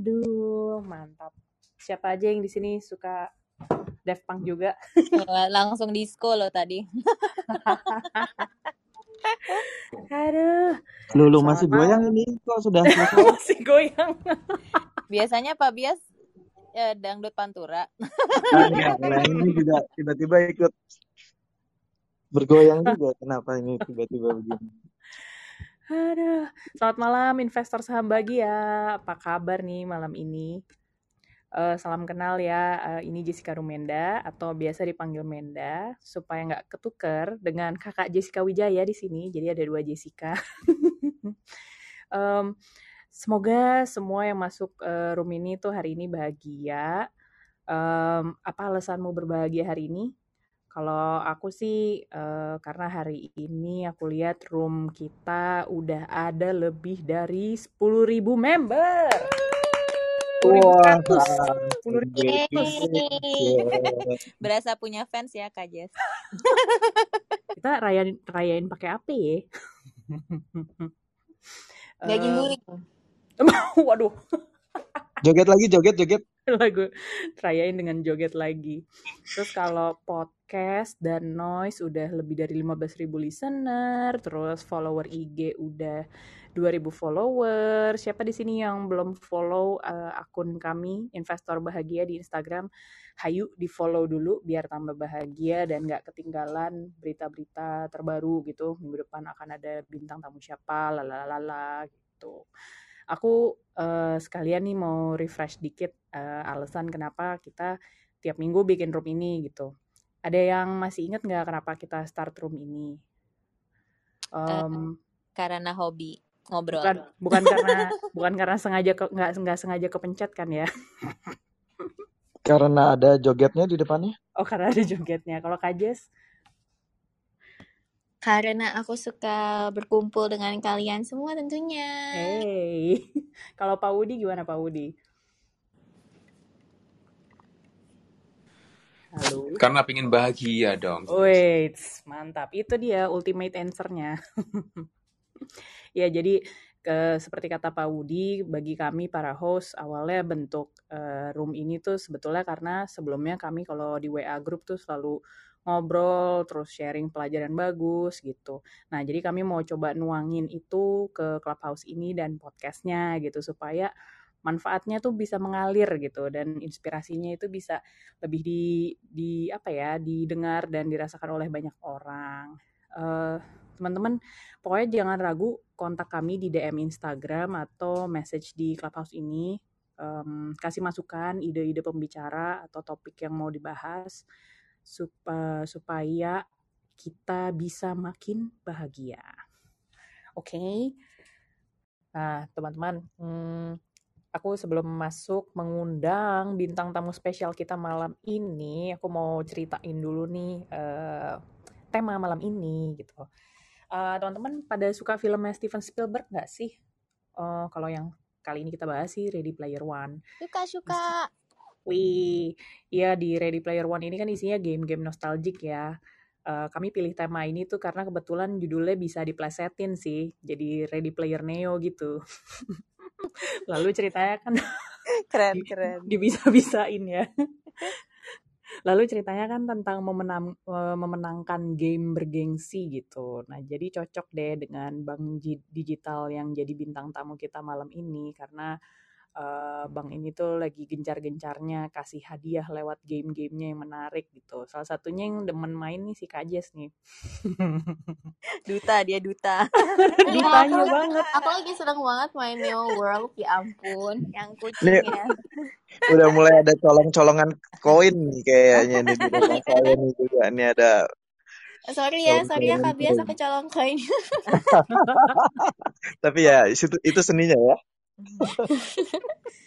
Aduh, mantap. Siapa aja yang di sini suka Def Punk juga? Langsung disco loh tadi. Aduh. Lulu masih goyang ini kok sudah masih goyang. Biasanya Pak Bias ya, dangdut pantura. Nah, ini juga tiba-tiba ikut bergoyang juga. Kenapa ini tiba-tiba begini? Aduh, selamat malam investor saham bahagia. Apa kabar nih malam ini? Uh, salam kenal ya, uh, ini Jessica Rumenda atau biasa dipanggil Menda supaya nggak ketuker dengan kakak Jessica Wijaya di sini. Jadi ada dua Jessica. um, semoga semua yang masuk uh, room ini tuh hari ini bahagia. Um, apa alasanmu berbahagia hari ini? Kalau aku sih uh, karena hari ini aku lihat room kita udah ada lebih dari 10.000 member. Wah, sepuluh Berasa punya fans ya Kak Jess. Kita rayain rayain pakai apa ya? Daging guling. Waduh. Joget lagi, joget, joget. Lagu rayain dengan joget lagi. Terus kalau podcast dan noise udah lebih dari 15.000 listener, terus follower IG udah 2000 follower. Siapa di sini yang belum follow uh, akun kami Investor Bahagia di Instagram? Hayu di follow dulu biar tambah bahagia dan gak ketinggalan berita-berita terbaru gitu. Minggu depan akan ada bintang tamu siapa, lalalala gitu. Aku uh, sekalian nih mau refresh dikit uh, alasan kenapa kita tiap minggu bikin room ini gitu. Ada yang masih inget nggak kenapa kita start room ini? Um, uh, karena hobi ngobrol. Bukan, bukan karena bukan karena sengaja nggak nggak sengaja kepencet kan ya? Karena ada jogetnya di depannya. Oh karena ada jogetnya. Kalau kajes? Karena aku suka berkumpul dengan kalian semua tentunya. Hey, kalau Pak Wudi gimana Pak Wudi? Halo. Karena pengen bahagia dong. Wait, mantap. Itu dia ultimate answer-nya. ya, jadi ke seperti kata Pak Wudi, bagi kami para host awalnya bentuk uh, room ini tuh sebetulnya karena sebelumnya kami kalau di WA group tuh selalu ngobrol, terus sharing pelajaran bagus gitu. Nah, jadi kami mau coba nuangin itu ke Clubhouse ini dan podcastnya gitu supaya manfaatnya tuh bisa mengalir gitu dan inspirasinya itu bisa lebih di di apa ya didengar dan dirasakan oleh banyak orang. Uh, teman-teman pokoknya jangan ragu kontak kami di DM Instagram atau message di Clubhouse ini um, kasih masukan ide-ide pembicara atau topik yang mau dibahas supaya kita bisa makin bahagia. Oke. Okay? Nah, teman-teman, hmm, aku sebelum masuk mengundang bintang tamu spesial kita malam ini, aku mau ceritain dulu nih uh, tema malam ini gitu. Uh, teman-teman pada suka filmnya Steven Spielberg nggak sih? Uh, kalau yang kali ini kita bahas sih Ready Player One. Suka suka. Wih, iya di Ready Player One ini kan isinya game-game nostalgic ya. Uh, kami pilih tema ini tuh karena kebetulan judulnya bisa diplesetin sih, jadi Ready Player Neo gitu. Lalu ceritanya kan keren keren. Dibisa-bisain ya. Lalu ceritanya kan tentang memenang, eh, memenangkan game bergengsi gitu. Nah, jadi cocok deh dengan bank digital yang jadi bintang tamu kita malam ini karena uh, Bang ini tuh lagi gencar-gencarnya kasih hadiah lewat game-gamenya yang menarik gitu. Salah satunya yang demen main nih si Kajes nih. duta dia duta. Dutanya banget. Aku lagi seneng banget main Neo World, ya ampun. Yang kucingnya. Udah mulai ada colong-colongan koin nih kayaknya nih di rumah saya nih juga. Ini ada Sorry ya, sorry ya Kak biasa kecolong koin. Tapi ya itu itu seninya ya.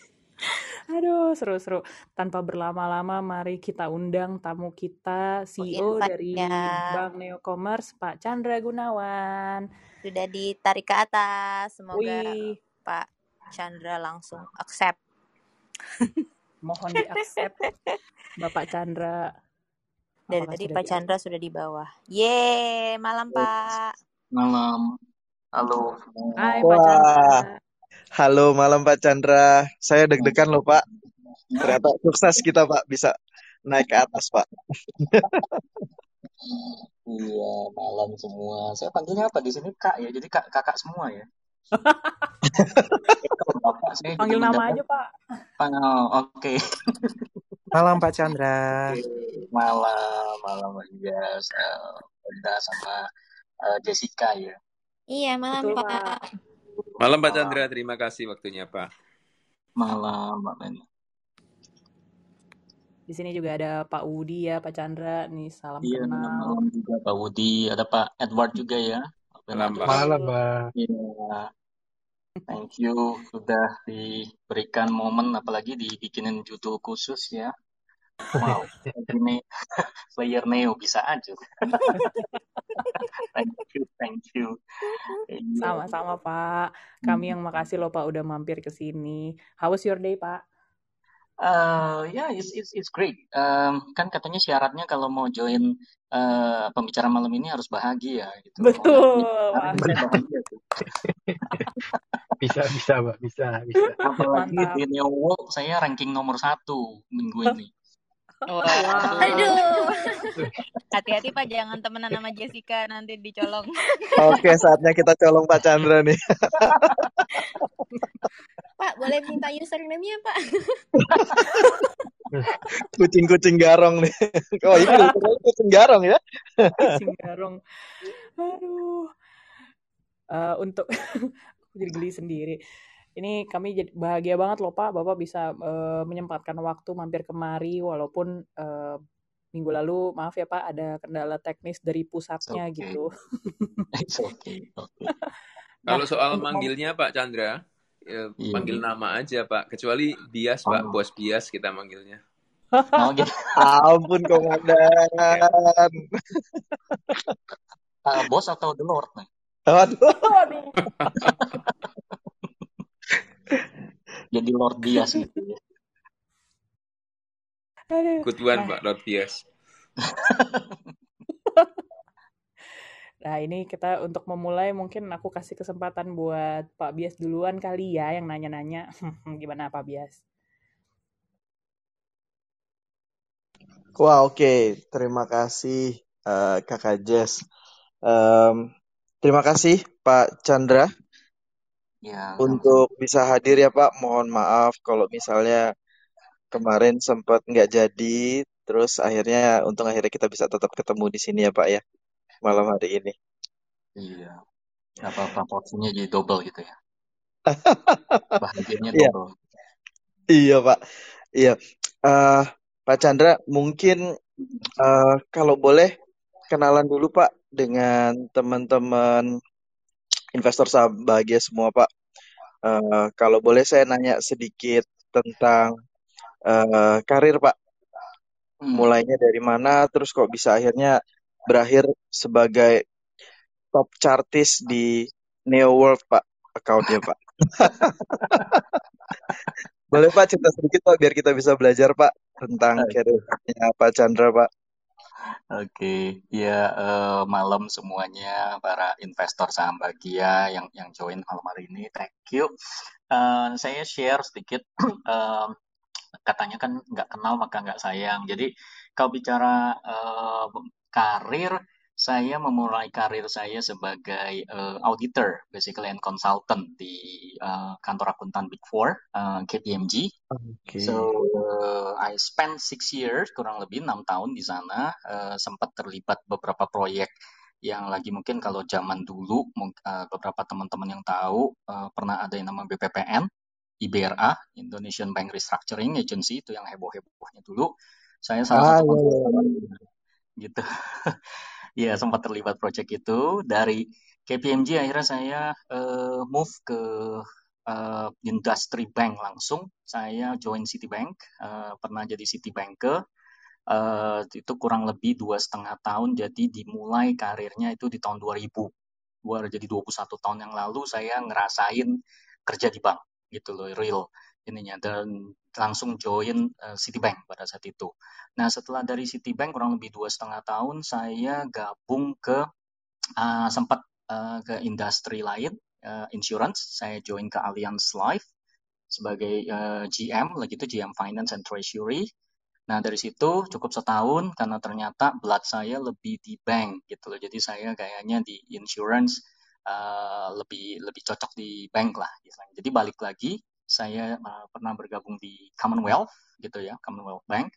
Aduh, seru-seru. Tanpa berlama-lama, mari kita undang tamu kita, CEO dari Bank Neo Commerce, Pak Chandra Gunawan. Sudah ditarik ke atas, semoga Wih. Pak Chandra langsung accept. Mohon di accept, Bapak Chandra. Dari tadi Pak Chandra sudah di bawah. Ye, malam Pak. Malam. Halo. Hai Pak Chandra. Halo, malam Pak Chandra. Saya deg-degan loh Pak. Ternyata sukses kita Pak bisa naik ke atas Pak. iya, malam semua. Saya panggilnya apa di sini Kak ya. Jadi kak kakak semua ya. Bapak, saya Panggil nama aja Pak. Oh, Oke. Okay. malam Pak Chandra. Malam, malam Mbak Jas, uh, sama uh, Jessica ya. Iya, malam Betul, Pak. Pak. Malam Pak Chandra, terima kasih waktunya Pak. Malam Mbak Men. Di sini juga ada Pak Wudi ya, Pak Chandra. Nih salam iya, kenal. Malam juga Pak Wudi, ada Pak Edward juga ya. Malam, Pak. Malam, Pak. Iya. Thank you sudah diberikan momen apalagi dibikinin judul khusus ya. Wow, ini player Neo bisa aja. thank you, thank you. Iya. Sama-sama Pak. Kami hmm. yang makasih loh Pak udah mampir ke sini. How was your day Pak? Uh, ya, yeah, it's, it's it's great. Um, kan katanya syaratnya kalau mau join uh, pembicara malam ini harus bahagia. Gitu. Betul. bisa bisa pak, bisa bisa. Apalagi Mantap. di Neo World saya ranking nomor satu minggu ini. Wow. Aduh. Hati-hati Pak, jangan temenan sama Jessica nanti dicolong. Oke, saatnya kita colong Pak Chandra nih. Pak, boleh minta username-nya, Pak? Kucing-kucing garong nih. Oh, ini kucing garong ya? Kucing garong. Aduh. Uh, untuk jadi geli sendiri. Ini kami jadi bahagia banget loh Pak, Bapak bisa uh, menyempatkan waktu mampir kemari walaupun uh, minggu lalu maaf ya Pak ada kendala teknis dari pusatnya okay. gitu. It's okay. okay. nah, Kalau soal manggilnya Pak Chandra, ya, yeah. panggil nama aja Pak. Kecuali bias oh. Pak, bos bias kita manggilnya. Oh, gitu. Ampun komandan. uh, bos atau the lord nih? Waduh. Jadi Lord Bias gitu ya. Good one, nah. Pak Lord Bias. nah, ini kita untuk memulai mungkin aku kasih kesempatan buat Pak Bias duluan kali ya yang nanya-nanya. Gimana Pak Bias? Wah, oke. Okay. Terima kasih uh, Kakak Jess. Um, terima kasih Pak Chandra Ya, untuk bisa hadir ya Pak. Mohon maaf kalau misalnya kemarin sempat nggak jadi, terus akhirnya untung akhirnya kita bisa tetap ketemu di sini ya Pak ya malam hari ini. Iya. Apa-apa porsinya jadi double gitu ya. Bahagianya iya. double. Iya Pak. Iya. Uh, Pak Chandra mungkin uh, kalau boleh kenalan dulu Pak dengan teman-teman investor saham bahagia semua Pak. Uh, kalau boleh saya nanya sedikit tentang uh, karir Pak. Hmm. Mulainya dari mana, terus kok bisa akhirnya berakhir sebagai top chartis di Neo World Pak, accountnya Pak. boleh Pak cerita sedikit Pak biar kita bisa belajar Pak tentang karirnya Pak Chandra Pak. Oke, ya uh, malam semuanya para investor saham bahagia yang yang join malam hari ini, thank you. Uh, saya share sedikit, uh, katanya kan nggak kenal maka nggak sayang. Jadi kalau bicara uh, karir, saya memulai karir saya sebagai uh, auditor, basically and consultant di uh, kantor akuntan Big Four, uh, KPMG. Okay. So uh, I spent six years, kurang lebih enam tahun di sana, uh, sempat terlibat beberapa proyek yang lagi mungkin kalau zaman dulu uh, beberapa teman-teman yang tahu uh, pernah ada yang nama BPPN, IBRA, Indonesian Bank Restructuring Agency itu yang heboh-hebohnya dulu. Saya salah ah, satu iya, iya. gitu. ya sempat terlibat proyek itu. Dari KPMG akhirnya saya uh, move ke uh, industry bank langsung. Saya join Citibank uh, pernah jadi Citibanker. Uh, itu kurang lebih dua setengah tahun. Jadi dimulai karirnya itu di tahun 2000 Dua, jadi 21 tahun yang lalu saya ngerasain kerja di bank gitu loh real ininya dan langsung join uh, Citibank pada saat itu. Nah setelah dari Citibank kurang lebih dua setengah tahun saya gabung ke uh, sempat uh, ke industri lain uh, insurance. Saya join ke Allianz Life sebagai uh, GM, lagi itu GM Finance and Treasury. Nah dari situ cukup setahun karena ternyata blood saya lebih di bank gitu loh. Jadi saya kayaknya di insurance uh, lebih lebih cocok di bank lah. Jadi balik lagi saya uh, pernah bergabung di Commonwealth gitu ya, Commonwealth Bank.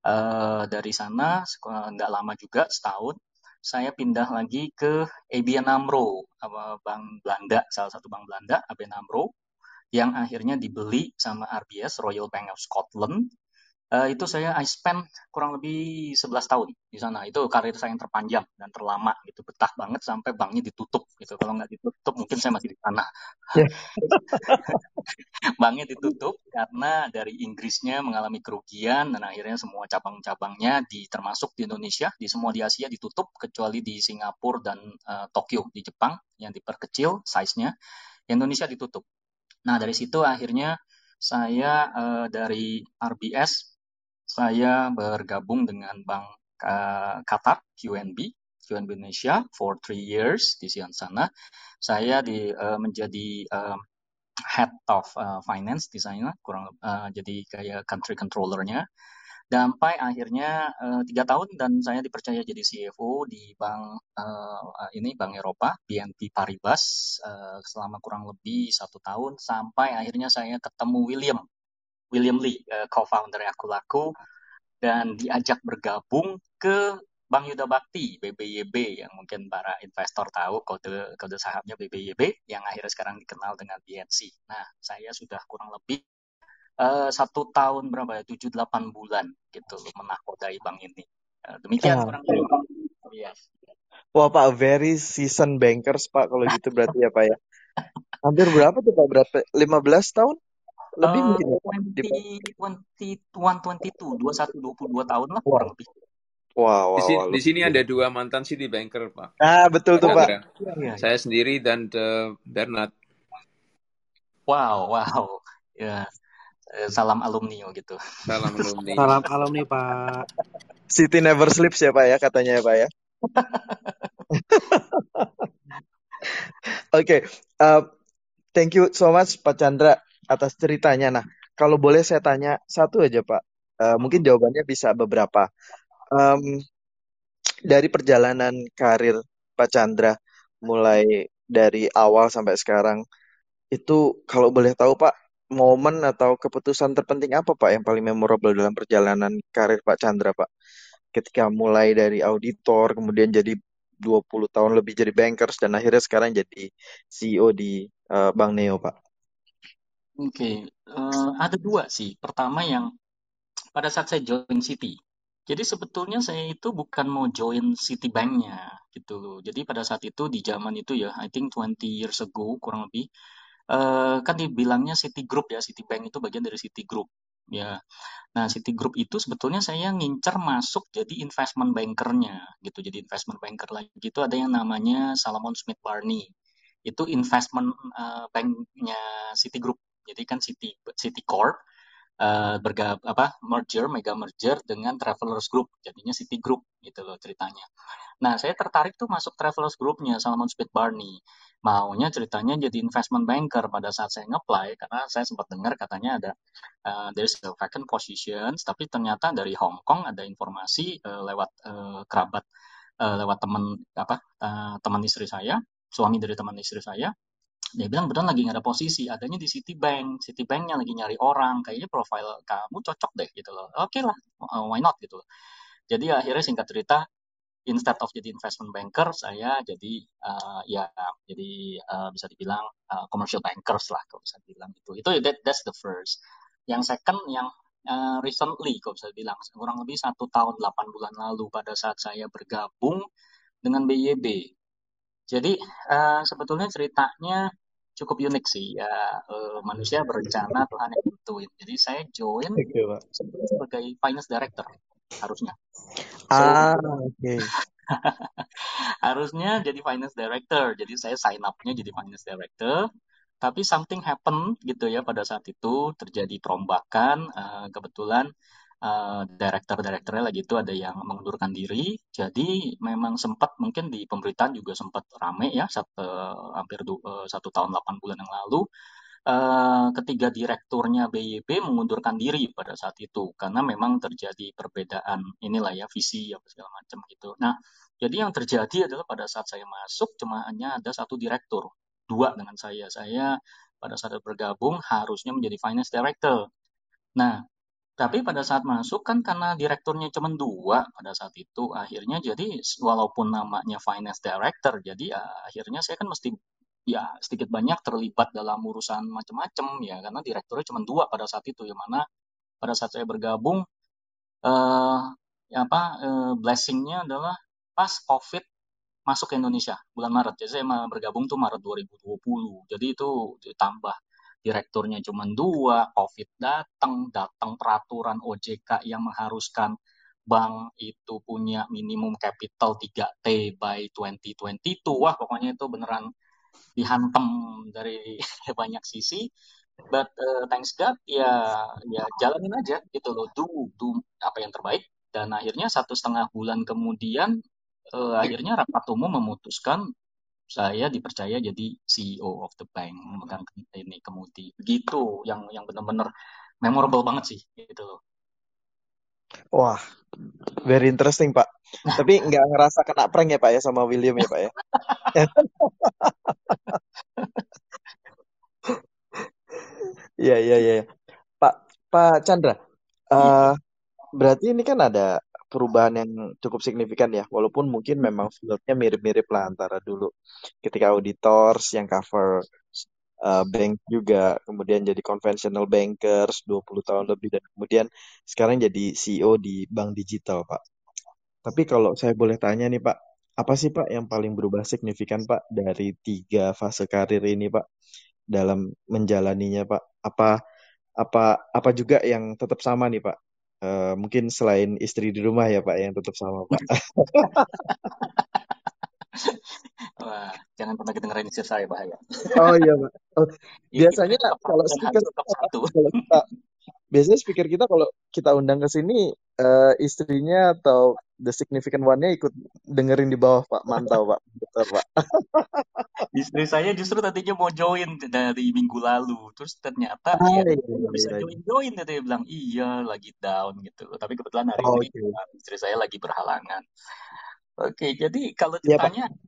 Uh, dari sana nggak lama juga setahun saya pindah lagi ke ABN AMRO, bank Belanda, salah satu bank Belanda, ABN AMRO, yang akhirnya dibeli sama RBS, Royal Bank of Scotland, Uh, itu saya I spend kurang lebih 11 tahun di sana. Itu karir saya yang terpanjang dan terlama gitu. Betah banget sampai banknya ditutup gitu. Kalau nggak ditutup mungkin saya masih di sana. Yeah. banknya ditutup karena dari Inggrisnya mengalami kerugian dan akhirnya semua cabang-cabangnya di termasuk di Indonesia, di semua di Asia ditutup kecuali di Singapura dan uh, Tokyo di Jepang yang diperkecil size-nya. Indonesia ditutup. Nah, dari situ akhirnya saya uh, dari RBS saya bergabung dengan Bank uh, Qatar, QNB, QNB Indonesia for three years di sana. Saya di, uh, menjadi uh, head of uh, finance di sana, kurang uh, jadi kayak country controllernya. Sampai akhirnya tiga tahun dan saya dipercaya jadi CFO di bank uh, ini Bank Eropa BNP Paribas uh, selama kurang lebih satu tahun sampai akhirnya saya ketemu William William Lee, uh, co-founder Aku Laku, dan diajak bergabung ke Bank Yuda Bakti BBYB yang mungkin para investor tahu kode kode sahamnya BBYB yang akhirnya sekarang dikenal dengan BNC. Nah, saya sudah kurang lebih uh, satu tahun berapa ya tujuh delapan bulan gitu menakodai bank ini. Uh, demikian kurang lebih. Yes. Wah Pak, very season bankers Pak kalau gitu berarti ya Pak ya. Hampir berapa tuh Pak? Berapa? 15 tahun? Lebih uh, mungkin? 20, 21, 22, 21, 22 tahun lah kurang lebih. Wow, wow, di, sini, wow, di sini ada dua mantan City Banker, Pak. Ah, betul tuh, Pak. Ya, ya. Saya sendiri dan uh, Bernard. Wow, wow. Ya. Eh, salam alumni gitu. Salam alumni. Salam alumni, Pak. City never sleeps ya, Pak ya, katanya ya, Pak ya. Oke, okay. uh, thank you so much Pak Chandra atas ceritanya. Nah, kalau boleh saya tanya satu aja Pak, uh, mungkin jawabannya bisa beberapa. Um, dari perjalanan karir Pak Chandra, mulai dari awal sampai sekarang, itu kalau boleh tahu Pak, momen atau keputusan terpenting apa Pak yang paling memorable dalam perjalanan karir Pak Chandra Pak? Ketika mulai dari auditor, kemudian jadi 20 tahun lebih jadi bankers, dan akhirnya sekarang jadi CEO di uh, Bank Neo Pak. Oke, uh, ada dua sih. Pertama yang pada saat saya join City. Jadi sebetulnya saya itu bukan mau join Citibank-nya gitu loh. Jadi pada saat itu di zaman itu ya, I think 20 years ago kurang lebih, uh, kan dibilangnya City Group ya, Citibank itu bagian dari City Group ya. Nah City Group itu sebetulnya saya ngincer masuk jadi investment bankernya gitu. Jadi investment banker lagi itu ada yang namanya Salomon Smith Barney. Itu investment uh, banknya City Group jadi kan City City Corp uh, bergab apa merger mega merger dengan Travelers Group. Jadinya City Group gitu loh ceritanya. Nah, saya tertarik tuh masuk Travelers Group-nya Salomon Smith Barney. Maunya ceritanya jadi investment banker pada saat saya ngeplay karena saya sempat dengar katanya ada uh, there's a vacant positions tapi ternyata dari Hong Kong ada informasi uh, lewat uh, kerabat uh, lewat teman apa uh, teman istri saya, suami dari teman istri saya dia bilang betul lagi nggak ada posisi adanya di Citibank. Citibanknya lagi nyari orang. Kayaknya profil kamu cocok deh gitu loh. Oke okay lah uh, why not? gitu jadi akhirnya singkat cerita instead of jadi investment banker saya jadi uh, ya jadi uh, bisa dibilang uh, commercial bankers lah kalau bisa dibilang itu itu that, that's the first. Yang second yang uh, recently kalau bisa dibilang kurang lebih satu tahun 8 bulan lalu pada saat saya bergabung dengan BYB jadi uh, sebetulnya ceritanya cukup unik sih ya uh, manusia berencana Tuhan yang tentuin. Jadi saya join sebagai finance director harusnya. So, ah, oke. Okay. harusnya jadi finance director. Jadi saya sign up-nya jadi finance director. Tapi something happen gitu ya pada saat itu terjadi perombakan. Uh, kebetulan uh, director-directornya lagi itu ada yang mengundurkan diri. Jadi memang sempat mungkin di pemberitaan juga sempat rame ya satu, hampir du, uh, satu tahun 8 bulan yang lalu. Uh, ketiga direkturnya BYB mengundurkan diri pada saat itu karena memang terjadi perbedaan inilah ya visi apa segala macam gitu. Nah, jadi yang terjadi adalah pada saat saya masuk cuma hanya ada satu direktur, dua dengan saya. Saya pada saat bergabung harusnya menjadi finance director. Nah, tapi pada saat masuk kan karena direkturnya cuma dua pada saat itu, akhirnya jadi walaupun namanya finance director, jadi ya, akhirnya saya kan mesti ya sedikit banyak terlibat dalam urusan macam-macam ya karena direkturnya cuma dua pada saat itu, yang mana pada saat saya bergabung eh ya apa eh, blessingnya adalah pas COVID masuk ke Indonesia bulan Maret. Jadi saya bergabung tuh Maret 2020. Jadi itu ditambah direkturnya cuma dua, COVID datang, datang peraturan OJK yang mengharuskan bank itu punya minimum capital 3T by 2022. Wah, pokoknya itu beneran dihantam dari banyak sisi. But uh, thanks God ya ya jalanin aja gitu loh, do do apa yang terbaik. Dan akhirnya satu setengah bulan kemudian uh, akhirnya rapat umum memutuskan saya dipercaya jadi CEO of the bank memegang ini kemudi gitu yang yang benar-benar memorable banget sih gitu loh. Wah very interesting pak. Tapi nggak ngerasa kena prank ya pak ya sama William ya pak ya? Iya iya iya Pak Pak Chandra uh, berarti ini kan ada perubahan yang cukup signifikan ya, walaupun mungkin memang fieldnya mirip-mirip lah antara dulu ketika auditors yang cover uh, bank juga, kemudian jadi conventional bankers 20 tahun lebih dan kemudian sekarang jadi CEO di bank digital, Pak. Tapi kalau saya boleh tanya nih, Pak, apa sih Pak yang paling berubah signifikan Pak dari tiga fase karir ini, Pak, dalam menjalaninya, Pak? Apa apa apa juga yang tetap sama nih, Pak? Uh, mungkin selain istri di rumah ya Pak yang tetap sama Pak. Wah, jangan pernah kedengeran istri saya bahaya. Oh iya Pak. Oh, biasanya ya, kalau speaker kalau kita, biasanya speaker kita kalau kita undang ke sini uh, istrinya atau the significant one-nya ikut dengerin di bawah Pak. Mantau Pak. Betul Pak. Istri saya justru tadinya mau join dari minggu lalu. Terus ternyata ah, ya, iya, bisa join-join. Iya. Dia bilang, iya lagi down gitu. Tapi kebetulan hari oh, ini okay. istri saya lagi berhalangan. Oke, okay, jadi kalau iya, ditanya, ya,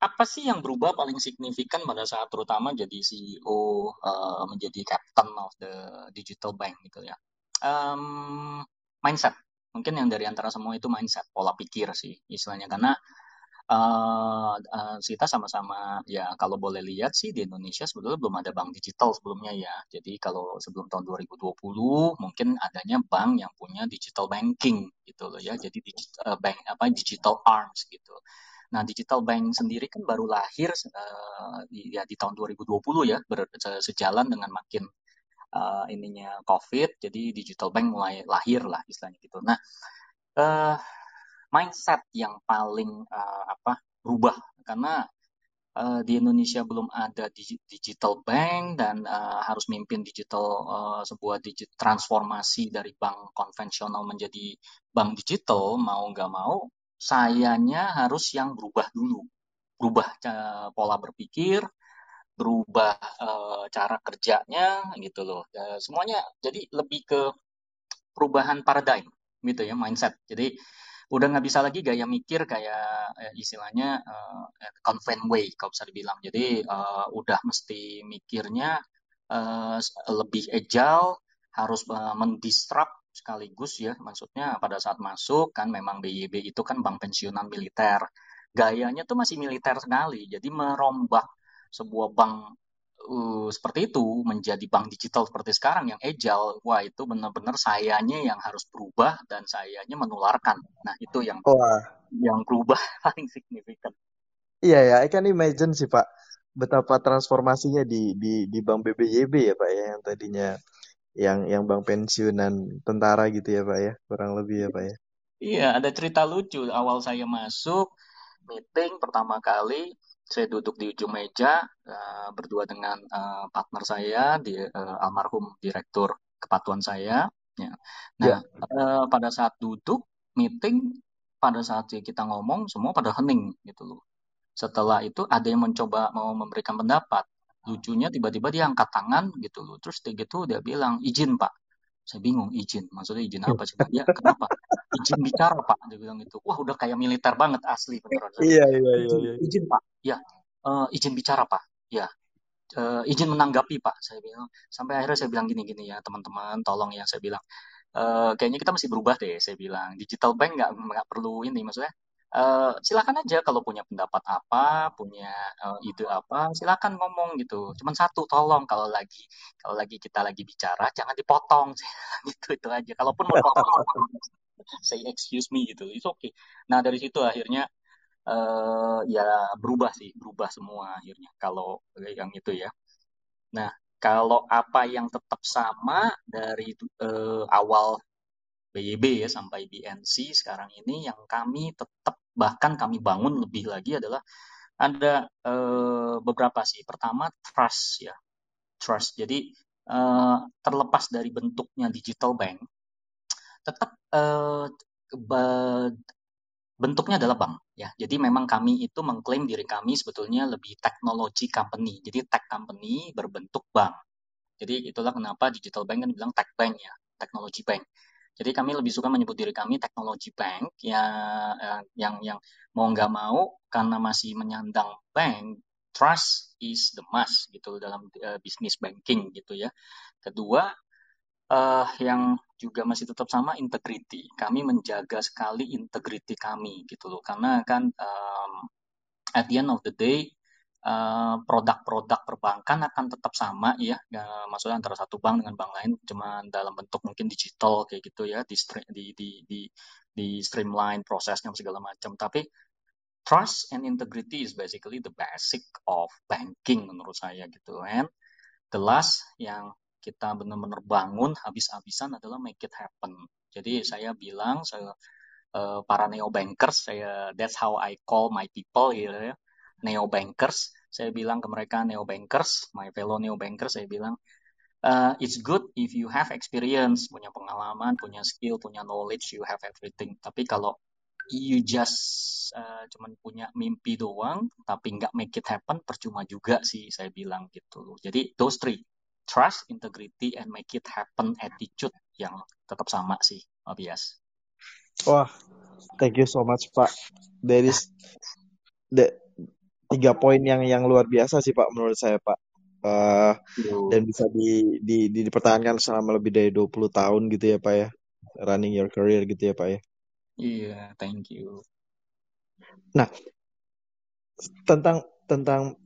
apa sih yang berubah paling signifikan pada saat terutama jadi CEO, uh, eh, menjadi captain of the digital bank gitu ya? Um, mindset mungkin yang dari antara semua itu mindset pola pikir sih istilahnya. Karena uh, uh, kita sama-sama ya kalau boleh lihat sih di Indonesia sebetulnya belum ada bank digital sebelumnya ya. Jadi kalau sebelum tahun 2020 mungkin adanya bank yang punya digital banking gitu loh ya. Jadi digital uh, bank apa digital arms gitu. Nah, digital bank sendiri kan baru lahir uh, ya di tahun 2020 ya, ber, sejalan dengan makin uh, ininya COVID, jadi digital bank mulai lahir lah istilahnya gitu. Nah, uh, mindset yang paling uh, apa berubah karena uh, di Indonesia belum ada digital bank dan uh, harus mimpin digital uh, sebuah digit transformasi dari bank konvensional menjadi bank digital mau nggak mau sayanya harus yang berubah dulu berubah pola berpikir berubah uh, cara kerjanya gitu loh. Uh, semuanya jadi lebih ke perubahan paradigm gitu ya mindset. Jadi udah nggak bisa lagi gaya mikir kayak eh, istilahnya uh, convent way kalau bisa dibilang. Jadi uh, udah mesti mikirnya uh, lebih agile, harus uh, sekaligus ya. Maksudnya pada saat masuk kan memang BYB itu kan bank pensiunan militer. Gayanya tuh masih militer sekali. Jadi merombak sebuah bank uh, seperti itu menjadi bank digital seperti sekarang yang agile, wah itu benar-benar sayanya yang harus berubah dan sayanya menularkan. Nah itu yang wah. yang berubah paling signifikan. Iya ya, I can imagine sih Pak betapa transformasinya di di di bank BBYB ya Pak ya yang tadinya yang yang bank pensiunan tentara gitu ya Pak ya kurang lebih ya Pak ya. Iya ada cerita lucu awal saya masuk meeting pertama kali saya duduk di ujung meja uh, berdua dengan uh, partner saya di uh, almarhum direktur kepatuan saya Ya. Nah, ya. Uh, pada saat duduk meeting, pada saat kita ngomong semua pada hening gitu loh. Setelah itu ada yang mencoba mau memberikan pendapat. Lucunya tiba-tiba dia angkat tangan gitu loh. Terus gitu dia bilang, izin pak. Saya bingung, izin. Maksudnya izin apa sih? Ya, kenapa? Izin bicara pak. Dia bilang gitu. Wah udah kayak militer banget asli beneran. Iya, iya, iya. Izin, iya. izin pak. Ya, uh, izin bicara pak. Ya, uh, izin menanggapi pak saya bilang sampai akhirnya saya bilang gini-gini ya teman-teman tolong ya saya bilang uh, kayaknya kita mesti berubah deh saya bilang digital bank nggak nggak perlu ini maksudnya uh, silakan aja kalau punya pendapat apa punya uh, ide apa silakan ngomong gitu. Cuman satu tolong kalau lagi kalau lagi kita lagi bicara jangan dipotong. Gitu itu aja. Kalaupun mau potong say excuse me gitu. Itu oke okay. nah dari situ akhirnya uh, ya berubah sih, berubah semua akhirnya kalau yang itu ya. Nah, kalau apa yang tetap sama dari uh, awal BYB ya sampai BNC sekarang ini yang kami tetap bahkan kami bangun lebih lagi adalah ada uh, beberapa sih. Pertama trust ya, trust. Jadi uh, terlepas dari bentuknya digital bank, tetap uh, bentuknya adalah bank ya. Jadi memang kami itu mengklaim diri kami sebetulnya lebih teknologi company. Jadi tech company berbentuk bank. Jadi itulah kenapa digital bank kan dibilang tech bank ya, teknologi bank. Jadi kami lebih suka menyebut diri kami teknologi bank ya eh, yang yang mau nggak mau karena masih menyandang bank trust is the must gitu dalam uh, bisnis banking gitu ya. Kedua uh, yang juga masih tetap sama integrity. Kami menjaga sekali integrity kami gitu loh. Karena kan um, at the end of the day produk-produk perbankan akan tetap sama ya. Maksudnya antara satu bank dengan bank lain cuma dalam bentuk mungkin digital kayak gitu ya di di di di, di streamline prosesnya segala macam. Tapi trust and integrity is basically the basic of banking menurut saya gitu. And the last yang kita benar-benar bangun habis-habisan adalah make it happen. Jadi saya bilang saya uh, para neo bankers saya that's how I call my people gitu ya. Neo bankers, saya bilang ke mereka neo bankers, my fellow neo bankers saya bilang uh, it's good if you have experience, punya pengalaman, punya skill, punya knowledge, you have everything. Tapi kalau you just uh, cuman punya mimpi doang tapi nggak make it happen percuma juga sih saya bilang gitu jadi those three trust, integrity, and make it happen attitude yang tetap sama sih, Bias. Wah, thank you so much Pak. There is the tiga poin yang yang luar biasa sih Pak menurut saya Pak. Uh, dan bisa di, di, di, dipertahankan selama lebih dari 20 tahun gitu ya Pak ya. Running your career gitu ya Pak ya. Iya, yeah, thank you. Nah, tentang tentang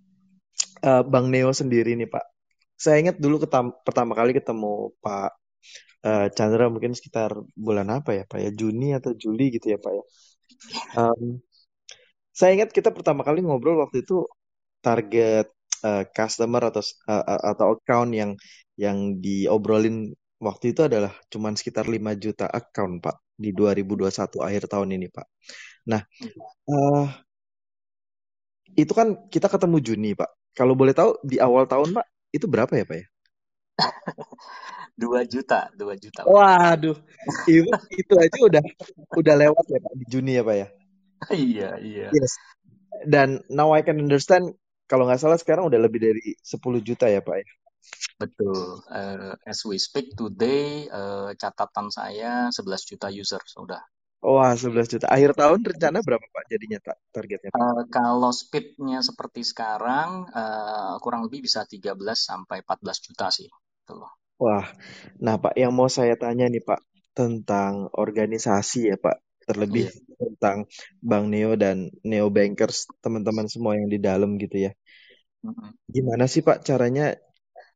uh, Bang Neo sendiri nih Pak saya ingat dulu ketam, pertama kali ketemu Pak uh, Chandra mungkin sekitar bulan apa ya Pak ya Juni atau Juli gitu ya Pak ya. Um, saya ingat kita pertama kali ngobrol waktu itu target uh, customer atau uh, atau account yang yang diobrolin waktu itu adalah cuman sekitar 5 juta account Pak di 2021 akhir tahun ini Pak. Nah, uh, itu kan kita ketemu Juni Pak. Kalau boleh tahu di awal tahun Pak itu berapa ya Pak ya? dua juta, dua juta. Waduh, itu, itu aja udah udah lewat ya Pak di Juni ya Pak ya? iya, iya. Yes. Dan now I can understand kalau nggak salah sekarang udah lebih dari 10 juta ya Pak ya? Betul. Uh, as we speak today, uh, catatan saya 11 juta user sudah. Wah, 11 juta. Akhir tahun rencana berapa Pak jadinya targetnya? Uh, kalau speednya seperti sekarang, uh, kurang lebih bisa 13 sampai 14 juta sih. Tuh. Wah, nah Pak, yang mau saya tanya nih Pak, tentang organisasi ya Pak, terlebih yeah. Tentang Bang Neo dan Neo Bankers, teman-teman semua yang di dalam gitu ya. Gimana sih Pak caranya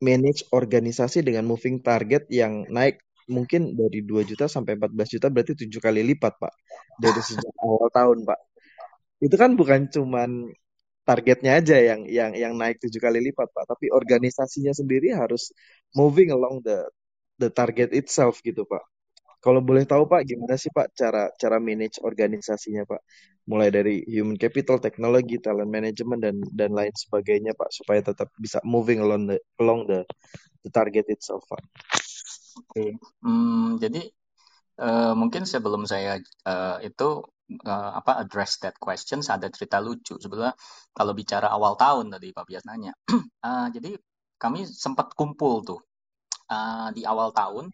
manage organisasi dengan moving target yang naik? Mungkin dari 2 juta sampai 14 juta berarti tujuh kali lipat pak dari sejak awal tahun pak. Itu kan bukan cuman targetnya aja yang yang yang naik tujuh kali lipat pak tapi organisasinya sendiri harus moving along the the target itself gitu pak kalau boleh tahu pak gimana sih pak cara cara manage organisasinya pak mulai dari human capital teknologi talent management dan dan lain sebagainya pak supaya tetap bisa moving along the along the the target itself pak Oke, okay. hmm, jadi uh, mungkin sebelum saya uh, itu uh, apa address that questions ada cerita lucu sebenarnya kalau bicara awal tahun tadi Pak Bias nanya. uh, jadi kami sempat kumpul tuh uh, di awal tahun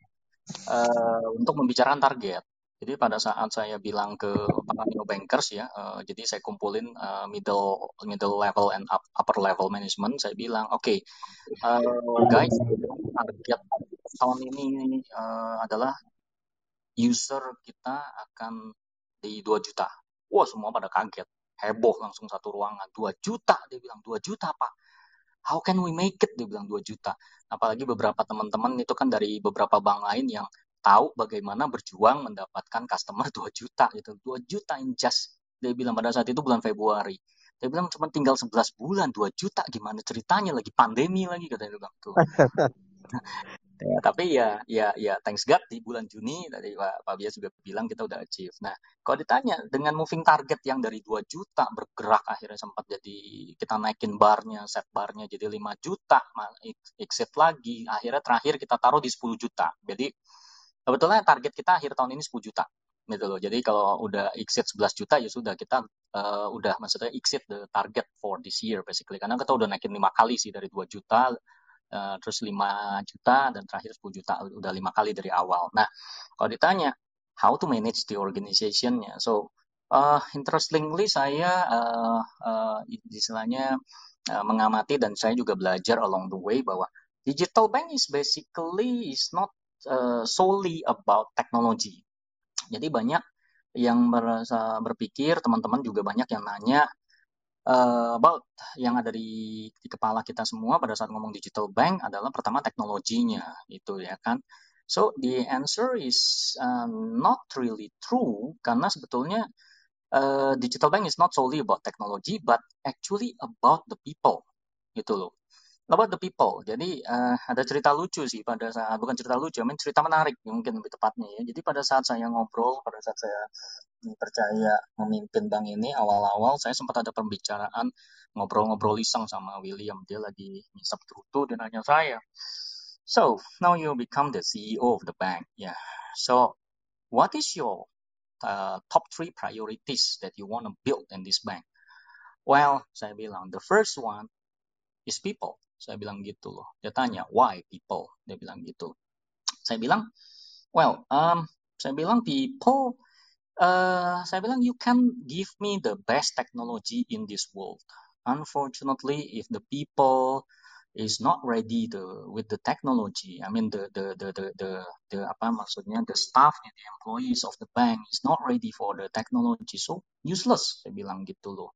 uh, untuk membicarakan target. Jadi pada saat saya bilang ke para neo bankers ya, uh, jadi saya kumpulin uh, middle middle level and up, upper level management, saya bilang, oke okay, uh, guys, target tahun ini uh, adalah user kita akan di 2 juta. Wah semua pada kaget, heboh langsung satu ruangan, 2 juta dia bilang 2 juta pak how can we make it? Dia bilang 2 juta. Apalagi beberapa teman-teman itu kan dari beberapa bank lain yang tahu bagaimana berjuang mendapatkan customer 2 juta gitu. 2 juta in just dia bilang pada saat itu bulan Februari. Dia bilang cuma tinggal 11 bulan 2 juta gimana ceritanya? Lagi pandemi lagi katanya bilang tuh Ya, tapi ya ya ya thanks God di bulan Juni tadi Pak, Pak juga bilang kita udah achieve. Nah, kalau ditanya dengan moving target yang dari 2 juta bergerak akhirnya sempat jadi kita naikin barnya, set barnya jadi 5 juta, exit lagi, akhirnya terakhir kita taruh di 10 juta. Jadi sebetulnya target kita akhir tahun ini 10 juta gitu loh. Jadi kalau udah exit 11 juta ya sudah kita uh, udah maksudnya exit the target for this year basically karena kita udah naikin lima kali sih dari 2 juta uh, terus 5 juta dan terakhir 10 juta udah lima kali dari awal. Nah, kalau ditanya how to manage the organization-nya. So, uh, interestingly saya uh, uh, istilahnya uh, mengamati dan saya juga belajar along the way bahwa digital bank is basically is not uh, solely about technology. Jadi banyak yang berpikir, teman-teman juga banyak yang nanya, uh, about yang ada di, di kepala kita semua pada saat ngomong digital bank adalah pertama teknologinya itu ya kan. So the answer is um, not really true karena sebetulnya uh, digital bank is not solely about technology but actually about the people gitu loh. About the people. Jadi uh, ada cerita lucu sih pada saat bukan cerita lucu, I cerita menarik mungkin lebih tepatnya ya. Jadi pada saat saya ngobrol, pada saat saya dipercaya memimpin bank ini awal-awal saya sempat ada pembicaraan ngobrol-ngobrol iseng sama William. Dia lagi ngisap tutu dan nanya saya. So now you become the CEO of the bank. Yeah. So what is your uh, top three priorities that you want to build in this bank? Well saya bilang the first one is people saya bilang gitu loh dia tanya why people dia bilang gitu saya bilang well um saya bilang people uh, saya bilang you can give me the best technology in this world. Unfortunately, if the people is not ready to with the technology, I mean the the the the the, the apa maksudnya the staff and the employees of the bank is not ready for the technology, so useless. Saya bilang gitu loh.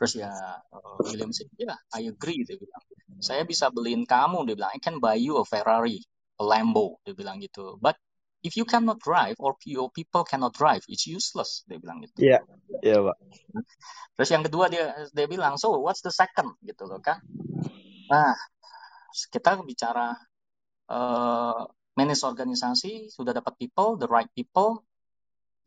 Terus ya uh, William sih, ya yeah, I agree dia bilang. Saya bisa beliin kamu, dia bilang I can buy you a Ferrari, a Lambo, dia bilang gitu. But if you cannot drive or your people cannot drive, it's useless. Dia bilang gitu. Iya, yeah. iya yeah, pak. Terus yang kedua dia dia bilang, so what's the second gitu loh kan? Nah, kita bicara uh, manage organisasi sudah dapat people, the right people,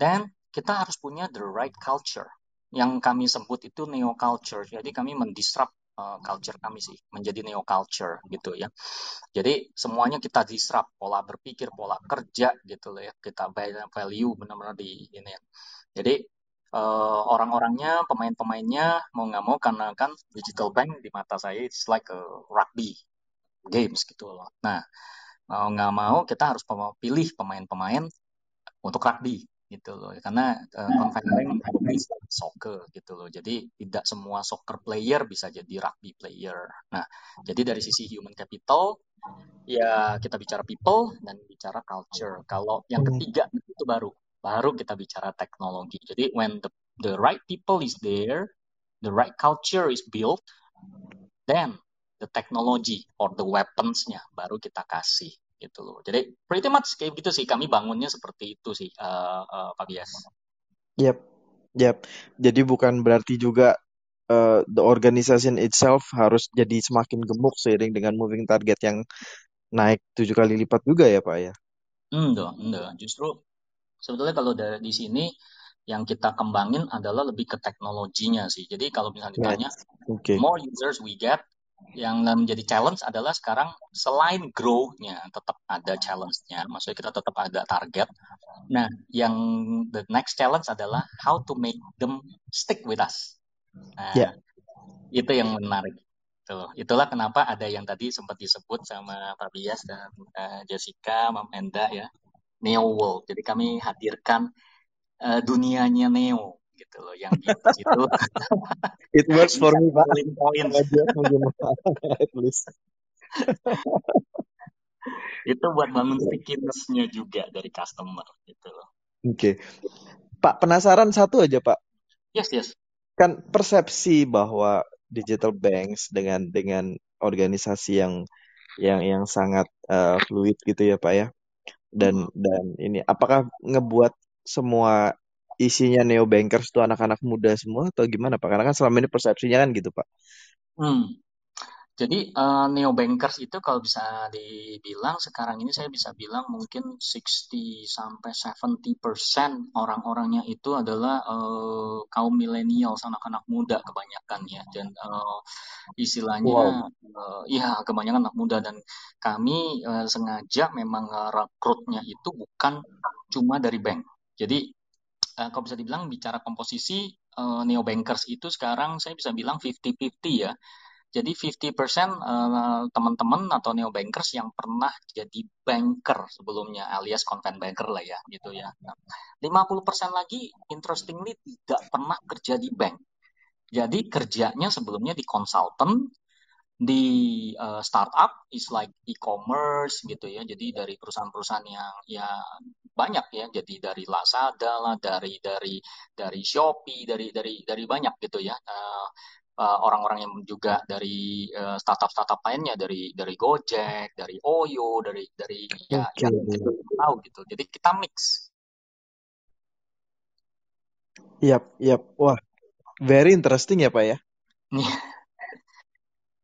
dan kita harus punya the right culture. Yang kami sebut itu neo culture. Jadi kami mendisrupt uh, culture kami sih menjadi neo culture gitu ya. Jadi semuanya kita disrupt pola berpikir, pola kerja gitu loh ya. Kita value benar-benar di ini. Ya. Jadi uh, orang-orangnya, pemain-pemainnya mau nggak mau karena kan digital bank di mata saya it's like a rugby games gitu loh. Nah mau nggak mau kita harus pilih pemain-pemain untuk rugby gitu loh. Karena uh, convention soccer gitu loh. Jadi tidak semua soccer player bisa jadi rugby player. Nah jadi dari sisi human capital ya kita bicara people dan bicara culture. Kalau yang hmm. ketiga itu baru. Baru kita bicara teknologi. Jadi when the the right people is there the right culture is built then the technology or the weaponsnya baru kita kasih gitu loh. Jadi pretty much kayak gitu sih kami bangunnya seperti itu sih uh, uh, Pak Bias. Yep, yep. Jadi bukan berarti juga uh, the organization itself harus jadi semakin gemuk seiring dengan moving target yang naik tujuh kali lipat juga ya Pak ya? Enggak, enggak. Justru sebetulnya kalau dari di sini yang kita kembangin adalah lebih ke teknologinya sih. Jadi kalau misalnya ditanya, okay. more users we get, yang menjadi challenge adalah sekarang selain grow-nya tetap ada challenge-nya, maksudnya kita tetap ada target. Nah, yang the next challenge adalah how to make them stick with us. Nah, yeah. itu yang menarik. Tuh, itulah kenapa ada yang tadi sempat disebut sama Pak Bias dan uh, Jessica, Mam Enda ya, Neo World. Jadi kami hadirkan uh, dunianya Neo gitu loh yang di situ it works for me pak. Points itu buat bangun stickiness-nya juga dari customer gitu loh. Oke. Okay. pak penasaran satu aja pak. Yes yes. Kan persepsi bahwa digital banks dengan dengan organisasi yang yang yang sangat uh, fluid gitu ya pak ya. Dan hmm. dan ini apakah ngebuat semua isinya neo bankers itu anak-anak muda semua atau gimana Pak? Karena kan selama ini persepsinya kan gitu Pak. Hmm. Jadi uh, neo bankers itu kalau bisa dibilang sekarang ini saya bisa bilang mungkin 60 sampai 70% orang-orangnya itu adalah uh, kaum milenial, anak-anak muda kebanyakan ya dan uh, istilahnya wow. uh, ya kebanyakan anak muda dan kami uh, sengaja memang rekrutnya itu bukan cuma dari bank. Jadi uh, kalau bisa dibilang bicara komposisi uh, neo bankers itu sekarang saya bisa bilang 50-50 ya. Jadi 50% uh, teman-teman atau neo bankers yang pernah jadi banker sebelumnya alias content banker lah ya gitu ya. Nah, 50% lagi interestingly tidak pernah kerja di bank. Jadi kerjanya sebelumnya di konsultan, di uh, startup is like e-commerce gitu ya. Jadi dari perusahaan-perusahaan yang ya banyak ya. Jadi dari Lazada lah, dari dari dari Shopee, dari dari dari banyak gitu ya. Uh, uh, orang-orang yang juga dari uh, startup-startup lainnya dari dari Gojek, dari Oyo, dari dari ya okay. yang kita tahu gitu. Jadi kita mix. Yap, yap. Wah, very interesting ya, Pak ya.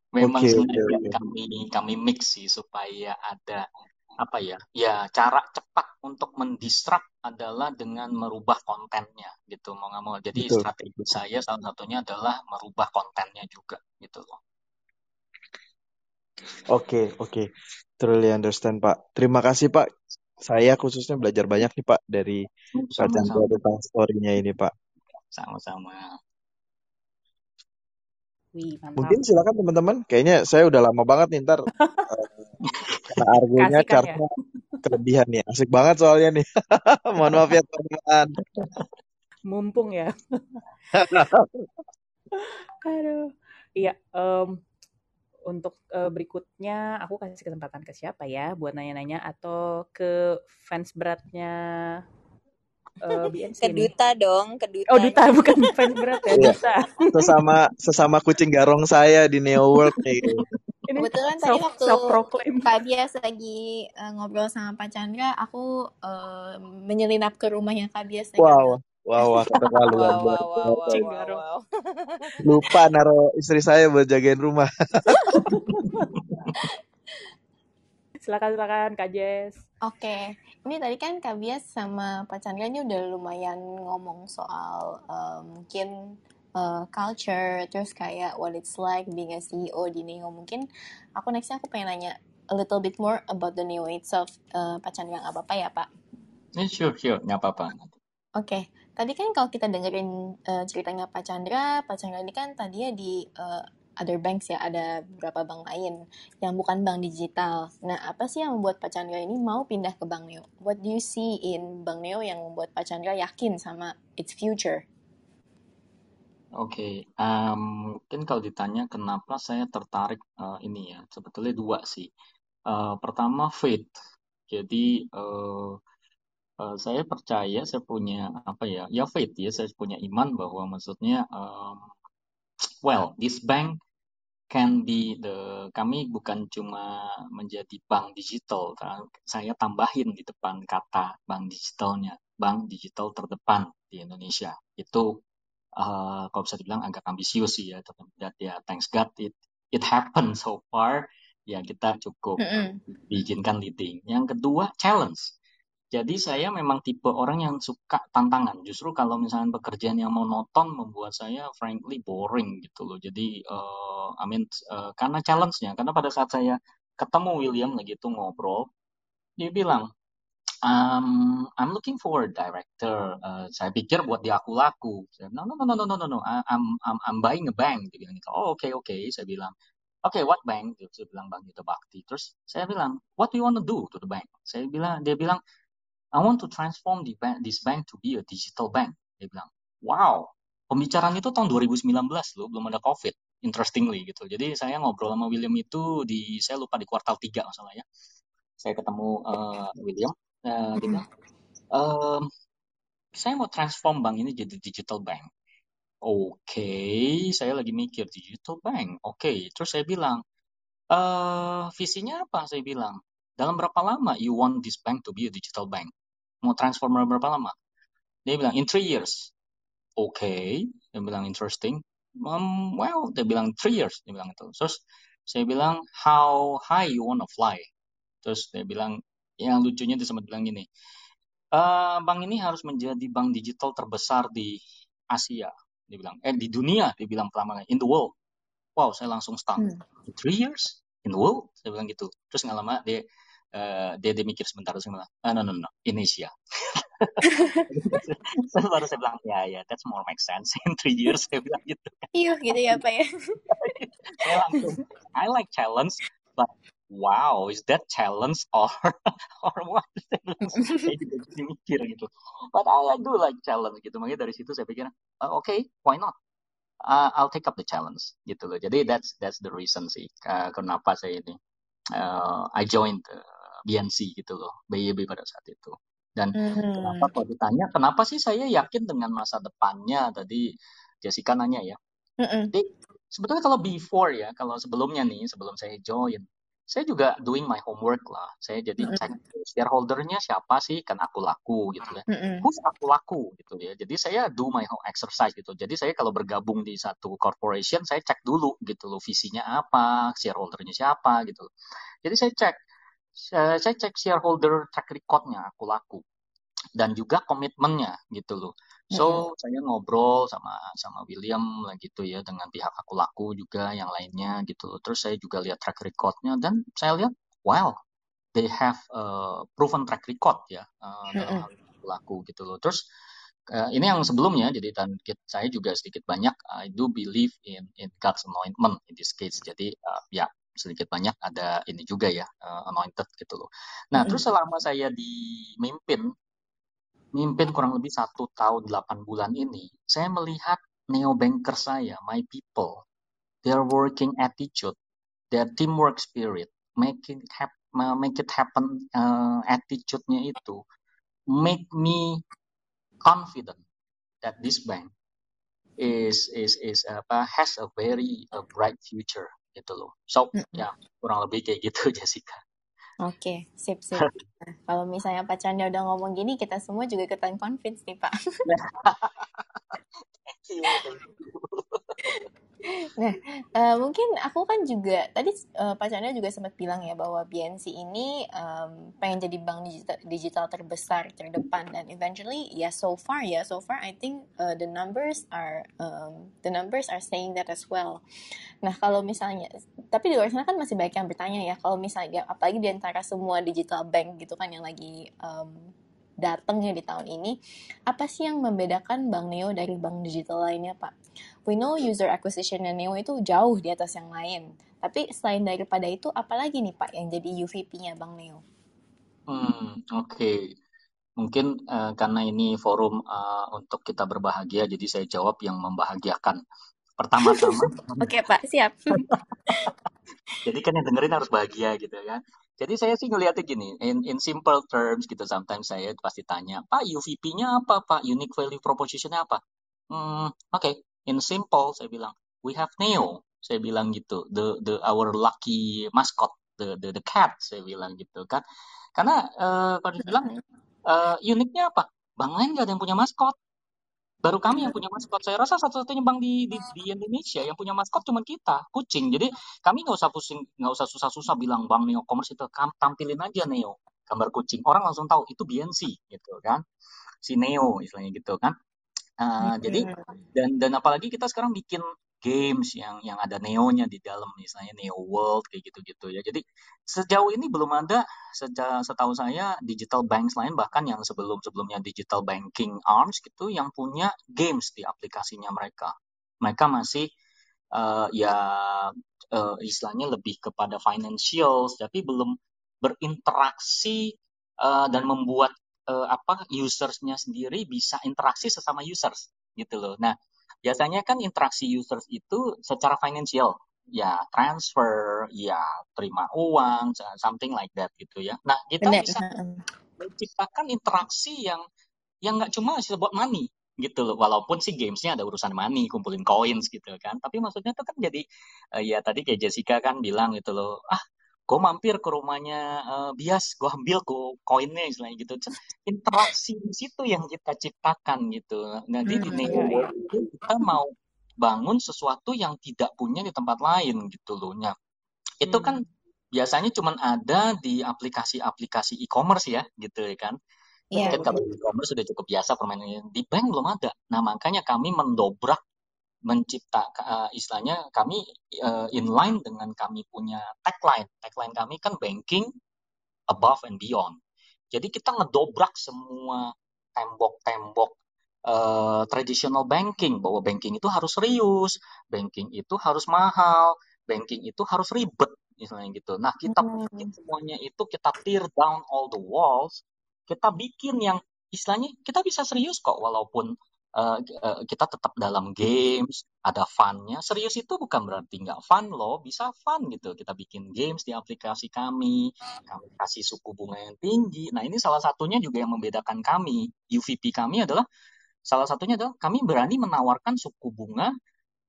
Memang okay, sengaja okay, kami kami mix sih supaya ada apa ya ya cara cepat untuk mendistrap adalah dengan merubah kontennya gitu mau nggak mau jadi Betul. strategi saya salah satunya adalah merubah kontennya juga gitu loh Oke, okay, oke. Okay. Truly understand, Pak. Terima kasih, Pak. Saya khususnya belajar banyak nih, Pak, dari Pak Chandra tentang story-nya ini, Pak. Sama-sama. Wih, mantap. Mungkin silakan teman-teman. Kayaknya saya udah lama banget nih ntar. uh, karena argonya chartnya ya? kelebihan nih. Asik banget soalnya nih. Mohon maaf ya teman-teman. Mumpung ya. Aduh. Iya, um, untuk uh, berikutnya aku kasih kesempatan ke siapa ya buat nanya-nanya atau ke fans beratnya uh, BNC ke duta nih. dong, ke duta. Oh, duta bukan fans berat ya, iya. duta. Sesama sesama kucing garong saya di Neo World nih. Ini Kebetulan tadi waktu Kak Bias lagi uh, ngobrol sama Pak Chandra, aku uh, menyelinap ke rumahnya Kak Bias. Wow. Wow, wow, wow, wow, wow, wow, wow, wow. Lupa naro istri saya buat jagain rumah. silakan silakan Kak Jess. Oke, ini tadi kan Kak Bias sama Pak Chandra ini udah lumayan ngomong soal uh, mungkin uh, culture, terus kayak what it's like being a CEO di Neo. Mungkin aku nextnya aku pengen nanya a little bit more about the Neo itself. Uh, Pak Chandra nggak apa-apa ya Pak? Yeah, sure, sure, nggak apa-apa. Oke, okay. tadi kan kalau kita dengerin uh, ceritanya Pak Chandra, Pak Chandra ini kan tadinya di uh, other banks ya, ada beberapa bank lain yang bukan bank digital. Nah, apa sih yang membuat Pak Chandra ini mau pindah ke Bank Neo? What do you see in Bank Neo yang membuat Pak Chandra yakin sama its future? Oke, um, mungkin kalau ditanya kenapa saya tertarik uh, ini ya, sebetulnya dua sih. Uh, pertama faith. Jadi uh, uh, saya percaya, saya punya apa ya, ya faith ya, saya punya iman bahwa maksudnya, um, well, this bank can be the kami bukan cuma menjadi bank digital saya tambahin di depan kata bank digitalnya bank digital terdepan di Indonesia itu uh, kalau bisa dibilang agak ambisius sih ya tapi ya thanks God it it happened so far ya kita cukup mm -hmm. diizinkan leading yang kedua challenge Jadi saya memang tipe orang yang suka tantangan. Justru kalau misalnya pekerjaan yang monoton membuat saya frankly boring gitu loh. Jadi uh, I mean uh, karena challenge-nya, karena pada saat saya ketemu William lagi itu ngobrol, dia bilang, um, I'm looking for a director. Uh, saya pikir buat dia aku laku. Saya no, no, no, no, no, no, no. I'm, I'm, I'm buying a bank. Dia bilang gitu. Oh, oke, okay, oke. Okay. Saya bilang, oke, okay, what bank? Dia bilang, Bank Yuta Bakti. Terus saya bilang, what do you want to do to the bank? Saya bilang, dia bilang, I want to transform the bank, this bank to be a digital bank. Dia bilang, wow, pembicaraan itu tahun 2019 loh, belum ada COVID, interestingly gitu. Jadi saya ngobrol sama William itu di, saya lupa di kuartal 3 masalahnya. Saya ketemu uh, William, uh, dia bilang, uh, saya mau transform bank ini jadi digital bank. Oke, okay, saya lagi mikir digital bank. Oke, okay. terus saya bilang, uh, visinya apa? Saya bilang, dalam berapa lama you want this bank to be a digital bank? mau transform berapa lama? Dia bilang in three years. Oke, okay. dia bilang interesting. Um, well, dia bilang three years, dia bilang itu. Terus saya bilang how high you wanna fly. Terus dia bilang yang lucunya dia sempat bilang gini, uh, bank ini harus menjadi bank digital terbesar di Asia. Dia bilang, eh di dunia, dia bilang pertama in the world. Wow, saya langsung stun. Hmm. In three years in the world, saya bilang gitu. Terus nggak lama dia uh, dia, dia mikir sebentar terus bilang, ah, no, no, no, Indonesia. so, baru saya bilang, ya, ya, that's more make sense. In three years, saya bilang gitu. Iya, gitu ya, Pak ya. saya langsung, I like challenge, but wow, is that challenge or or what? saya juga jadi mikir gitu. But I, I do like challenge gitu. Makanya dari situ saya pikir, uh, oke, okay, why not? Uh, I'll take up the challenge gitu loh. Jadi that's that's the reason sih uh, kenapa saya ini uh, I joined uh, BNC gitu loh, BYB pada saat itu. Dan hmm. kenapa kalau ditanya, kenapa sih saya yakin dengan masa depannya? Tadi Jessica nanya ya. Hmm. Jadi sebetulnya kalau before ya, kalau sebelumnya nih, sebelum saya join, saya juga doing my homework lah. Saya jadi mm -hmm. cek shareholdernya siapa sih, kan aku laku gitu ya. Mm -hmm. Who's aku laku gitu ya. Jadi saya do my home exercise gitu. Jadi saya kalau bergabung di satu corporation, saya cek dulu gitu loh visinya apa, shareholdernya siapa gitu. Jadi saya cek saya, saya cek shareholder track recordnya aku laku dan juga komitmennya gitu loh. So mm-hmm. saya ngobrol sama sama William gitu ya dengan pihak aku laku juga yang lainnya gitu loh. Terus saya juga lihat track recordnya dan saya lihat wow they have uh, proven track record ya uh, dalam hal aku laku gitu loh. Terus uh, ini yang sebelumnya jadi dan saya juga sedikit banyak I do believe in in God's anointment in this case. Jadi uh, ya sedikit banyak ada ini juga ya uh, anointed gitu loh. Nah, mm -hmm. terus selama saya dimimpin mimpin kurang lebih satu tahun delapan bulan ini, saya melihat neo banker saya, my people, their working attitude, their teamwork spirit, it, hap make it happen uh, attitude-nya itu make me confident that this bank is is is apa has a very a bright future gitu loh. So mm -hmm. ya kurang lebih kayak gitu Jessica. Oke, sip sip. Nah, kalau misalnya Pak Chandra udah ngomong gini, kita semua juga ikutan convince nih Pak. Nah, uh, mungkin aku kan juga tadi uh, Pak Chandra juga sempat bilang ya bahwa BNC ini um, pengen jadi bank digital, digital terbesar terdepan dan eventually ya yeah, so far ya yeah, so far I think uh, the numbers are um, the numbers are saying that as well. Nah kalau misalnya tapi di luar sana kan masih banyak yang bertanya ya kalau misalnya apalagi di antara semua digital bank gitu kan yang lagi um, datangnya di tahun ini, apa sih yang membedakan Bank Neo dari bank digital lainnya, Pak? We know user acquisition Neo itu jauh di atas yang lain. Tapi selain daripada itu, apalagi nih Pak yang jadi UVP-nya Bank Neo? Hmm, oke. Okay. Mungkin uh, karena ini forum uh, untuk kita berbahagia, jadi saya jawab yang membahagiakan. Pertama-tama. Oke okay, Pak, siap. jadi kan yang dengerin harus bahagia gitu kan. Jadi saya sih ngeliatnya gini, in, in simple terms gitu, sometimes saya pasti tanya, Pak UVP-nya apa, Pak Unique Value Proposition-nya apa? Hmm, oke, okay. In simple saya bilang, we have Neo, saya bilang gitu, the the our lucky mascot, the the the cat, saya bilang gitu kan. Karena uh, kalau dibilang uh, uniknya apa? Bang lain nggak ada yang punya maskot baru kami yang punya maskot. Saya rasa satu-satunya bank di, di, di Indonesia yang punya maskot cuma kita, kucing. Jadi kami nggak usah pusing, nggak usah susah-susah bilang bank Neo Commerce itu, tampilin aja Neo. gambar kucing orang langsung tahu itu BNC gitu kan si Neo istilahnya gitu kan uh, hmm. jadi dan dan apalagi kita sekarang bikin games yang yang ada neonya di dalam misalnya Neo World kayak gitu-gitu ya. Jadi sejauh ini belum ada sejak setahu saya digital banks lain bahkan yang sebelum-sebelumnya digital banking arms gitu yang punya games di aplikasinya mereka. Mereka masih uh, ya uh, istilahnya lebih kepada financials tapi belum berinteraksi uh, dan membuat uh, apa usersnya sendiri bisa interaksi sesama users gitu loh. Nah, biasanya kan interaksi users itu secara financial, ya transfer, ya terima uang, something like that gitu ya. Nah, kita Bener. bisa menciptakan interaksi yang yang nggak cuma buat money gitu loh. Walaupun sih gamesnya ada urusan money, kumpulin coins gitu kan. Tapi maksudnya itu kan jadi, uh, ya tadi kayak Jessica kan bilang gitu loh, ah gue mampir ke rumahnya uh, bias gue ambil gue koinnya istilahnya gitu interaksi di situ yang kita ciptakan gitu hmm, di iya. itu kita mau bangun sesuatu yang tidak punya di tempat lain gitu loh nah itu kan hmm. biasanya cuma ada di aplikasi-aplikasi e-commerce ya gitu ya kan Yeah. Mungkin kalau e-commerce sudah cukup biasa permainan di bank belum ada. Nah makanya kami mendobrak mencipta uh, istilahnya kami uh, inline dengan kami punya tagline. Tagline kami kan banking above and beyond. Jadi kita ngedobrak semua tembok-tembok uh, traditional banking bahwa banking itu harus serius, banking itu harus mahal, banking itu harus ribet misalnya gitu. Nah, kita hmm. bikin semuanya itu kita tear down all the walls, kita bikin yang istilahnya kita bisa serius kok walaupun uh, kita tetap dalam games, ada funnya. Serius itu bukan berarti nggak fun loh, bisa fun gitu. Kita bikin games di aplikasi kami, kami kasih suku bunga yang tinggi. Nah ini salah satunya juga yang membedakan kami. UVP kami adalah salah satunya adalah kami berani menawarkan suku bunga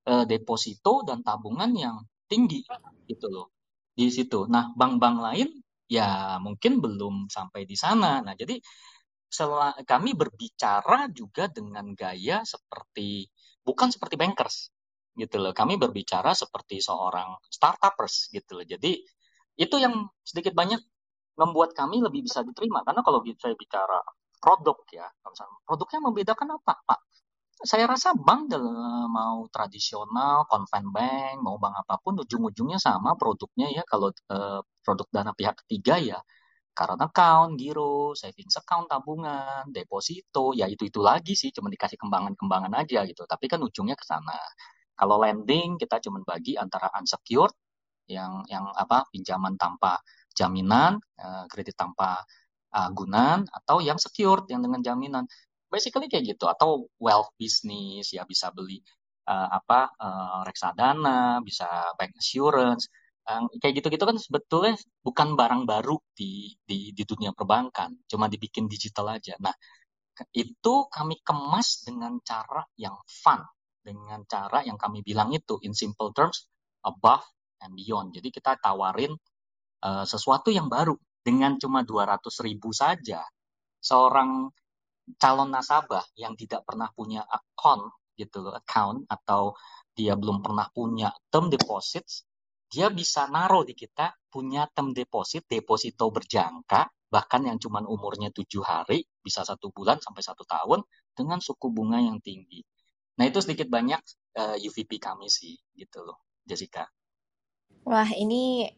uh, deposito dan tabungan yang tinggi gitu loh di situ. Nah bank-bank lain ya mungkin belum sampai di sana. Nah jadi kami berbicara juga dengan gaya seperti bukan seperti bankers gitu loh. Kami berbicara seperti seorang startupers gitu loh. Jadi itu yang sedikit banyak membuat kami lebih bisa diterima karena kalau saya bicara produk ya, produknya membedakan apa, Pak? Saya rasa bank dalam mau tradisional, konven bank, mau bank apa pun ujung-ujungnya sama produknya ya. Kalau eh, produk dana pihak ketiga ya current account, giro, savings account, tabungan, deposito, ya itu-itu lagi sih, cuma dikasih kembangan-kembangan aja gitu. Tapi kan ujungnya ke sana. Kalau lending kita cuma bagi antara unsecured yang yang apa pinjaman tanpa jaminan, eh, kredit tanpa agunan atau yang secured yang dengan jaminan. Basically kayak gitu atau wealth business ya bisa beli uh, apa uh, reksadana, bisa bank assurance kayak gitu-gitu kan sebetulnya bukan barang baru di, di di dunia perbankan, cuma dibikin digital aja. Nah, itu kami kemas dengan cara yang fun, dengan cara yang kami bilang itu in simple terms above and beyond. Jadi kita tawarin uh, sesuatu yang baru dengan cuma 200 ribu saja. Seorang calon nasabah yang tidak pernah punya account gitu account atau dia belum pernah punya term deposits dia bisa naruh di kita punya term deposit, deposito berjangka, bahkan yang cuma umurnya tujuh hari, bisa satu bulan sampai satu tahun, dengan suku bunga yang tinggi. Nah itu sedikit banyak uh, eh, UVP kami sih, gitu loh, Jessica. Wah ini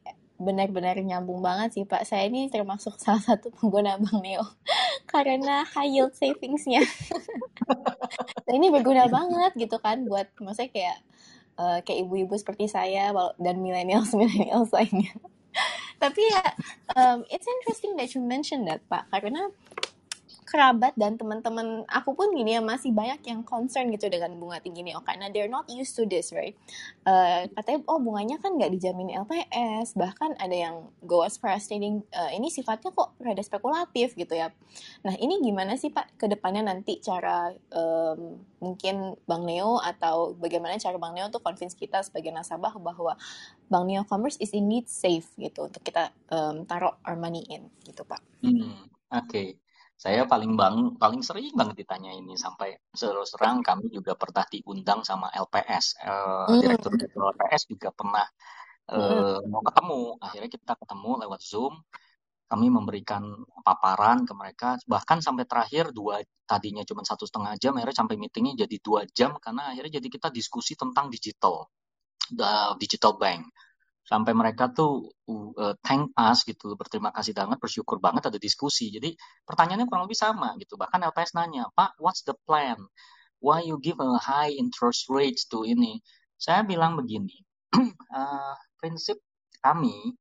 benar-benar nyambung banget sih Pak. Saya ini termasuk salah satu pengguna Bank Neo karena high yield savingsnya. nah, ini berguna banget gitu kan buat maksudnya kayak uh, kayak ibu-ibu seperti saya dan millennials lainnya. Tapi ya, um, it's interesting that you mention that Pak, karena kerabat dan teman-teman aku pun gini ya masih banyak yang concern gitu dengan bunga tinggi nih oh karena they're not used to this right? Uh, katanya oh bunganya kan nggak dijamin LPS bahkan ada yang go as far as stating uh, ini sifatnya kok rada spekulatif gitu ya. Nah ini gimana sih pak ke depannya nanti cara um, mungkin Bang Neo atau bagaimana cara Bang Neo untuk convince kita sebagai nasabah bahwa Bang Neo Commerce is indeed safe gitu untuk kita um, taruh our money in gitu pak. Hmm, Oke, okay saya paling bang paling sering banget ditanya ini sampai terus terang kami juga pernah diundang sama LPS uh, mm. direktur direktur LPS juga pernah uh, mm. mau ketemu. Akhirnya kita ketemu lewat zoom. Kami memberikan paparan ke mereka. Bahkan sampai terakhir dua tadinya cuma satu setengah jam akhirnya sampai meetingnya jadi dua jam. Karena akhirnya jadi kita diskusi tentang digital the digital bank sampai mereka tuh uh, thank us gitu berterima kasih banget bersyukur banget ada diskusi. Jadi pertanyaannya kurang lebih sama gitu. Bahkan LPS nanya Pak what's the plan? Why you give a high interest rates to ini? Saya bilang begini uh, prinsip kami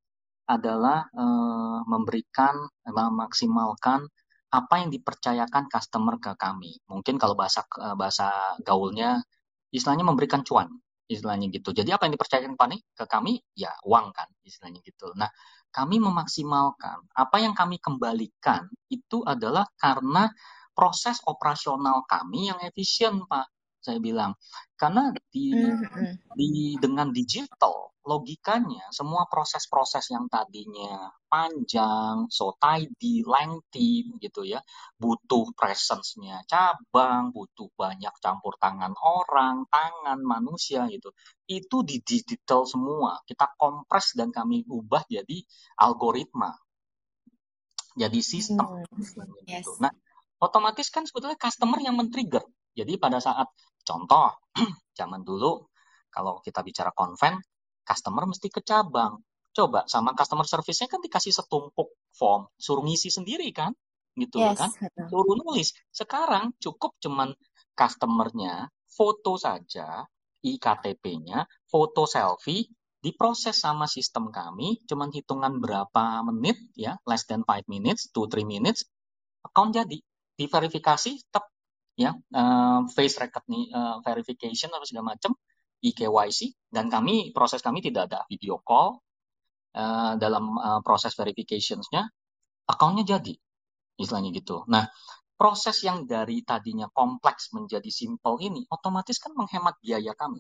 adalah uh, memberikan, memaksimalkan apa yang dipercayakan customer ke kami. Mungkin kalau bahasa bahasa gaulnya, istilahnya memberikan cuan, istilahnya gitu. Jadi apa yang dipercayakan ke kami, ya uang kan, istilahnya gitu. Nah, kami memaksimalkan apa yang kami kembalikan itu adalah karena proses operasional kami yang efisien, Pak. Saya bilang karena di, mm-hmm. di dengan digital logikanya semua proses-proses yang tadinya panjang, so tidy, lengthy gitu ya, butuh presence-nya cabang, butuh banyak campur tangan orang, tangan manusia gitu. Itu di digital semua. Kita kompres dan kami ubah jadi algoritma. Jadi sistem hmm. yes. gitu. Nah, otomatis kan sebetulnya customer yang men-trigger. Jadi pada saat contoh zaman dulu kalau kita bicara konven customer mesti ke cabang. Coba sama customer service-nya kan dikasih setumpuk form, suruh ngisi sendiri kan? Gitu yes. kan? Suruh nulis. Sekarang cukup cuman customernya foto saja, IKTP-nya, foto selfie, diproses sama sistem kami, cuman hitungan berapa menit ya, less than 5 minutes, 2-3 minutes, account jadi. Diverifikasi, tetap ya, uh, face record nih, uh, verification atau segala macam, eKYC dan kami proses kami tidak ada video call uh, dalam uh, proses verificationsnya akunnya jadi istilahnya gitu. Nah proses yang dari tadinya kompleks menjadi simple ini otomatis kan menghemat biaya kami.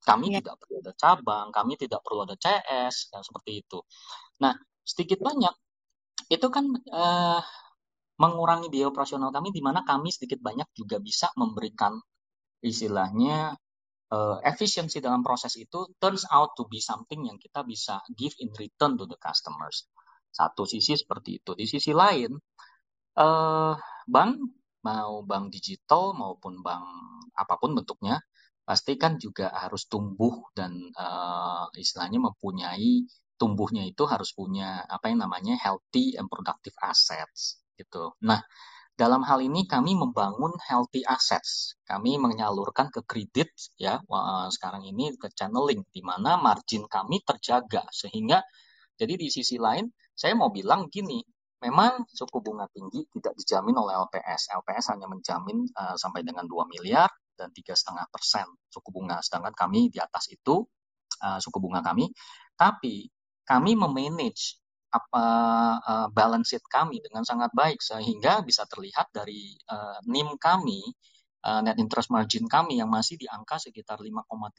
Kami ya. tidak perlu ada cabang, kami tidak perlu ada CS dan seperti itu. Nah sedikit banyak itu kan uh, mengurangi biaya operasional kami di mana kami sedikit banyak juga bisa memberikan istilahnya uh, efisiensi dalam proses itu turns out to be something yang kita bisa give in return to the customers. Satu sisi seperti itu. Di sisi lain, uh, bank mau bank digital maupun bank apa pun bentuknya, pasti kan juga harus tumbuh dan uh, istilahnya mempunyai tumbuhnya itu harus punya apa yang namanya healthy and productive assets gitu. Nah, dalam hal ini kami membangun healthy assets. Kami menyalurkan ke kredit ya sekarang ini ke channeling di mana margin kami terjaga sehingga jadi di sisi lain saya mau bilang gini, memang suku bunga tinggi tidak dijamin oleh LPS. LPS hanya menjamin uh, sampai dengan 2 miliar dan tiga setengah persen suku bunga, sedangkan kami di atas itu uh, suku bunga kami. Tapi kami memanage apa uh, balance sheet kami dengan sangat baik sehingga bisa terlihat dari uh, NIM kami uh, net interest margin kami yang masih di angka sekitar 5,86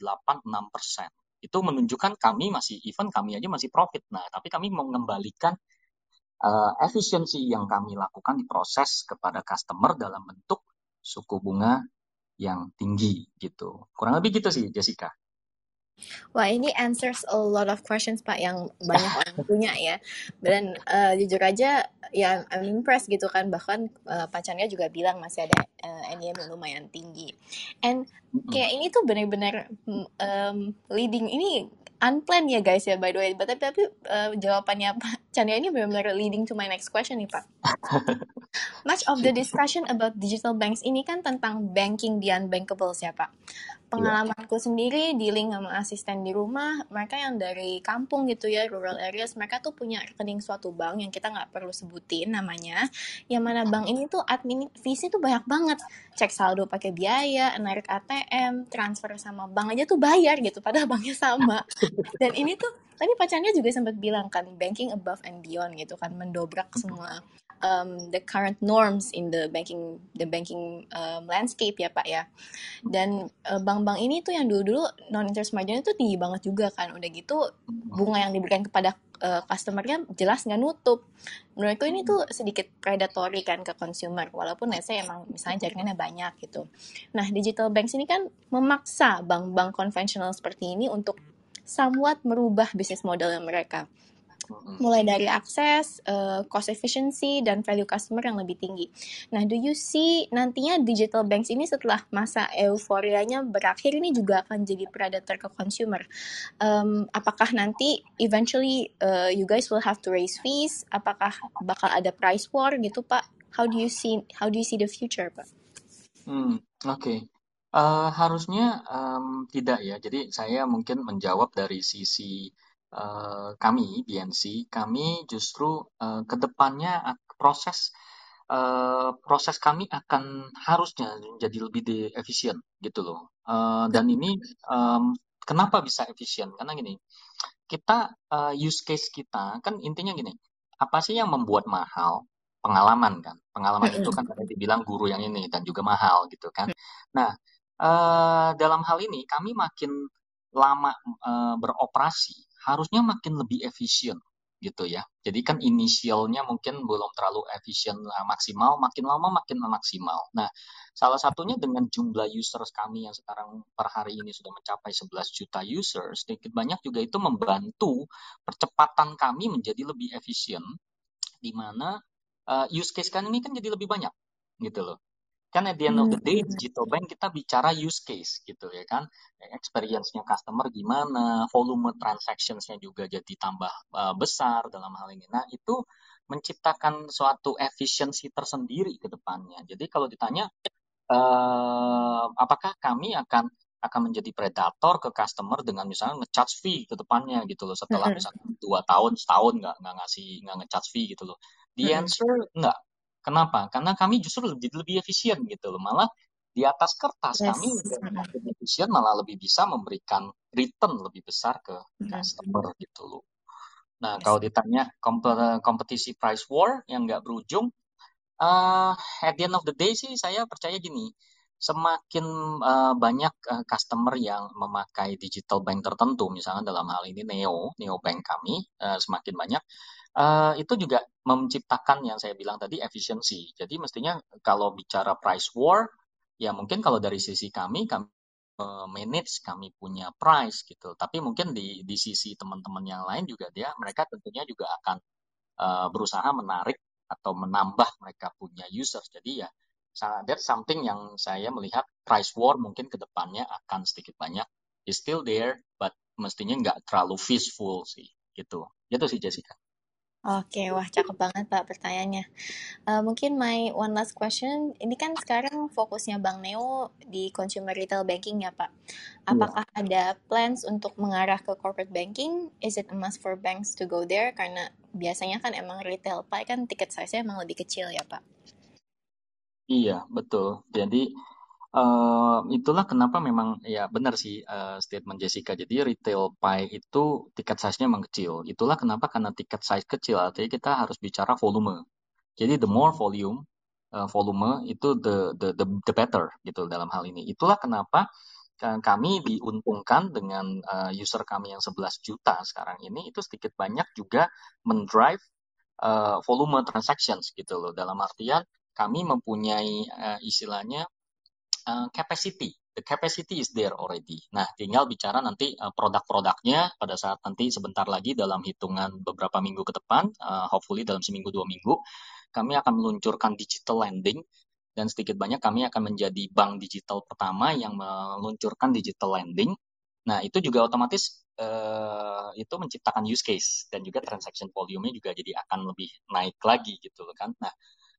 persen. Itu menunjukkan kami masih even kami aja masih profit. Nah tapi kami mengembalikan uh, efisiensi yang kami lakukan di proses kepada customer dalam bentuk suku bunga yang tinggi gitu. Kurang lebih gitu sih Jessica Wah ini answers a lot of questions Pak yang banyak orang punya ya. Dan uh, jujur aja ya I'm impressed gitu kan bahkan uh, pacarnya juga bilang masih ada uh, NIM yang lumayan tinggi. And kayak ini tuh benar-benar um, leading ini unplanned ya guys ya by the way. Tapi tapi uh, jawabannya Pak Chandra ini benar-benar leading to my next question nih Pak. Much of the discussion about digital banks ini kan tentang banking the unbankables ya Pak. Iya. Pengalamanku sendiri dealing sama asisten di rumah, mereka yang dari kampung gitu ya, rural areas, mereka tuh punya rekening suatu bank yang kita nggak perlu sebutin namanya. Yang mana bank ini tuh admin fee tuh banyak banget. Cek saldo pakai biaya, narik ATM, transfer sama bank aja tuh bayar gitu, padahal banknya sama. Dan ini tuh tadi pacarnya juga sempat bilang kan banking above and beyond gitu kan mendobrak semua um, the current norms in the banking the banking um, landscape ya pak ya. Dan uh, bank-bank ini tuh yang dulu-dulu non interest margin itu tinggi banget juga kan. Udah gitu bunga yang diberikan kepada uh, customernya jelas nggak nutup. Menurutku ini tuh sedikit predatory kan ke consumer walaupun saya emang misalnya jaringannya banyak gitu. Nah digital banks ini kan memaksa bank-bank konvensional seperti ini untuk somewhat merubah bisnis modelnya mereka mulai dari akses, uh, cost efficiency, dan value customer yang lebih tinggi. Nah, do you see nantinya digital banks ini setelah masa euforianya berakhir ini juga akan jadi predator ke consumer? Um, apakah nanti eventually uh, you guys will have to raise fees? Apakah bakal ada price war gitu, Pak? How do you see How do you see the future, Pak? Hmm, oke. Okay. Uh, harusnya um, tidak ya. Jadi saya mungkin menjawab dari sisi uh, kami BNC. Kami justru uh, ke depannya proses uh, proses kami akan harusnya menjadi lebih efisien gitu loh. Uh, dan ini um, kenapa bisa efisien? Karena gini, kita uh, use case kita kan intinya gini. Apa sih yang membuat mahal? pengalaman kan. Pengalaman itu kan ada dibilang guru yang ini dan juga mahal gitu kan. Nah, eh, dalam hal ini kami makin lama eh, beroperasi harusnya makin lebih efisien gitu ya. Jadi kan inisialnya mungkin belum terlalu efisien uh, maksimal, makin lama makin maksimal. Nah, salah satunya dengan jumlah users kami yang sekarang per hari ini sudah mencapai 11 juta users, sedikit banyak juga itu membantu percepatan kami menjadi lebih efisien di mana uh, use case ini kan jadi lebih banyak gitu loh. Kan at the end of the day, hmm. digital bank kita bicara use case gitu ya kan. Experience-nya customer gimana, volume transactions-nya juga jadi tambah uh, besar dalam hal ini. Nah, itu menciptakan suatu efisiensi tersendiri ke depannya. Jadi kalau ditanya, uh, apakah kami akan akan menjadi predator ke customer dengan misalnya ngecharge fee ke depannya gitu loh setelah misalnya dua tahun setahun nggak nggak ngasih nggak ngecharge fee gitu loh The answer enggak. Kenapa? Karena kami justru lebih, lebih efisien gitu loh. Malah di atas kertas yes. kami lebih efisien malah lebih bisa memberikan return lebih besar ke customer gitu loh. Nah, yes. kalau ditanya kompetisi price war yang nggak berujung, uh, at the end of the day sih saya percaya gini, semakin uh, banyak uh, customer yang memakai digital bank tertentu, misalnya dalam hal ini Neo, Neo Bank kami, uh, semakin banyak, uh, itu juga menciptakan yang saya bilang tadi efisiensi. Jadi mestinya kalau bicara price war, ya mungkin kalau dari sisi kami, kami manage, kami punya price gitu. Tapi mungkin di di sisi teman-teman yang lain juga dia, mereka tentunya juga akan uh, berusaha menarik atau menambah mereka punya user. Jadi ya, that's something yang saya melihat price war mungkin ke depannya akan sedikit banyak is still there, but mestinya nggak terlalu peaceful sih gitu. Itu sih Jessica. Oke, wah cakep banget Pak pertanyaannya. Uh, mungkin my one last question, ini kan sekarang fokusnya Bang Neo di consumer retail banking ya Pak. Iya. Apakah yeah. ada plans untuk mengarah ke corporate banking? Is it a must for banks to go there? Karena biasanya kan emang retail Pak kan tiket size-nya emang lebih kecil ya Pak. Iya, betul. Jadi Uh, itulah kenapa memang ya benar sih uh, statement Jessica. Jadi retail pie itu tiket size-nya memang kecil. Itulah kenapa karena tiket size kecil artinya kita harus bicara volume. Jadi the more volume uh, volume itu the, the the the better gitu dalam hal ini. Itulah kenapa kami diuntungkan dengan user kami yang 11 juta sekarang ini itu sedikit banyak juga mendrive volume transactions gitu loh. Dalam artian kami mempunyai uh, istilahnya uh, capacity. The capacity is there already. Nah, tinggal bicara nanti uh, produk-produknya pada saat nanti sebentar lagi dalam hitungan beberapa minggu ke depan, uh, hopefully dalam seminggu dua minggu, kami akan meluncurkan digital lending dan sedikit banyak kami akan menjadi bank digital pertama yang meluncurkan digital lending. Nah, itu juga otomatis uh, itu menciptakan use case dan juga transaction volume-nya juga jadi akan lebih naik lagi gitu kan. Nah,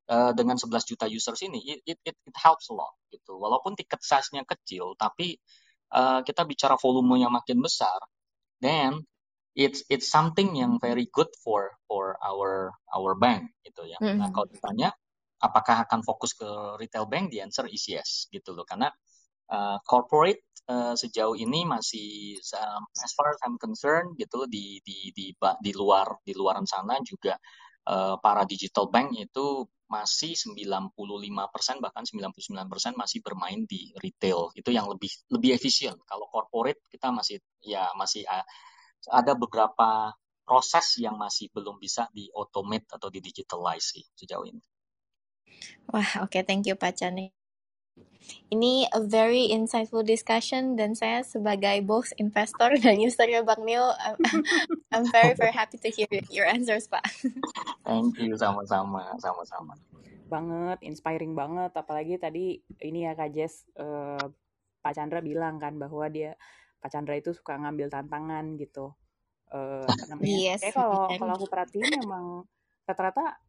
uh, dengan 11 juta users ini it, it, it helps a lot gitu. Walaupun tiket size-nya kecil, tapi uh, kita bicara volumenya makin besar, then it's it's something yang very good for for our our bank gitu ya. Mm -hmm. Nah kalau ditanya apakah akan fokus ke retail bank, the answer is yes gitu loh karena uh, corporate uh, sejauh ini masih um, as far as I'm concerned gitu di di di di luar di luaran sana juga uh, para digital bank itu masih 95% bahkan 99% masih bermain di retail. Itu yang lebih lebih efisien. Kalau corporate kita masih ya masih ada beberapa proses yang masih belum bisa di automate atau di digitalize sejauh ini. Wah, oke okay, thank you Pak Chan. Ini a very insightful discussion dan saya sebagai both investor dan user Bang Neo, I'm, I'm very very happy to hear your answers, Pak. Thank you, sama-sama, sama-sama. Banget, inspiring banget. Apalagi tadi ini ya Kak Jess, uh, Pak Chandra bilang kan bahwa dia Pak Chandra itu suka ngambil tantangan gitu. Uh, apa namanya? Yes, Kayak kalau kalau aku perhatiin memang rata-rata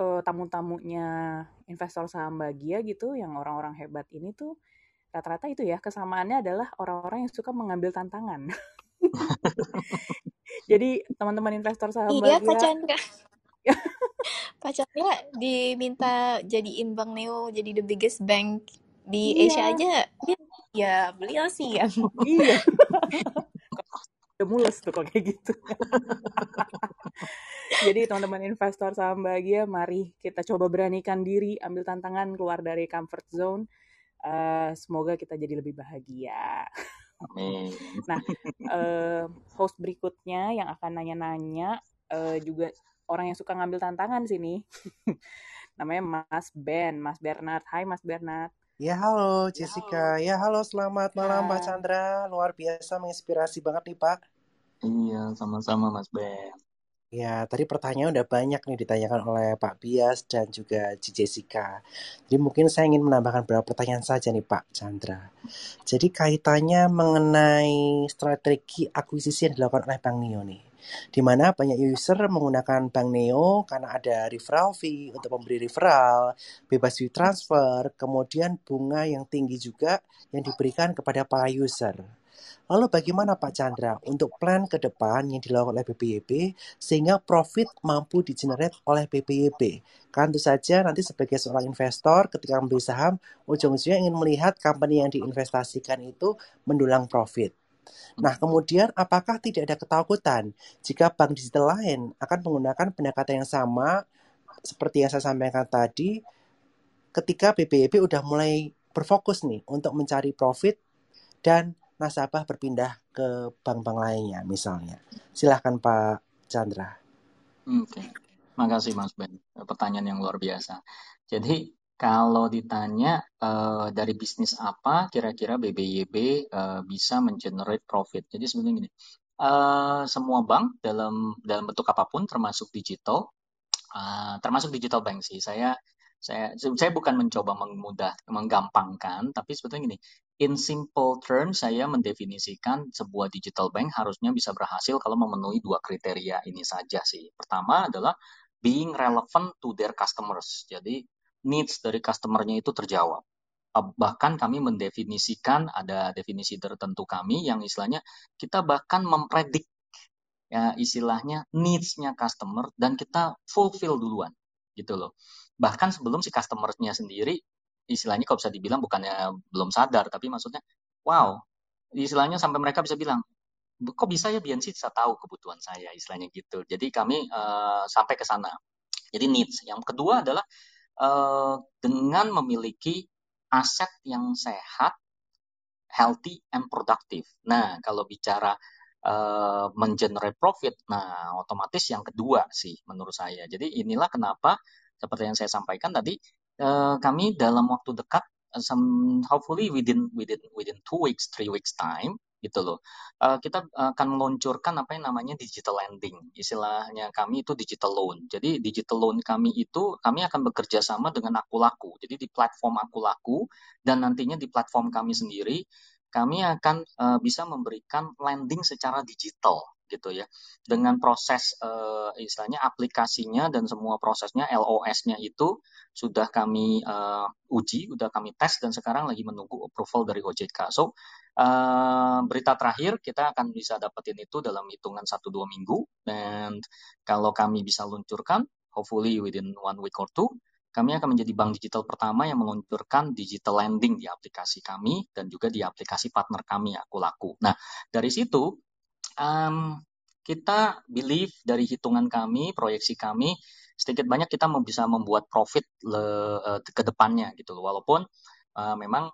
uh, tamu-tamunya investor saham bahagia gitu, yang orang-orang hebat ini tuh rata-rata itu ya kesamaannya adalah orang-orang yang suka mengambil tantangan. Jadi teman-teman investor saham iya, bahagia. Pak Chandra. Pak Chandra diminta jadiin Bang Neo jadi the biggest bank di Iya. Asia aja. Dia, ya beliau sih ya. iya. Udah mules tuh kok kayak gitu. Jadi teman-teman investor saham bahagia, mari kita coba beranikan diri, ambil tantangan keluar dari comfort zone. Uh, semoga kita jadi lebih bahagia. Amin. Nah, uh, host berikutnya yang akan nanya-nanya uh, juga orang yang suka ngambil tantangan sini. Namanya Mas Ben, Mas Bernard. Hai Mas Bernard. Ya halo Jessica, ya halo selamat malam Pak Ya. Chandra, luar biasa menginspirasi banget nih Pak. Iya, sama-sama Mas Ben. Ya, tadi pertanyaan udah banyak nih ditanyakan oleh Pak Bias dan juga Ci Jessica. Jadi mungkin saya ingin menambahkan beberapa pertanyaan saja nih Pak Chandra. Jadi kaitannya mengenai strategi akuisisi yang dilakukan oleh Bank Neo nih. Di mana banyak user menggunakan Bank Neo karena ada referral fee untuk memberi referral, bebas fee transfer, kemudian bunga yang tinggi juga yang diberikan kepada para user. Lalu bagaimana Pak Chandra untuk plan ke depan yang dilakukan oleh BPYB sehingga profit mampu digenerate oleh BPYB? Kan tentu saja nanti sebagai seorang investor ketika membeli saham, ujung-ujungnya ingin melihat company yang diinvestasikan itu mendulang profit. Nah, kemudian apakah tidak ada ketakutan jika bank digital lain akan menggunakan pendekatan yang sama seperti yang saya sampaikan tadi ketika BPYB udah mulai berfokus nih untuk mencari profit dan nasabah berpindah ke bank-bank lainnya misalnya. Silahkan Pak Chandra. Oke, makasih Mas Ben. Pertanyaan yang luar biasa. Jadi kalau ditanya uh, dari bisnis apa kira-kira BBYB uh, bisa mengenerate profit. Jadi sebenarnya gini, uh, semua bank dalam dalam bentuk apa pun termasuk digital, uh, termasuk digital bank sih. Saya saya saya bukan mencoba memudah menggampangkan, tapi sebetulnya gini, in simple terms saya mendefinisikan sebuah digital bank harusnya bisa berhasil kalau memenuhi dua kriteria ini saja sih. Pertama adalah being relevant to their customers. Jadi needs dari customernya itu terjawab. Bahkan kami mendefinisikan ada definisi tertentu kami yang istilahnya kita bahkan mempredik ya istilahnya needs-nya customer dan kita fulfill duluan gitu loh. Bahkan sebelum si customer-nya sendiri istilahnya kalau bisa dibilang bukannya belum sadar tapi maksudnya wow istilahnya sampai mereka bisa bilang kok bisa ya BNC bisa tahu kebutuhan saya istilahnya gitu. Jadi kami uh, sampai ke sana. Jadi needs. Yang kedua adalah uh, dengan memiliki aset yang sehat, healthy and productive. Nah, kalau bicara uh, mengenerate profit, nah otomatis yang kedua sih menurut saya. Jadi inilah kenapa seperti yang saya sampaikan tadi uh, kami dalam waktu dekat some hopefully within within within two weeks, three weeks time gitu loh. Uh, kita akan meluncurkan apa yang namanya digital lending. Istilahnya kami itu digital loan. Jadi digital loan kami itu kami akan bekerja sama dengan Akulaku. Jadi di platform Akulaku dan nantinya di platform kami sendiri kami akan uh, bisa memberikan lending secara digital gitu ya dengan proses uh, istilahnya aplikasinya dan semua prosesnya LOS-nya itu sudah kami uh, uji, sudah kami tes dan sekarang lagi menunggu approval dari OJK. So uh, berita terakhir kita akan bisa dapetin itu dalam hitungan 1-2 minggu dan kalau kami bisa luncurkan hopefully within one week or two kami akan menjadi bank digital pertama yang meluncurkan digital lending di aplikasi kami dan juga di aplikasi partner kami Akulaku. Nah dari situ um, kita believe dari hitungan kami, proyeksi kami, sedikit banyak kita bisa membuat profit le, uh, ke depannya gitu loh. Walaupun uh, memang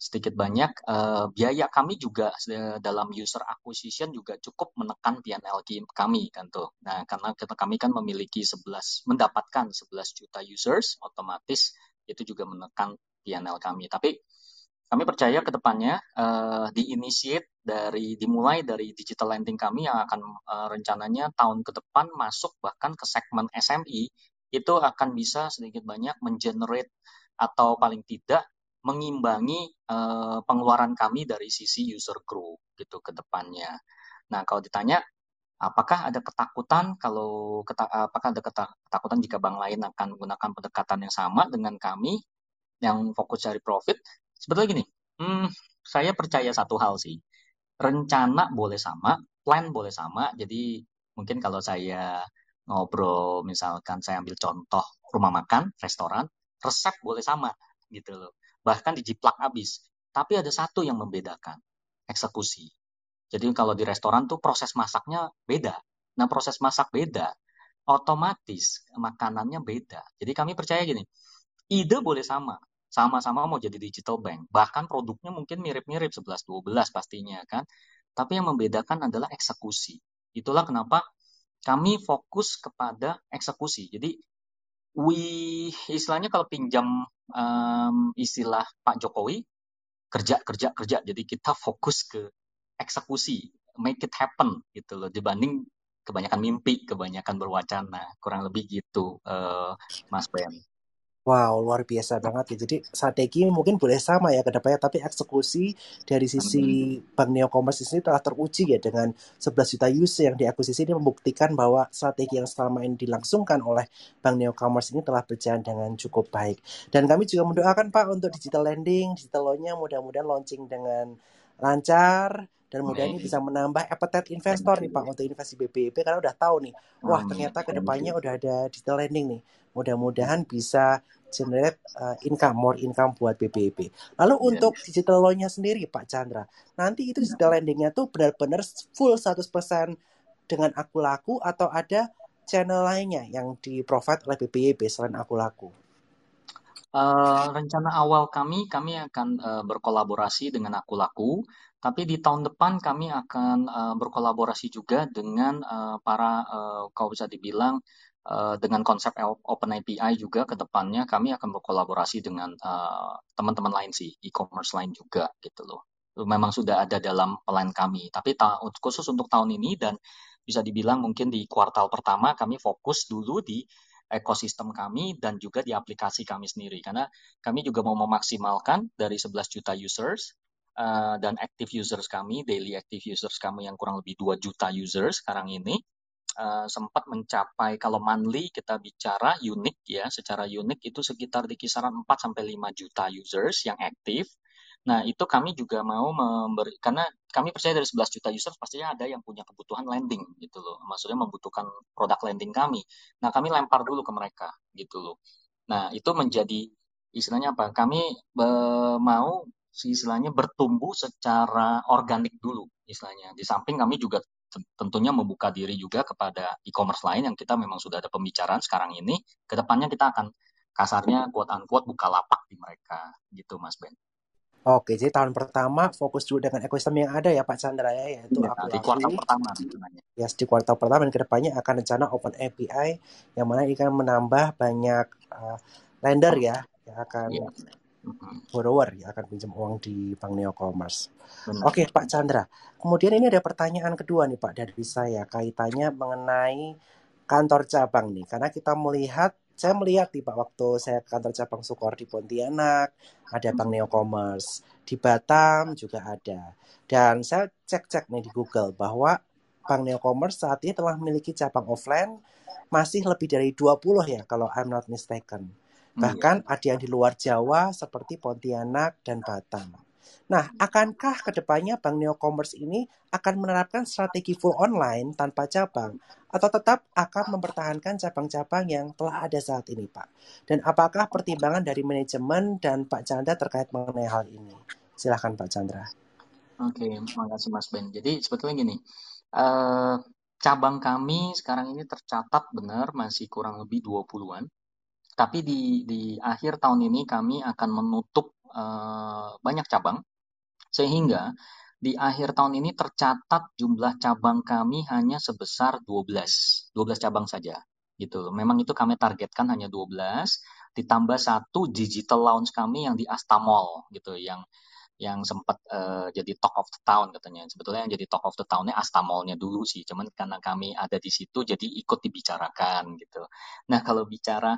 sedikit banyak uh, biaya kami juga dalam user acquisition juga cukup menekan PNL kami kan tuh. Nah, karena kita kami kan memiliki 11 mendapatkan 11 juta users otomatis itu juga menekan PNL kami. Tapi kami percaya ke depannya uh, diinitiate dari dimulai dari digital lending kami yang akan uh, rencananya tahun ke depan masuk bahkan ke segmen SME itu akan bisa sedikit banyak mengenerate atau paling tidak mengimbangi uh, pengeluaran kami dari sisi user growth gitu ke depannya. Nah, kalau ditanya apakah ada ketakutan kalau apakah ada ketakutan jika bank lain akan menggunakan pendekatan yang sama dengan kami yang fokus cari profit? sebetulnya gini, hmm, saya percaya satu hal sih. Rencana boleh sama, plan boleh sama. Jadi mungkin kalau saya ngobrol, misalkan saya ambil contoh rumah makan, restoran, resep boleh sama gitu loh. Bahkan dijiplak habis. Tapi ada satu yang membedakan, eksekusi. Jadi kalau di restoran tuh proses masaknya beda. Nah proses masak beda, otomatis makanannya beda. Jadi kami percaya gini, ide boleh sama, sama-sama mau jadi digital bank. Bahkan produknya mungkin mirip-mirip 11-12 pastinya kan. Tapi yang membedakan adalah eksekusi. Itulah kenapa kami fokus kepada eksekusi. Jadi we istilahnya kalau pinjam um, istilah Pak Jokowi kerja kerja kerja. Jadi kita fokus ke eksekusi, make it happen gitu loh dibanding kebanyakan mimpi, kebanyakan berwacana, kurang lebih gitu, uh, Mas Ben. Wow, luar biasa banget ya. Jadi strategi mungkin boleh sama ya ke depannya, tapi eksekusi dari sisi Bank Neocommerce ini telah teruji ya dengan 11 juta user yang diakuisisi. Ini membuktikan bahwa strategi yang selama ini dilangsungkan oleh Bank Neocommerce ini telah berjalan dengan cukup baik. Dan kami juga mendoakan Pak untuk digital lending, digital loan-nya mudah-mudahan launching dengan lancar dan mudah ini bisa menambah appetite investor nih Pak untuk investasi BBB karena udah tahu nih, wah ternyata ke depannya udah ada digital lending nih mudah-mudahan bisa generate uh, income, more income buat BBB. Lalu yeah. untuk digital loan-nya sendiri Pak Chandra, nanti itu digital lending-nya tuh benar-benar full 100% dengan aku laku atau ada channel lainnya yang di provide oleh BBB selain aku laku? Uh, rencana awal kami, kami akan uh, berkolaborasi dengan aku laku, tapi di tahun depan kami akan uh, berkolaborasi juga dengan uh, para, uh, kalau bisa dibilang Eh, dengan konsep Open API juga ke depannya kami akan berkolaborasi dengan uh, teman-teman lain sih, e-commerce lain juga gitu loh. Memang sudah ada dalam plan kami, tapi khusus untuk tahun ini dan bisa dibilang mungkin di kuartal pertama kami fokus dulu di ekosistem kami dan juga di aplikasi kami sendiri karena kami juga mau memaksimalkan dari 11 juta users uh, dan active users kami, daily active users kami yang kurang lebih 2 juta users sekarang ini uh, sempat mencapai kalau monthly kita bicara unik ya, secara unik itu sekitar di kisaran 4 sampai 5 juta users yang aktif. Nah, itu kami juga mau memberi karena kami percaya dari 11 juta users pastinya ada yang punya kebutuhan lending gitu loh. Maksudnya membutuhkan produk lending kami. Nah, kami lempar dulu ke mereka gitu loh. Nah, itu menjadi istilahnya apa? Kami be, mau istilahnya bertumbuh secara organik dulu istilahnya. Di samping kami juga tentunya membuka diri juga kepada e-commerce lain yang kita memang sudah ada pembicaraan sekarang ini. Ke depannya kita akan kasarnya quote unquote buka lapak di mereka gitu Mas Ben. Oke, jadi tahun pertama fokus dulu dengan ekosistem yang ada ya Pak Chandra ya, yaitu ya, di kuartal pertama. Ya, di kuartal pertama dan ke depannya akan rencana Open API yang mana ini akan menambah banyak uh, lender ya yang akan ya borrower ya akan pinjam uang di Bank Neocommerce. Oke Pak Chandra, kemudian ini ada pertanyaan kedua nih Pak dari saya kaitannya mengenai kantor cabang nih, karena kita melihat saya melihat nih Pak waktu saya kantor cabang Sukor di Pontianak ada Bank Neocommerce di Batam juga ada. Dan saya cek-cek nih di Google bahwa Bank Neocommerce saat ini telah memiliki cabang offline masih lebih dari 20 ya kalau I'm not mistaken. Bahkan ada yang di luar Jawa seperti Pontianak dan Batam. Nah, akankah ke depannya Bank Neocommerce ini akan menerapkan strategi full online tanpa cabang atau tetap akan mempertahankan cabang-cabang yang telah ada saat ini, Pak? Dan apakah pertimbangan dari manajemen dan Pak Chandra terkait mengenai hal ini? Silahkan Pak Chandra. Oke, terima kasih Mas Ben. Jadi sebetulnya gini, uh, cabang kami sekarang ini tercatat benar masih kurang lebih 20-an. Tapi di, di akhir tahun ini kami akan menutup uh, banyak cabang, sehingga di akhir tahun ini tercatat jumlah cabang kami hanya sebesar 12, 12 cabang saja. Gitu. Memang itu kami targetkan hanya 12, ditambah satu digital lounge kami yang di Astamall gitu, yang yang sempat uh, jadi talk of the town katanya. Sebetulnya yang jadi talk of the townnya Astamolnya dulu sih, cuman karena kami ada di situ jadi ikut dibicarakan gitu. Nah kalau bicara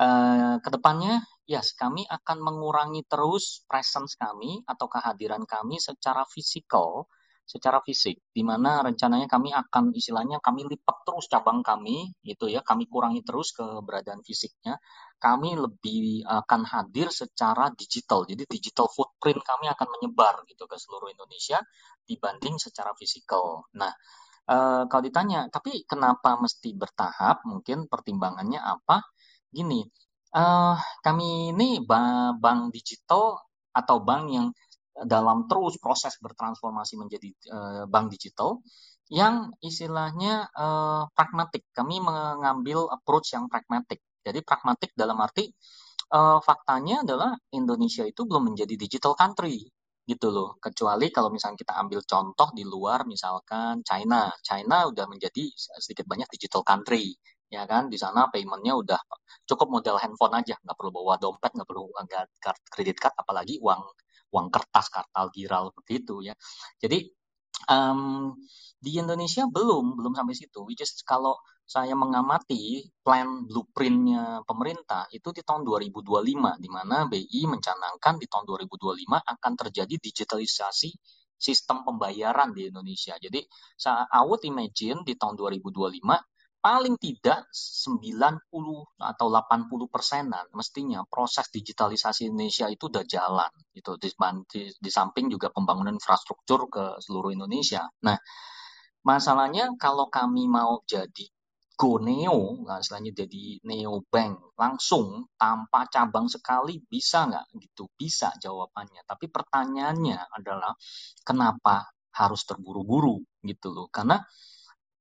uh, ke depannya, yes kami akan mengurangi terus presence kami atau kehadiran kami secara fisikal secara fisik, di mana rencananya kami akan istilahnya kami lipat terus cabang kami, gitu ya, kami kurangi terus keberadaan fisiknya, kami lebih akan hadir secara digital, jadi digital footprint kami akan menyebar gitu ke seluruh Indonesia dibanding secara fisikal. Nah, e, kalau ditanya, tapi kenapa mesti bertahap? Mungkin pertimbangannya apa? Gini, e, kami ini bank digital atau bank yang dalam terus proses bertransformasi menjadi uh, bank digital yang istilahnya uh, pragmatik. Kami mengambil approach yang pragmatik. Jadi pragmatik dalam arti uh, faktanya adalah Indonesia itu belum menjadi digital country gitu loh. Kecuali kalau misalnya kita ambil contoh di luar misalkan China. China udah menjadi sedikit banyak digital country ya kan di sana paymentnya udah cukup model handphone aja nggak perlu bawa dompet nggak perlu nggak kredit card apalagi uang uang kertas, kartal, giral seperti itu ya. Jadi um, di Indonesia belum belum sampai situ. Which is kalau saya mengamati plan blueprintnya pemerintah itu di tahun 2025 di mana BI mencanangkan di tahun 2025 akan terjadi digitalisasi sistem pembayaran di Indonesia. Jadi saya would imagine di tahun 2025 paling tidak 90 atau 80 persenan mestinya proses digitalisasi Indonesia itu udah jalan itu di, di, di samping juga pembangunan infrastruktur ke seluruh Indonesia. Nah, masalahnya kalau kami mau jadi go neo, istilahnya jadi neo bank langsung tanpa cabang sekali bisa nggak gitu? Bisa jawabannya. Tapi pertanyaannya adalah kenapa harus terburu-buru gitu loh? Karena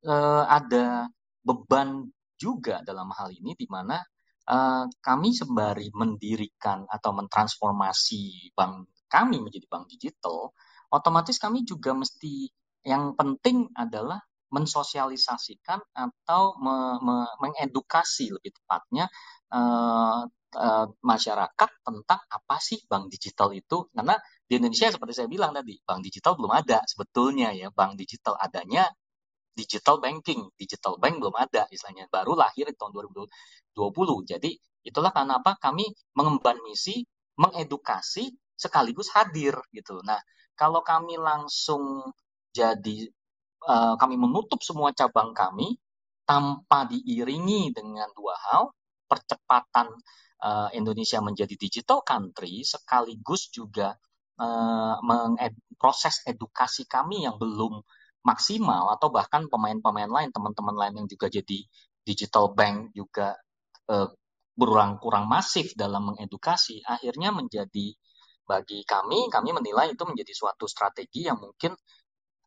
eh, ada beban juga dalam hal ini di mana uh, kami sembari mendirikan atau mentransformasi bank kami menjadi bank digital, otomatis kami juga mesti yang penting adalah mensosialisasikan atau me, me, mengedukasi lebih tepatnya uh, masyarakat tentang apa sih bank digital itu. Karena di Indonesia seperti saya bilang tadi bank digital belum ada sebetulnya ya. Bank digital adanya digital banking. Digital bank belum ada, istilahnya baru lahir di tahun 2020. Jadi itulah kenapa kami mengemban misi mengedukasi sekaligus hadir gitu. Nah, kalau kami langsung jadi uh, kami menutup semua cabang kami tanpa diiringi dengan dua hal, percepatan uh, Indonesia menjadi digital country sekaligus juga uh, proses edukasi kami yang belum maksimal atau bahkan pemain-pemain lain, teman-teman lain yang juga jadi digital bank juga eh, berulang kurang masif dalam mengedukasi, akhirnya menjadi bagi kami, kami menilai itu menjadi suatu strategi yang mungkin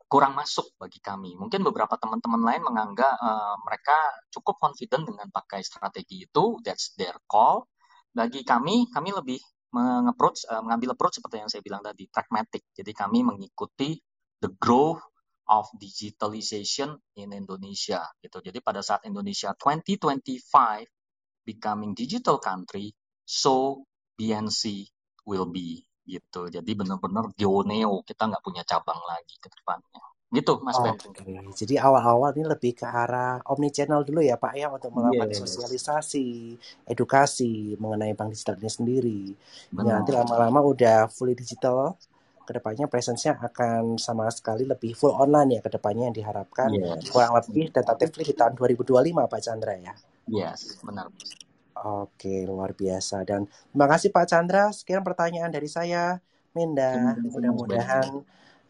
kurang masuk bagi kami. Mungkin beberapa teman-teman lain menganggap uh, mereka cukup confident dengan pakai strategi itu, that's their call. Bagi kami, kami lebih mengapproach, uh, mengambil approach seperti yang saya bilang tadi, pragmatic. Jadi kami mengikuti the growth of digitalization in Indonesia gitu. Jadi pada saat Indonesia 2025 becoming digital country, so BNC will be gitu. Jadi benar-benar Dioneo kita nggak punya cabang lagi ke depannya. Gitu Mas Ben. Oke, jadi awal-awal ini lebih ke arah omni channel dulu ya Pak ya untuk melakukan yes. sosialisasi, edukasi mengenai bank digital ini sendiri. Ya, nanti lama-lama udah fully digital, ke depannya presence-nya akan sama sekali lebih full online ya ke depannya yang diharapkan yes. kurang lebih tentatifly di tahun 2025 Pak Chandra ya. Yes, benar. Oke, luar biasa. Dan terima kasih Pak Chandra. Sekian pertanyaan dari saya, Minda. Mudah-mudahan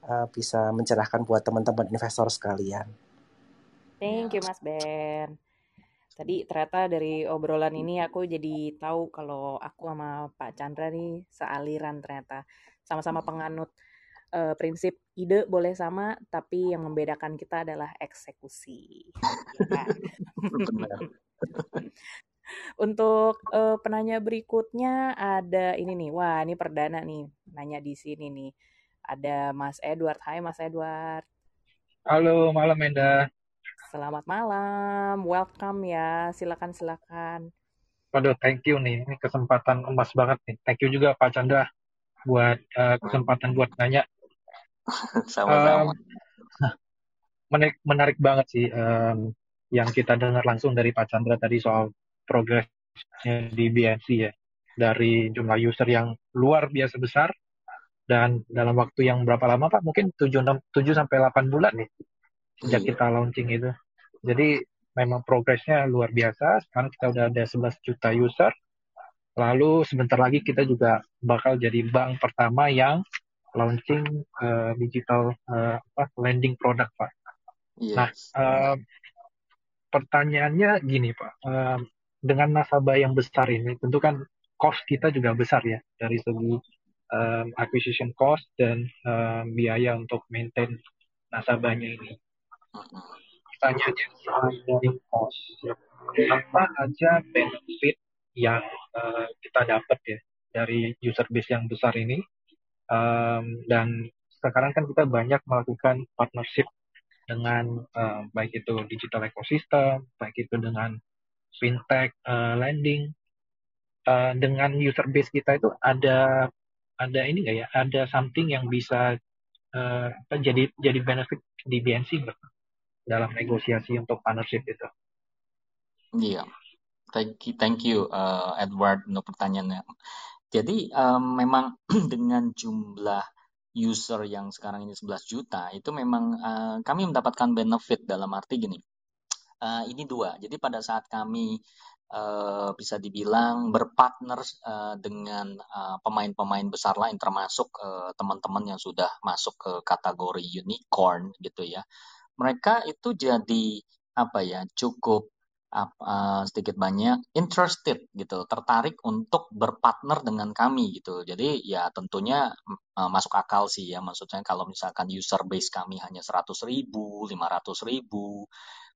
uh, bisa mencerahkan buat teman-teman investor sekalian. Thank you Mas Ben. Tadi ternyata dari obrolan ini aku jadi tahu kalau aku sama Pak Chandra nih sealiran ternyata sama-sama penganut uh, prinsip ide boleh sama, tapi yang membedakan kita adalah eksekusi. Ya Untuk uh, penanya berikutnya ada ini nih, wah ini perdana nih, nanya di sini nih. Ada Mas Edward. Hai Mas Edward. Halo, malam Enda. Selamat malam, welcome ya. Silakan silakan. Waduh, thank you nih. Ini kesempatan emas banget nih. Thank you juga Pak Chandra buat uh, kesempatan buat nanya. Sama-sama. Um, menarik, menarik banget sih um, yang kita dengar langsung dari Pak Chandra tadi soal progresnya di BNC ya. Dari jumlah user yang luar biasa besar dan dalam waktu yang berapa lama Pak? Mungkin 7, 6, 7 sampai 8 bulan nih sejak iya. kita launching itu. Jadi memang progresnya luar biasa. Sekarang kita udah ada 11 juta user. Lalu sebentar lagi kita juga bakal jadi bank pertama yang launching uh, digital uh, apa, lending product, Pak. Yes. Nah, uh, pertanyaannya gini, Pak. Uh, dengan nasabah yang besar ini, tentu kan cost kita juga besar ya dari segi um, acquisition cost dan um, biaya untuk maintain nasabahnya ini. Pertanyaannya soal dari cost, apa aja benefit yang uh, kita dapat ya dari user base yang besar ini? Um, dan sekarang kan kita banyak melakukan partnership dengan uh, baik itu digital ecosystem, baik itu dengan fintech, uh, lending, uh, dengan user base kita itu ada ada ini nggak ya? Ada something yang bisa uh, jadi jadi benefit di BNC dalam negosiasi untuk partnership itu? Iya, thank you, thank you uh, Edward untuk pertanyaannya. Jadi um, memang dengan jumlah user yang sekarang ini 11 juta itu memang uh, kami mendapatkan benefit dalam arti gini. Uh, ini dua. Jadi pada saat kami uh, bisa dibilang berpartner uh, dengan pemain-pemain uh, besar lain termasuk teman-teman uh, yang sudah masuk ke kategori unicorn gitu ya. Mereka itu jadi apa ya cukup uh, sedikit banyak interested gitu, tertarik untuk berpartner dengan kami gitu. Jadi ya tentunya uh, masuk akal sih ya, maksudnya kalau misalkan user base kami hanya 100 ribu, 500 ribu,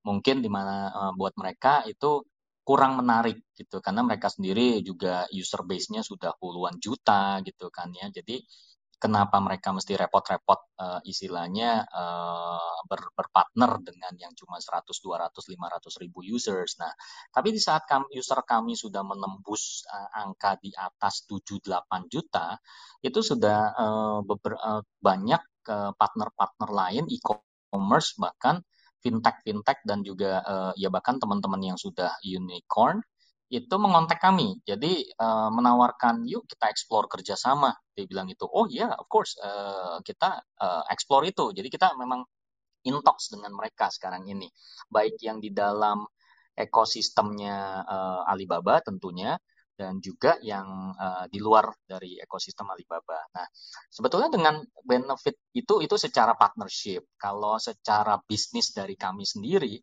mungkin di mana uh, buat mereka itu kurang menarik gitu karena mereka sendiri juga user base-nya sudah puluhan juta gitu kan ya. Jadi kenapa mereka mesti repot-repot uh, istilahnya uh, ber, berpartner dengan yang cuma 100, 200, 500 ribu users. Nah, tapi di saat kami, user kami sudah menembus uh, angka di atas 7-8 juta, itu sudah uh, uh, banyak partner-partner uh, lain e-commerce bahkan fintech-fintech dan juga uh, ya bahkan teman-teman yang sudah unicorn itu mengontak kami. Jadi uh, menawarkan yuk kita explore kerjasama. Dia bilang itu, oh ya yeah, of course uh, kita uh, explore itu. Jadi kita memang in talks dengan mereka sekarang ini. Baik yang di dalam ekosistemnya uh, Alibaba tentunya dan juga yang uh, di luar dari ekosistem Alibaba. Nah, sebetulnya dengan benefit itu itu secara partnership. Kalau secara bisnis dari kami sendiri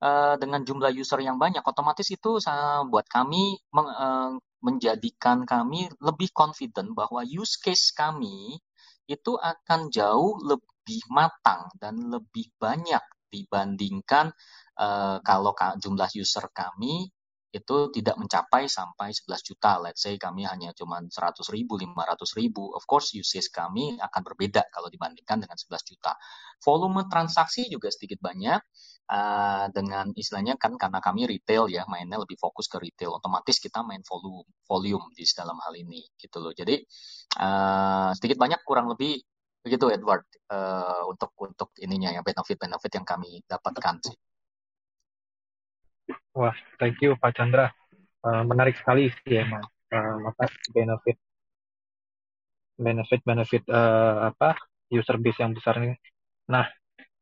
uh, dengan jumlah user yang banyak, otomatis itu uh, buat kami uh, menjadikan kami lebih confident bahwa use case kami itu akan jauh lebih matang dan lebih banyak dibandingkan uh, kalau jumlah user kami itu tidak mencapai sampai 11 juta. Let's say kami hanya cuma 100 ribu, 500 ribu. Of course, usage kami akan berbeda kalau dibandingkan dengan 11 juta. Volume transaksi juga sedikit banyak. Uh, dengan istilahnya kan karena kami retail ya mainnya lebih fokus ke retail otomatis kita main volume volume di dalam hal ini gitu loh jadi uh, sedikit banyak kurang lebih begitu Edward uh, untuk untuk ininya ya benefit benefit yang kami dapatkan sih Wah, thank you Pak Chandra. Uh, menarik sekali sih emang uh, apa benefit benefit benefit uh, apa user base yang besar ini. Nah,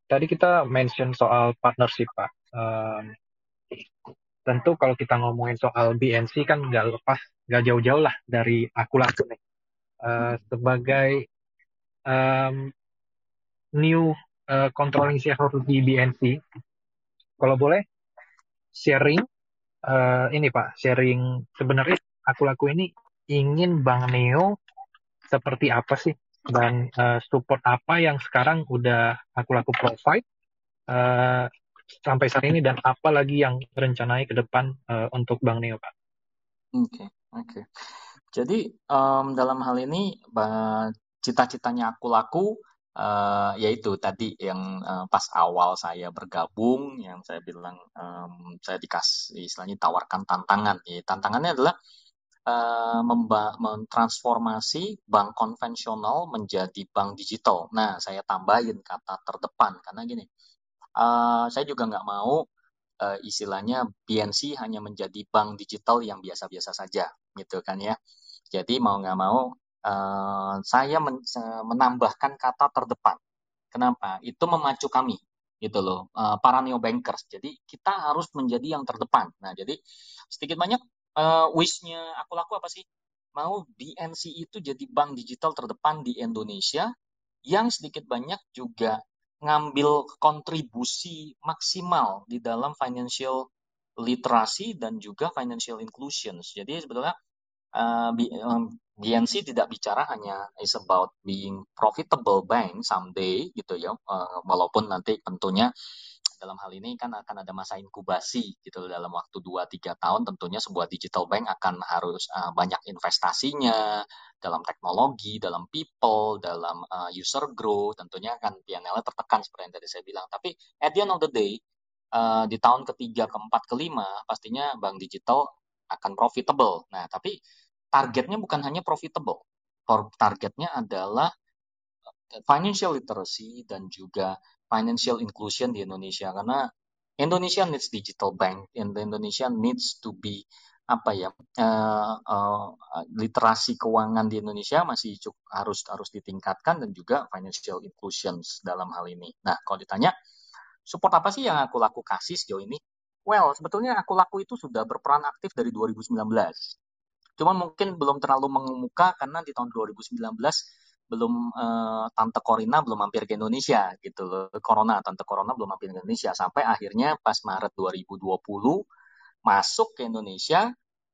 tadi kita mention soal partnership Pak. Um, tentu kalau kita ngomongin soal BNC kan nggak lepas nggak jauh-jauh lah dari aku laku nih uh, sebagai um, new uh, controlling shareholder di BNC. Kalau boleh sharing uh, ini Pak, sharing sebenarnya aku laku ini ingin Bang Neo seperti apa sih dan uh, support apa yang sekarang udah aku laku provide uh, sampai saat ini dan apa lagi yang rencananya ke depan uh, untuk Bang Neo Pak? Oke, okay, oke. Okay. Jadi um, dalam hal ini cita-citanya aku laku uh, yaitu tadi yang uh, pas awal saya bergabung yang saya bilang um, saya dikasih istilahnya tawarkan tantangan ya tantangannya adalah uh, mentransformasi bank konvensional menjadi bank digital. Nah, saya tambahin kata terdepan karena gini, uh, saya juga nggak mau uh, istilahnya BNC hanya menjadi bank digital yang biasa-biasa saja, gitu kan ya. Jadi mau nggak mau uh, saya men menambahkan kata terdepan. Kenapa? Itu memacu kami gitu loh para neo bankers jadi kita harus menjadi yang terdepan nah jadi sedikit banyak uh, wishnya aku laku apa sih mau BNC itu jadi bank digital terdepan di Indonesia yang sedikit banyak juga ngambil kontribusi maksimal di dalam financial literasi dan juga financial inclusion. Jadi sebetulnya uh, BNC tidak bicara hanya is about being profitable bank someday gitu ya, uh, walaupun nanti tentunya dalam hal ini kan akan ada masa inkubasi gitu dalam waktu 2-3 tahun tentunya sebuah digital bank akan harus uh, banyak investasinya dalam teknologi, dalam people, dalam uh, user growth tentunya akan PNL-nya tertekan seperti yang tadi saya bilang. Tapi at the end of the day uh, di tahun ketiga, keempat, kelima pastinya bank digital akan profitable. Nah, tapi targetnya bukan hanya profitable. Targetnya adalah financial literacy dan juga financial inclusion di Indonesia karena Indonesia needs digital bank and Indonesia needs to be apa ya uh, uh, literasi keuangan di Indonesia masih cukup harus harus ditingkatkan dan juga financial inclusion dalam hal ini. Nah kalau ditanya support apa sih yang aku laku kasih sejauh ini? Well sebetulnya aku laku itu sudah berperan aktif dari 2019. Cuma mungkin belum terlalu mengemuka karena di tahun 2019 belum uh, tante Corina belum mampir ke Indonesia gitu loh. Corona, tante Corona belum mampir ke Indonesia sampai akhirnya pas Maret 2020 masuk ke Indonesia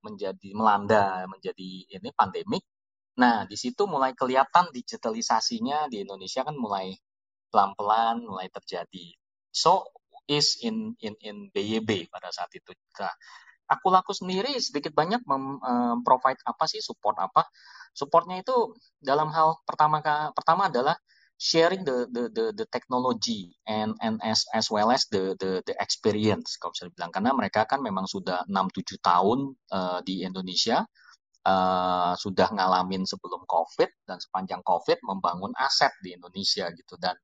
menjadi melanda menjadi ini pandemik. Nah, di situ mulai kelihatan digitalisasinya di Indonesia kan mulai pelan-pelan mulai terjadi. So is in in in BYB pada saat itu. Nah, aku laku sendiri sedikit banyak mem, uh, provide apa sih support apa. Supportnya itu dalam hal pertama pertama adalah sharing the the the, the technology and and as as well as the the the experience kalau bisa dibilang. Karena mereka kan memang sudah 6 7 tahun uh, di Indonesia uh, sudah ngalamin sebelum Covid dan sepanjang Covid membangun aset di Indonesia gitu. Dan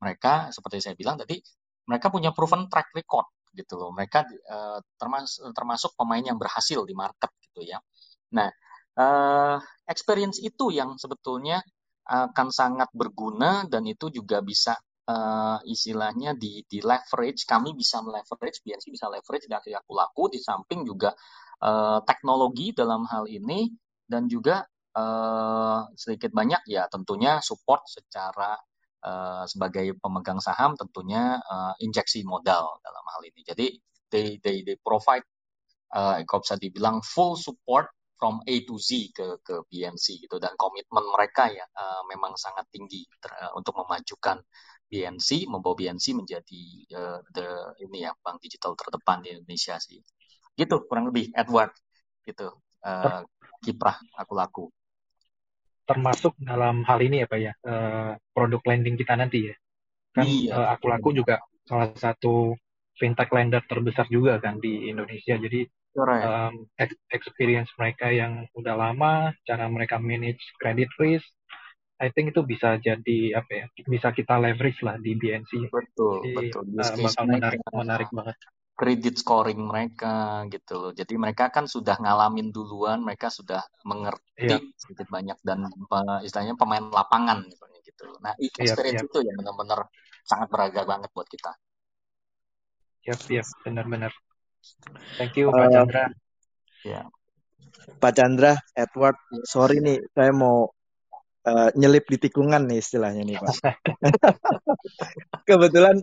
mereka seperti saya bilang tadi mereka punya proven track record gitu loh. Mereka uh, termasuk termasuk pemain yang berhasil di market gitu ya. Nah uh, experience itu yang sebetulnya akan sangat berguna dan itu juga bisa uh, istilahnya di, di leverage. Kami bisa leverage BNC bisa leverage dari aku laku. Di samping juga uh, teknologi dalam hal ini dan juga uh, sedikit banyak ya tentunya support secara uh, sebagai pemegang saham tentunya uh, injeksi modal dalam hal ini. Jadi they they they provide uh, kalau bisa dibilang full support from A to Z ke ke BNC gitu. Dan komitmen mereka ya uh, memang sangat tinggi ter, uh, untuk memajukan BNC membawa BNC menjadi uh, the ini ya bank digital terdepan di Indonesia sih. Gitu kurang lebih Edward. Gitu uh, kiprah aku laku termasuk dalam hal ini ya pak ya uh, produk lending kita nanti ya kan iya, uh, aku laku juga salah satu fintech lender terbesar juga kan di Indonesia jadi um, experience mereka yang udah lama, cara mereka manage credit risk, I think itu bisa jadi apa ya, bisa kita leverage lah di BNC. Betul, jadi, betul. Uh, bakal menarik, menarik banget. Credit scoring mereka gitu loh. Jadi mereka kan sudah ngalamin duluan, mereka sudah mengerti yeah. sedikit banyak dan uh, istilahnya pemain lapangan gitu. Nah, iya, experience yeah, yeah. itu yang benar-benar sangat berharga banget buat kita. Yap, yap, benar-benar. Thank you Pak uh, Chandra. Ya. Pak Chandra, Edward, sorry nih, saya mau uh, nyelip di tikungan nih istilahnya nih Pak. kebetulan,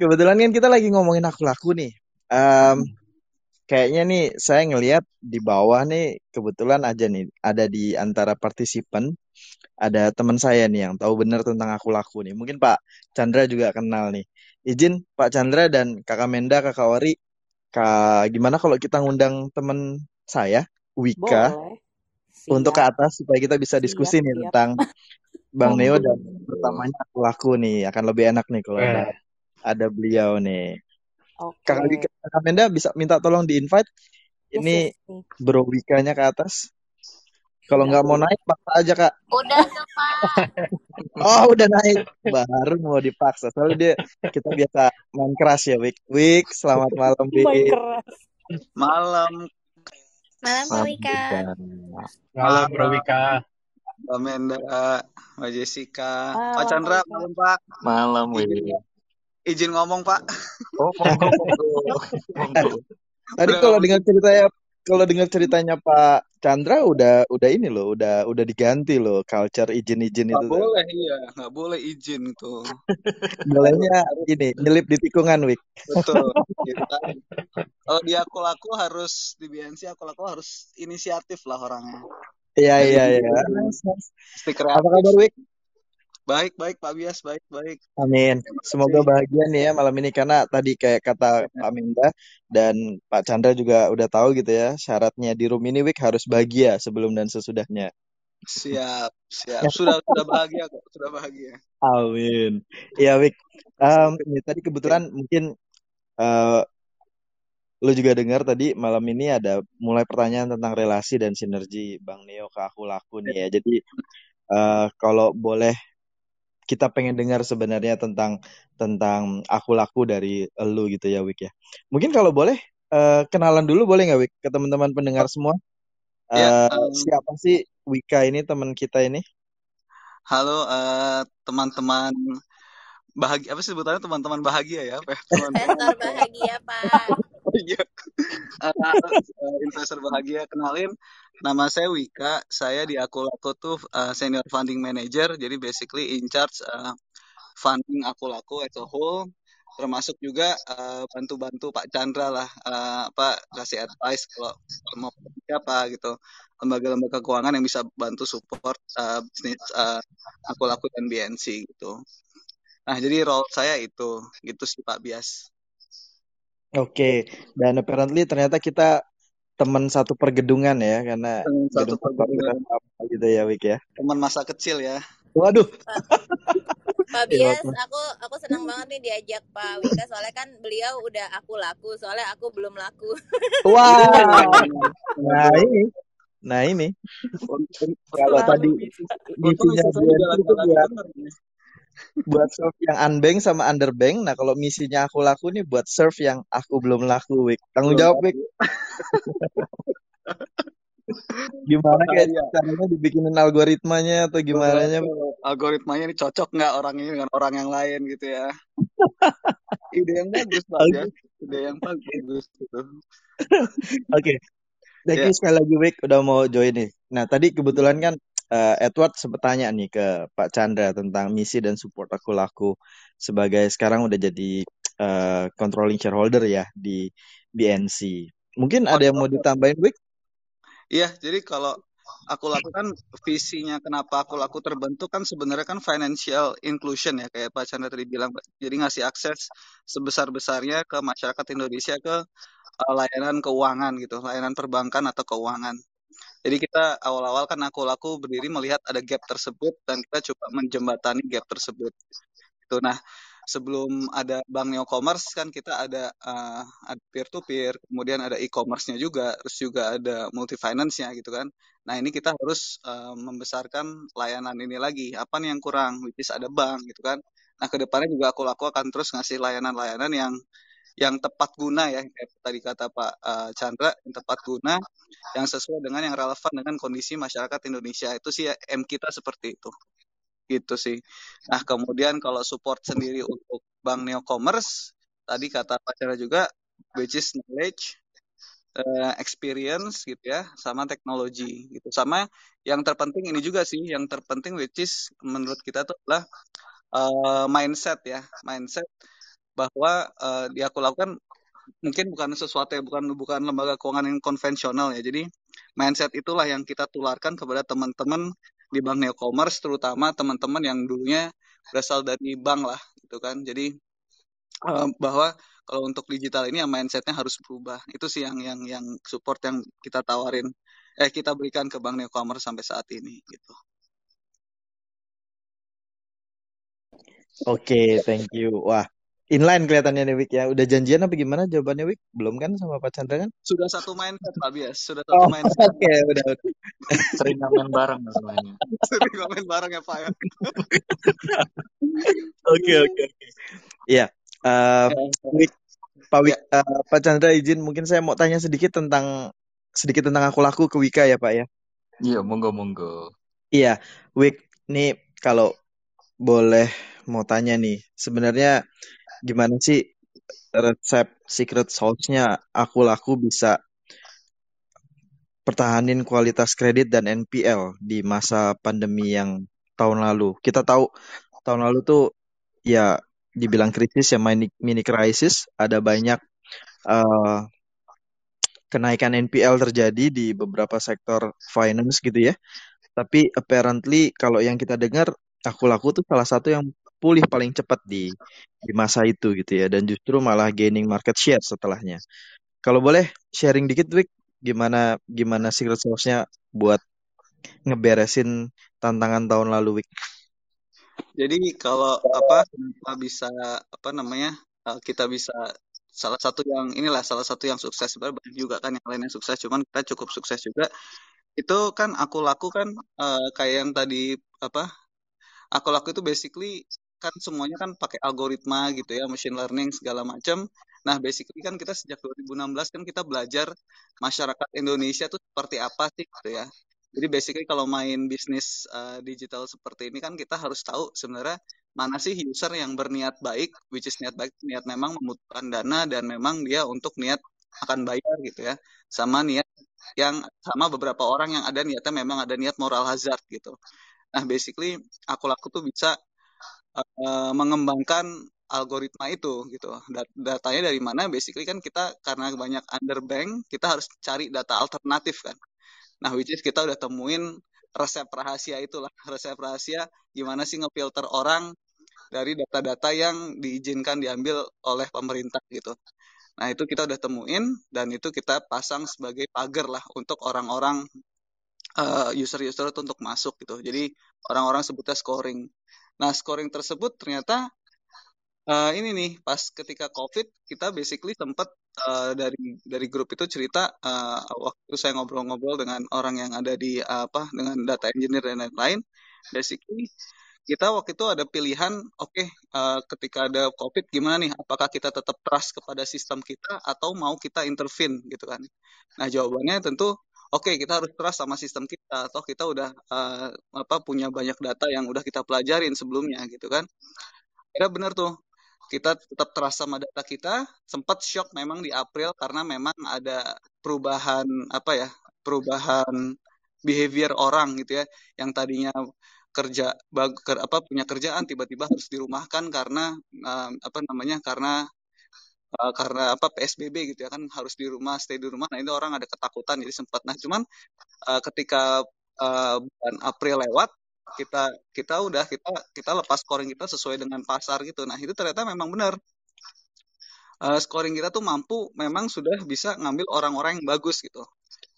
kebetulan kan kita lagi ngomongin aku laku nih. Um, kayaknya nih saya ngelihat di bawah nih kebetulan aja nih ada di antara partisipan ada teman saya nih yang tahu benar tentang aku laku nih. Mungkin Pak Chandra juga kenal nih. Izin Pak Chandra dan Kakak Menda, Kakak Wari Kak, gimana kalau kita ngundang teman saya, Wika, untuk ke atas supaya kita bisa diskusi siap, nih siap. tentang Bang Neo dan pertamanya aku laku nih akan lebih enak nih kalau ada eh. ada beliau nih. Okay. Kakak Wika, Kakak Menda bisa minta tolong di invite. Ini yes, yes, Bro Wikanya ke atas. Kalau nggak mau naik, paksa aja kak. Udah tuh Pak. Oh udah naik, baru mau dipaksa. Soalnya dia kita biasa main keras ya, Wik. Wik, selamat malam, Main Wik. keras. Malam, Malam Pak Wika. Malam Bro Wika. Mbak Menda, Mbak Jessica, Malam, Pak Chandra, malam Pak. Malam, Wik. Izin ngomong Pak. Oh, monggo, monggo. Monggo. Tadi kalau dengar ceritanya, kalau dengar ceritanya Pak Chandra udah udah ini loh, udah udah diganti loh culture izin-izin itu tuh. boleh iya, nggak boleh izin tuh. Bolehnya Harus ini nyelip di tikungan, Wik. betul. Gitu kan. Kalau di aku laku harus di BNC aku laku harus inisiatif lah orangnya. Iya iya iya. Apa kabar, Wik? Baik baik Pak Bias, baik baik. Amin. Semoga bahagia nih ya malam ini karena tadi kayak kata Pak Minda dan Pak Chandra juga udah tahu gitu ya syaratnya di room ini Wik harus bahagia sebelum dan sesudahnya. Siap siap. Sudah sudah bahagia kok, sudah bahagia. Amin. Iya Wik. Em, ini tadi kebetulan mungkin eh lu juga dengar tadi malam ini ada mulai pertanyaan tentang relasi dan sinergi Bang Neo ke aku laku nih ya. Jadi eh kalau boleh kita pengen dengar sebenarnya tentang tentang aku laku dari elu gitu ya Wik ya. Mungkin kalau boleh eh, kenalan dulu boleh nggak Wik ke teman-teman pendengar semua? Ya, Eh, em, siapa sih Wika ini teman kita ini? halo eh, teman-teman bahagia apa sebutannya? Teman-teman bahagia ya teman-teman Investor bahagia Pak. Iya. Eh, investor bahagia kenalin. Nama saya Wika saya di Akulaku tuh eh, senior funding manager jadi basically in charge eh, funding Akulaku as a whole. Termasuk juga bantu-bantu Pak Chandra lah eh, apa kasih advice kalau mau siapa gitu. Lembaga-lembaga keuangan yang bisa bantu support eh, bisnis eh, Akulaku dan BNC gitu nah jadi role saya itu gitu sih Pak Bias. Oke, dan apparently ternyata kita teman satu pergedungan ya karena teman satu pergabungan sama gitu ya Wik ya. teman masa kecil ya. Waduh, Pak ya Bias, aku aku senang banget nih diajak Pak Wika soalnya kan beliau udah aku laku, soalnya aku belum laku. Wah, Nggak nah ini, nah ini. Kalau tadi misinya lagi itu buat serve yang unbank sama underbank. Nah kalau misinya aku laku nih buat serve yang aku belum laku, Wik. Tanggung jawab. Wik. Gimana kayak Bahaya. caranya dibikinin algoritmanya atau gimana nya? Algoritmanya ini cocok nggak orang ini dengan orang yang lain gitu ya. Ide yang bagus Pak ya. Ide yang bagus gitu. oke. Thank Ya, you sekali lagi, Wik, udah mau join nih. Nah tadi kebetulan kan eh, Edward sempat tanya nih ke Pak Chandra tentang misi dan support aku laku sebagai sekarang udah jadi eh, controlling shareholder ya di BNC. Mungkin ada yang mau ditambahin, Wik? Iya, jadi kalau aku lakukan visinya kenapa aku laku terbentuk kan sebenarnya kan financial inclusion ya kayak Pak Chandra tadi bilang. Jadi ngasih akses sebesar-besarnya ke masyarakat Indonesia ke uh, layanan keuangan gitu, layanan perbankan atau keuangan. Jadi kita awal-awal kan aku laku berdiri melihat ada gap tersebut dan kita coba menjembatani gap tersebut. Itu nah sebelum ada Bank Neo Commerce kan kita ada uh, ada peer to peer, kemudian ada e-commerce-nya juga, terus juga ada multi finance-nya gitu kan. Nah, ini kita harus uh, membesarkan layanan ini lagi. Apa nih yang kurang? Which is ada bank gitu kan. Nah, ke depannya juga aku laku akan terus ngasih layanan-layanan yang yang tepat guna ya, kayak tadi kata Pak uh, Chandra, yang tepat guna, yang sesuai dengan yang relevan dengan kondisi masyarakat Indonesia. Itu sih M kita seperti itu gitu sih. Nah, kemudian kalau support sendiri untuk Bank Neo Commerce, tadi kata Pak Chandra juga, which is knowledge, uh, experience gitu ya, sama teknologi gitu. Sama yang terpenting ini juga sih, yang terpenting which is menurut kita tuh adalah uh, mindset ya, mindset bahwa uh, di aku lakukan mungkin bukan sesuatu ya, bukan bukan lembaga keuangan yang konvensional ya. Jadi mindset itulah yang kita tularkan kepada teman-teman di Bank Neo Commerce, terutama teman-teman yang dulunya berasal dari bank lah, gitu kan. Jadi uh, bahwa kalau untuk digital ini yang mindsetnya harus berubah. Itu sih yang yang yang support yang kita tawarin, eh kita berikan ke Bank Neo Commerce sampai saat ini, gitu. Oke, thank you. Wah, inline kelihatannya nih Wik ya. Udah janjian apa gimana jawabannya Wik? Belum kan sama Pak Chandra kan? Sudah satu mindset Pak Bias, sudah satu Oh, mindset. oke, udah, udah. Sering ngamen bareng semuanya. Sering komen bareng ya Pak ya. Oke, oke, oke. Iya, eh, Wik, Pak Wik, Ya, eh, Pak Chandra izin mungkin saya mau tanya sedikit tentang sedikit tentang aku laku ke Wika ya Pak ya. Iya, monggo monggo. Iya, Wik, nih kalau boleh mau tanya nih, sebenarnya gimana sih resep secret sauce-nya aku laku bisa pertahanin kualitas kredit dan NPL di masa pandemi yang tahun lalu. Kita tahu tahun lalu tuh ya dibilang krisis ya mini, mini krisis, ada banyak eh, kenaikan NPL terjadi di beberapa sektor finance gitu ya. Tapi apparently kalau yang kita dengar aku laku tuh salah satu yang pulih paling cepat di di masa itu gitu ya dan justru malah gaining market share setelahnya. Kalau boleh sharing dikit Wik gimana gimana secret sauce-nya buat ngeberesin tantangan tahun lalu Wik. Jadi kalau apa kenapa bisa apa namanya uh, kita bisa salah satu yang inilah salah satu yang sukses banyak juga kan yang lain yang sukses cuman kita cukup sukses juga itu kan aku laku kan uh, kayak yang tadi apa aku laku itu basically kan semuanya kan pakai algoritma gitu ya machine learning segala macam nah basically kan kita sejak 2016 kan kita belajar masyarakat Indonesia tuh seperti apa sih gitu ya. Jadi basically kalau main bisnis uh, digital seperti ini kan kita harus tahu sebenarnya mana sih user yang berniat baik, which is niat baik, niat memang membutuhkan dana dan memang dia untuk niat akan bayar gitu ya, sama niat yang sama beberapa orang yang ada niatnya memang ada niat moral hazard gitu. Nah basically aku laku tuh bisa uh, mengembangkan algoritma itu gitu. Dat datanya dari mana? Basically kan kita karena banyak underbank, kita harus cari data alternatif kan. Nah, which is kita udah temuin resep rahasia itulah. Resep rahasia gimana sih ngefilter orang dari data-data yang diizinkan diambil oleh pemerintah gitu. Nah, itu kita udah temuin dan itu kita pasang sebagai pagar lah untuk orang-orang uh, user-user itu untuk masuk gitu. Jadi orang-orang sebutnya scoring. Nah, scoring tersebut ternyata uh, ini nih pas ketika COVID kita basically sempat uh, dari dari grup itu cerita uh, waktu saya ngobrol-ngobrol dengan orang yang ada di uh, apa dengan data engineer dan lain-lain basically kita waktu itu ada pilihan oke okay, uh, ketika ada COVID gimana nih? Apakah kita tetap trust kepada sistem kita atau mau kita intervene gitu kan? Nah jawabannya tentu oke okay, kita harus trust sama sistem kita. Atau kita udah uh, apa punya banyak data yang udah kita pelajarin sebelumnya gitu kan. Kira benar tuh. Kita tetap terasa sama data kita. Sempat shock memang di April karena memang ada perubahan apa ya perubahan behavior orang gitu ya. Yang tadinya kerja bag, apa punya kerjaan tiba-tiba harus dirumahkan karena uh, apa namanya karena uh, karena apa PSBB gitu ya kan harus di rumah stay di rumah nah ini orang ada ketakutan jadi sempat nah cuman uh, ketika uh, bulan April lewat kita kita udah kita kita lepas scoring kita sesuai dengan pasar gitu. Nah itu ternyata memang benar. Uh, scoring kita tuh mampu memang sudah bisa ngambil orang-orang yang bagus gitu.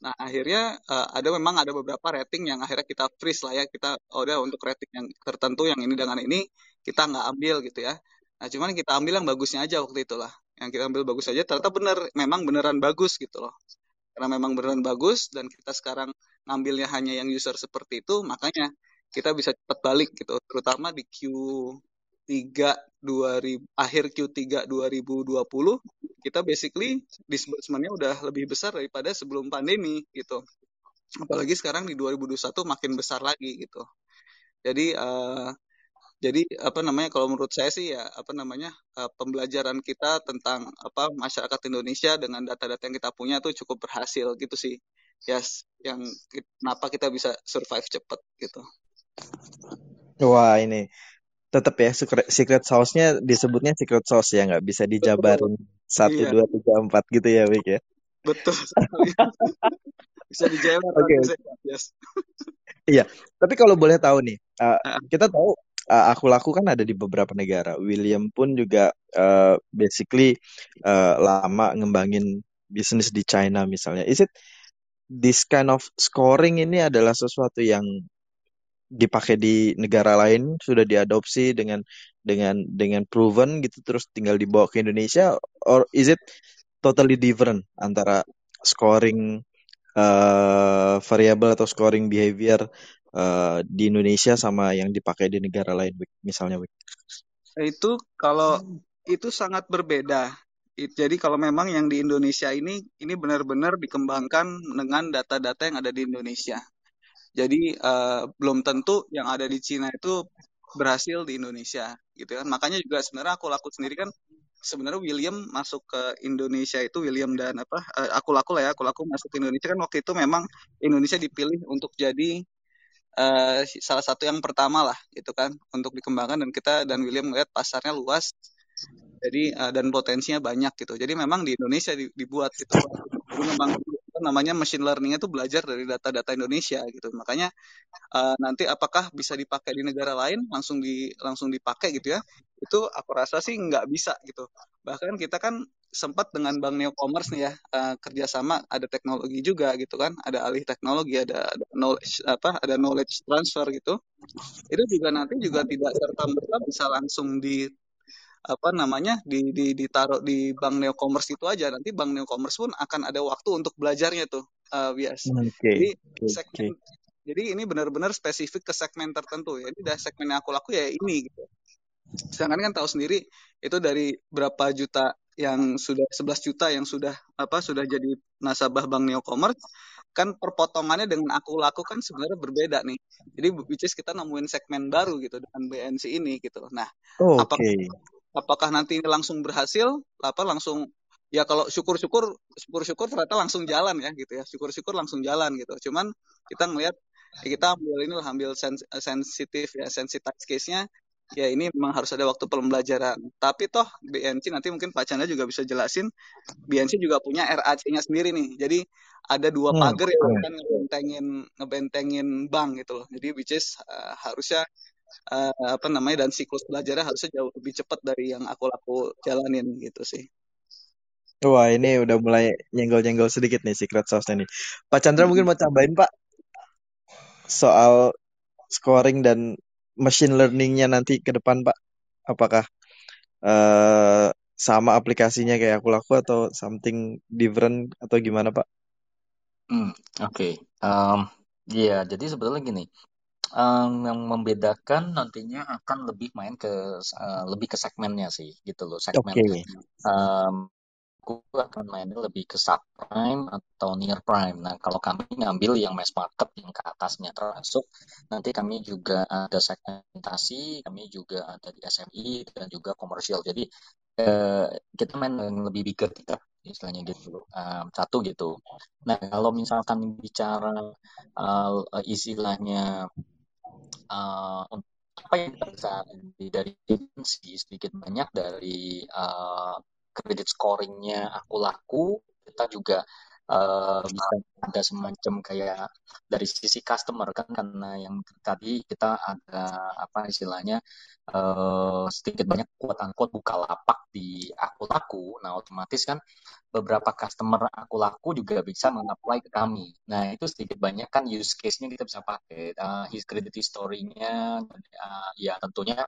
Nah akhirnya uh, ada memang ada beberapa rating yang akhirnya kita freeze lah ya kita oh udah untuk rating yang tertentu yang ini dengan ini kita nggak ambil gitu ya. Nah cuman kita ambil yang bagusnya aja waktu itu lah. Yang kita ambil bagus aja ternyata benar memang beneran bagus gitu loh. Karena memang beneran bagus dan kita sekarang ngambilnya hanya yang user seperti itu makanya kita bisa cepat balik gitu. Terutama di Q3 2000 akhir Q3 2020 kita basically disbursementnya udah lebih besar daripada sebelum pandemi gitu. Apalagi sekarang di 2021 makin besar lagi gitu. Jadi uh, jadi apa namanya kalau menurut saya sih ya apa namanya uh, pembelajaran kita tentang apa masyarakat Indonesia dengan data-data yang kita punya tuh cukup berhasil gitu sih yes yang kenapa kita bisa survive cepat gitu Wah ini tetap ya secret, secret sauce-nya disebutnya secret sauce ya nggak bisa dijabarin satu Iya. dua tiga empat gitu ya Wik ya. Betul bisa dijabar. Oke. Yes. Iya, tapi kalau boleh tahu nih, uh, kita tahu uh, aku laku kan ada di beberapa negara. William pun juga uh, basically uh, lama ngembangin bisnis di China misalnya. Is it this kind of scoring ini adalah sesuatu yang dipakai di negara lain sudah diadopsi dengan dengan dengan proven gitu terus tinggal dibawa ke Indonesia or is it totally different antara scoring uh, variable atau scoring behavior uh, di Indonesia sama yang dipakai di negara lain misalnya itu kalau itu sangat berbeda jadi kalau memang yang di Indonesia ini ini benar-benar dikembangkan dengan data-data yang ada di Indonesia. Jadi uh, belum tentu yang ada di Cina itu berhasil di Indonesia, gitu kan? Makanya juga sebenarnya aku laku sendiri kan sebenarnya William masuk ke Indonesia itu William dan apa uh, aku laku lah ya, aku laku masuk ke Indonesia kan waktu itu memang Indonesia dipilih untuk jadi uh, salah satu yang pertama lah, gitu kan, untuk dikembangkan. Dan kita dan William melihat pasarnya luas. Jadi uh, dan potensinya banyak gitu. Jadi memang di Indonesia dibuat gitu. Memang namanya machine learning itu belajar dari data-data Indonesia gitu. Makanya uh, nanti apakah bisa dipakai di negara lain langsung di langsung dipakai gitu ya itu aku rasa sih nggak bisa gitu. Bahkan kita kan sempat dengan bank Neocommerce nih ya uh, kerjasama ada teknologi juga gitu kan ada alih teknologi ada, ada knowledge apa ada knowledge transfer gitu itu juga nanti juga tidak serta merta bisa langsung di apa namanya di, di ditaruh di bank neocommerce itu aja nanti bank neocommerce pun akan ada waktu untuk belajarnya tuh uh, bias okay. jadi segmen okay. jadi ini benar-benar spesifik ke segmen tertentu ya ini dah segmen yang aku laku ya ini gitu sedangkan kan tahu sendiri itu dari berapa juta yang sudah 11 juta yang sudah apa sudah jadi nasabah bank neocommerce kan perpotongannya dengan aku lakukan sebenarnya berbeda nih. Jadi which is kita nemuin segmen baru gitu dengan BNC ini gitu. Nah, okay. apakah apakah nanti ini langsung berhasil apa langsung ya kalau syukur-syukur syukur-syukur ternyata langsung jalan ya gitu ya syukur-syukur langsung jalan gitu cuman kita ngelihat kita ambil ini ambil sens sensitif ya sensitize case-nya ya ini memang harus ada waktu pembelajaran tapi toh BNC nanti mungkin Pak Chandra juga bisa jelasin BNC juga punya RAC-nya sendiri nih jadi ada dua hmm, pagar yang hmm. akan ngebentengin ngebentengin bank gitu loh jadi which is uh, harusnya uh, apa namanya dan siklus belajarnya harusnya jauh lebih cepat dari yang aku laku jalanin gitu sih. Wah ini udah mulai nyenggol-nyenggol sedikit nih secret sauce-nya nih. Pak Chandra mungkin mau tambahin Pak soal scoring dan machine learning-nya nanti ke depan Pak. Apakah uh, sama aplikasinya kayak aku laku atau something different atau gimana Pak? Hmm, Oke, okay. um, ya yeah, jadi sebetulnya gini, um, yang membedakan nantinya akan lebih main ke uh, lebih ke segmennya sih gitu loh segmen okay. um, aku akan mainnya lebih ke subprime atau near prime. Nah, kalau kami ngambil yang mass market yang ke atasnya termasuk, nanti kami juga ada segmentasi, kami juga ada di SME dan juga komersial. Jadi eh, kita main yang lebih bigger kita istilahnya gitu um, satu gitu. Nah, kalau misalkan bicara uh, istilahnya uh, apa yang bisa dari sedikit banyak dari uh, kredit scoringnya aku laku kita juga uh, bisa ada semacam kayak dari sisi customer kan karena yang tadi kita ada apa istilahnya uh, sedikit banyak kuat angkut buka lapak di aku laku. Nah otomatis kan beberapa customer aku laku juga bisa mengapply ke kami. Nah itu sedikit banyak kan use case-nya kita bisa pakai uh, his credit history-nya uh, ya tentunya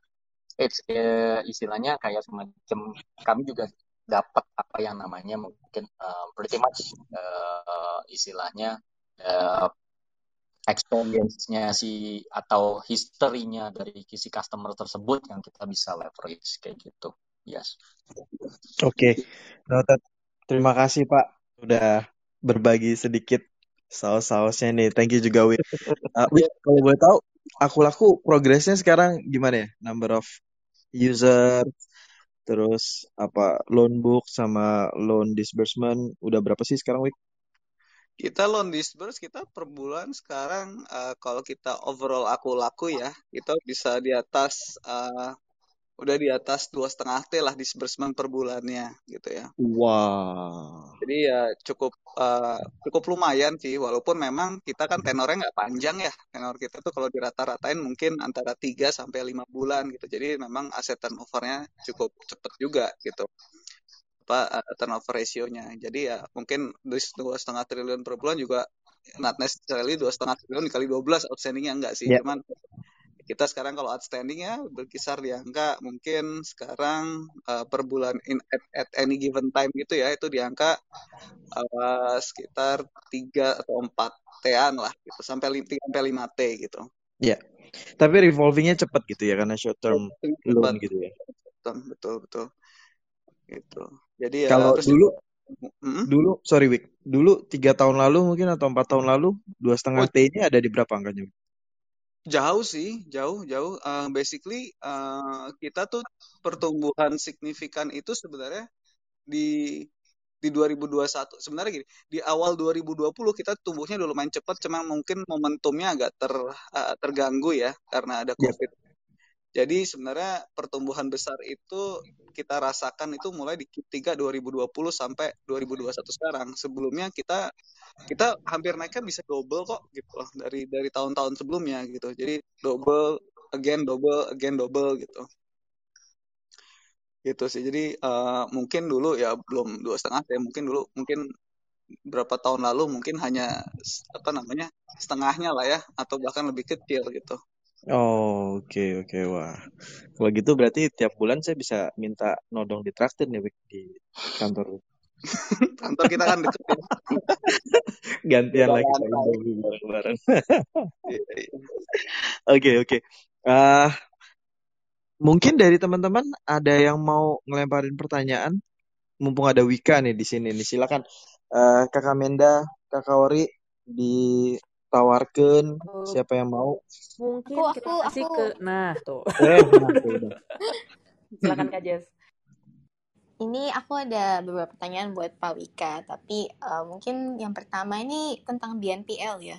it's uh, istilahnya kayak semacam kami juga dapat apa yang namanya mungkin uh, pretty much uh, istilahnya uh, experience-nya si atau history-nya dari si customer tersebut yang kita bisa leverage kayak gitu. Yes. Oke. Okay. Terima kasih Pak udah berbagi sedikit saus-sausnya nih. Thank you juga Wid. Uh, kalau boleh tahu aku laku progresnya sekarang gimana ya? Number of user, terus apa loan book sama loan disbursement udah berapa sih sekarang Wik? Kita loan disburse kita per bulan sekarang uh, kalau kita overall aku laku ya kita bisa di atas uh, udah di atas dua setengah t lah disbursement per bulannya gitu ya. Wow. Jadi ya cukup uh, cukup lumayan sih walaupun memang kita kan tenornya nggak panjang ya tenor kita tuh kalau dirata-ratain mungkin antara 3 sampai lima bulan gitu. Jadi memang aset turnovernya cukup cepet juga gitu apa uh, turnover ratio-nya. Jadi ya mungkin dua setengah triliun per bulan juga not necessarily dua setengah triliun kali dua belas outstandingnya enggak sih, yeah. cuman kita sekarang kalau outstanding ya berkisar di angka mungkin sekarang uh, per bulan in, at, at any given time gitu ya itu di angka uh, sekitar tiga atau empat T-an lah gitu sampai sampai lima T gitu. Iya. Tapi revolvingnya cepat gitu ya karena short term loan gitu ya. Betul betul betul. Gitu. Jadi ya kalau dulu hmm? dulu sorry Wik dulu tiga tahun lalu mungkin atau empat tahun lalu dua setengah oh. T ini ada di berapa angkanya? Jauh sih, jauh, jauh. Uh, basically uh, kita tuh pertumbuhan signifikan itu sebenarnya di di 2021 sebenarnya gini di awal 2020 kita tumbuhnya dulu main cepat cuma mungkin momentumnya agak ter uh, terganggu ya karena ada iya. covid yeah. Jadi sebenarnya pertumbuhan besar itu kita rasakan itu mulai di Q3 2020 sampai 2021 sekarang. Sebelumnya kita kita hampir naiknya bisa double kok gitu loh dari dari tahun-tahun sebelumnya gitu. Jadi double again double again double gitu. Gitu sih. Jadi uh, mungkin dulu ya belum dua setengah ya mungkin dulu mungkin berapa tahun lalu mungkin hanya apa namanya setengahnya lah ya atau bahkan lebih kecil gitu oh oke okay, oke okay. wah kalau gitu berarti tiap bulan saya bisa minta nodong di traktir nih di kantor kantor kita kan deket ya gantian lagi bareng-bareng oke oke ah Mungkin dari teman-teman ada yang mau ngelemparin pertanyaan? Mumpung ada Wika nih di sini nih. Silakan uh, Kakak Menda, Kakak Ori ditawarkan uh, siapa yang mau. Mungkin aku, kita aku, kasih aku. ke nah tuh. Eh, nah, Silakan Kak Jess. Ini aku ada beberapa pertanyaan buat Pak Wika, tapi uh, mungkin yang pertama ini tentang BNPL ya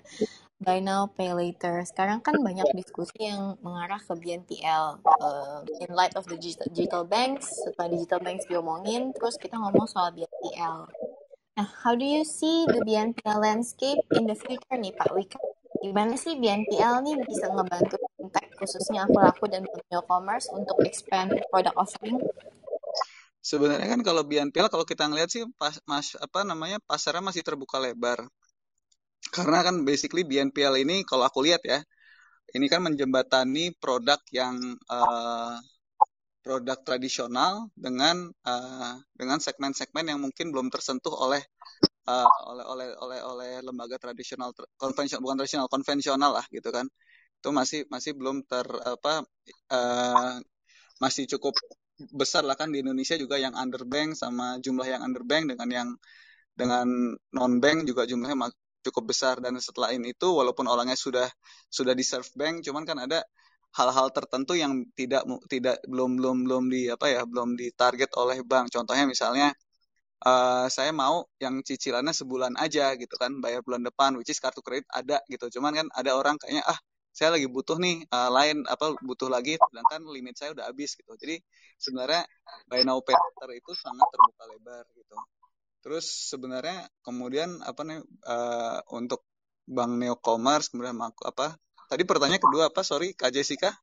buy now pay later. Sekarang kan banyak diskusi yang mengarah ke BNPL uh, in light of the digital, digital banks. Setelah digital banks diomongin, terus kita ngomong soal BNPL. Nah, how do you see the BNPL landscape in the future nih Pak Wika? Gimana sih BNPL nih bisa ngebantu fintech khususnya aku laku dan Bank Commerce untuk expand product offering? Sebenarnya kan kalau BNPL kalau kita ngeliat sih pas mas apa namanya pasarnya masih terbuka lebar karena kan basically BNPL ini kalau aku lihat ya, ini kan menjembatani produk yang uh, produk tradisional dengan uh, dengan segmen-segmen yang mungkin belum tersentuh oleh uh, oleh oleh oleh oleh lembaga tradisional konvensional bukan tradisional konvensional lah gitu kan. Itu masih masih belum ter apa uh, masih cukup besar lah kan di Indonesia juga yang underbank sama jumlah yang underbank dengan yang dengan non bank juga jumlahnya cukup besar. Dan setelah ini itu walaupun orangnya sudah sudah di serve bank cuman kan ada hal-hal tertentu yang tidak tidak belum belum belum di apa ya belum ditarget oleh bank. Contohnya misalnya uh, saya mau yang cicilannya sebulan aja gitu kan bayar bulan depan which is kartu kredit ada gitu. Cuman kan ada orang kayaknya ah saya lagi butuh nih uh, lain apa butuh lagi sedangkan limit saya udah habis gitu. Jadi sebenarnya buy now pay later itu sangat terbuka lebar gitu. Terus sebenarnya kemudian apa nih uh, untuk Bank Neo Commerce kemudian apa? Tadi pertanyaan kedua apa? Sorry, Kak Jessica.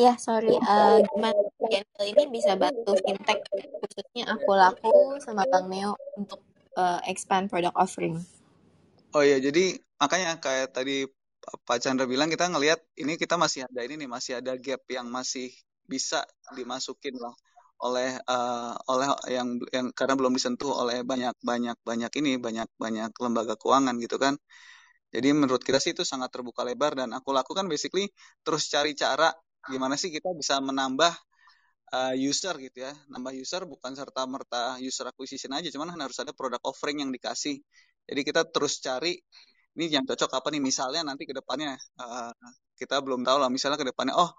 Ya, sorry. Uh, gimana channel ini bisa bantu fintech khususnya aku laku sama Bank Neo untuk uh, expand product offering? Oh ya, jadi makanya kayak tadi Pak Chandra bilang kita ngelihat ini kita masih ada ini nih masih ada gap yang masih bisa dimasukin lah oleh uh, oleh yang yang karena belum disentuh oleh banyak banyak banyak ini banyak banyak lembaga keuangan gitu kan. Jadi menurut kita sih itu sangat terbuka lebar dan aku lakukan basically terus cari cara gimana sih kita bisa menambah uh, user gitu ya. Nambah user bukan serta merta user acquisition aja cuman harus ada produk offering yang dikasih. Jadi kita terus cari ini yang cocok apa nih? Misalnya nanti ke depannya uh, kita belum tahu lah misalnya ke depannya oh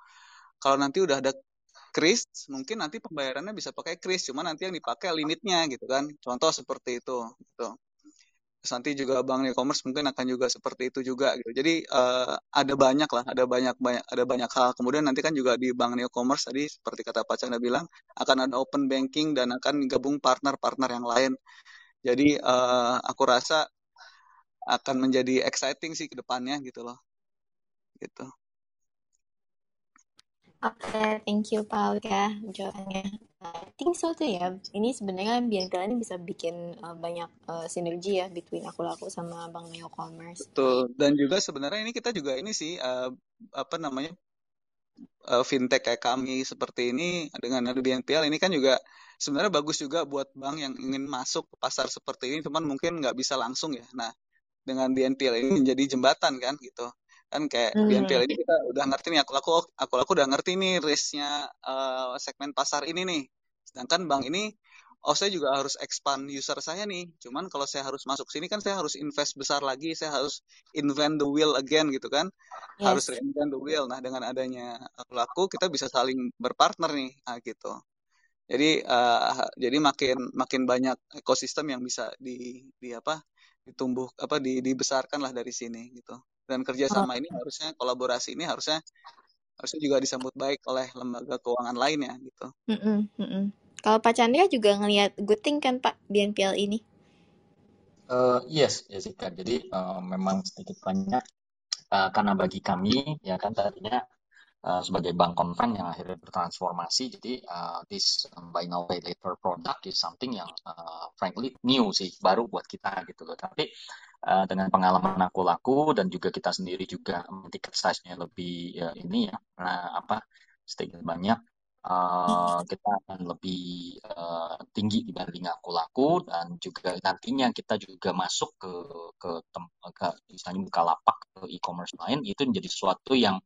kalau nanti udah ada kris mungkin nanti pembayarannya bisa pakai kris cuma nanti yang dipakai limitnya gitu kan. Contoh seperti itu gitu. Terus nanti juga bank e-commerce mungkin akan juga seperti itu juga gitu. Jadi uh, ada banyak lah ada banyak banyak ada banyak hal. Kemudian nanti kan juga di bank e-commerce tadi seperti kata Pak Chandra bilang akan ada open banking dan akan gabung partner-partner yang lain. Jadi uh, aku rasa akan menjadi exciting sih ke depannya gitu loh. Gitu Oke, thank you Pak Wika jawabannya. I think so tuh ya. Ini sebenarnya BNPL ini bisa bikin uh, banyak uh, sinergi ya between aku laku sama Bank Neo Commerce. Betul. Dan juga sebenarnya ini kita juga ini sih uh, apa namanya uh, fintech kayak kami seperti ini dengan ada BNPL ini kan juga sebenarnya bagus juga buat bank yang ingin masuk ke pasar seperti ini, cuman mungkin nggak bisa langsung ya. Nah, dengan BNPL ini menjadi jembatan kan gitu kan kayak hmm. BNPL ini kita udah ngerti nih aku aku aku aku udah ngerti nih risknya uh, segmen pasar ini nih. Sedangkan bank ini oh saya juga harus expand user saya nih. Cuman kalau saya harus masuk sini kan saya harus invest besar lagi saya harus invent the wheel again gitu kan. Yes. harus reinvent the wheel. Nah dengan adanya aku laku kita bisa saling berpartner nih nah, gitu. Jadi uh, jadi makin makin banyak ekosistem yang bisa di di apa ditumbuh apa di, dibesarkan lah dari sini gitu dan kerjasama oh. ini harusnya kolaborasi ini harusnya harusnya juga disambut baik oleh lembaga keuangan lainnya gitu. Mm -mm, mm -mm. Kalau Pak Chandra juga ngelihat good thing kan Pak BNPL ini? Uh, yes, Jessica. Jadi uh, memang sedikit banyak uh, karena bagi kami ya kan tadinya uh, sebagai bank konven yang akhirnya bertransformasi. Jadi uh, this um, buy now pay later product is something yang uh, frankly new sih, baru buat kita gitu loh. Tapi uh, dengan pengalaman aku laku dan juga kita sendiri juga tiket size-nya lebih ya, ini ya, nah, apa sedikit banyak uh, kita akan lebih uh, tinggi dibanding aku laku dan juga nantinya kita juga masuk ke ke, tem, ke misalnya buka lapak ke e-commerce lain itu menjadi sesuatu yang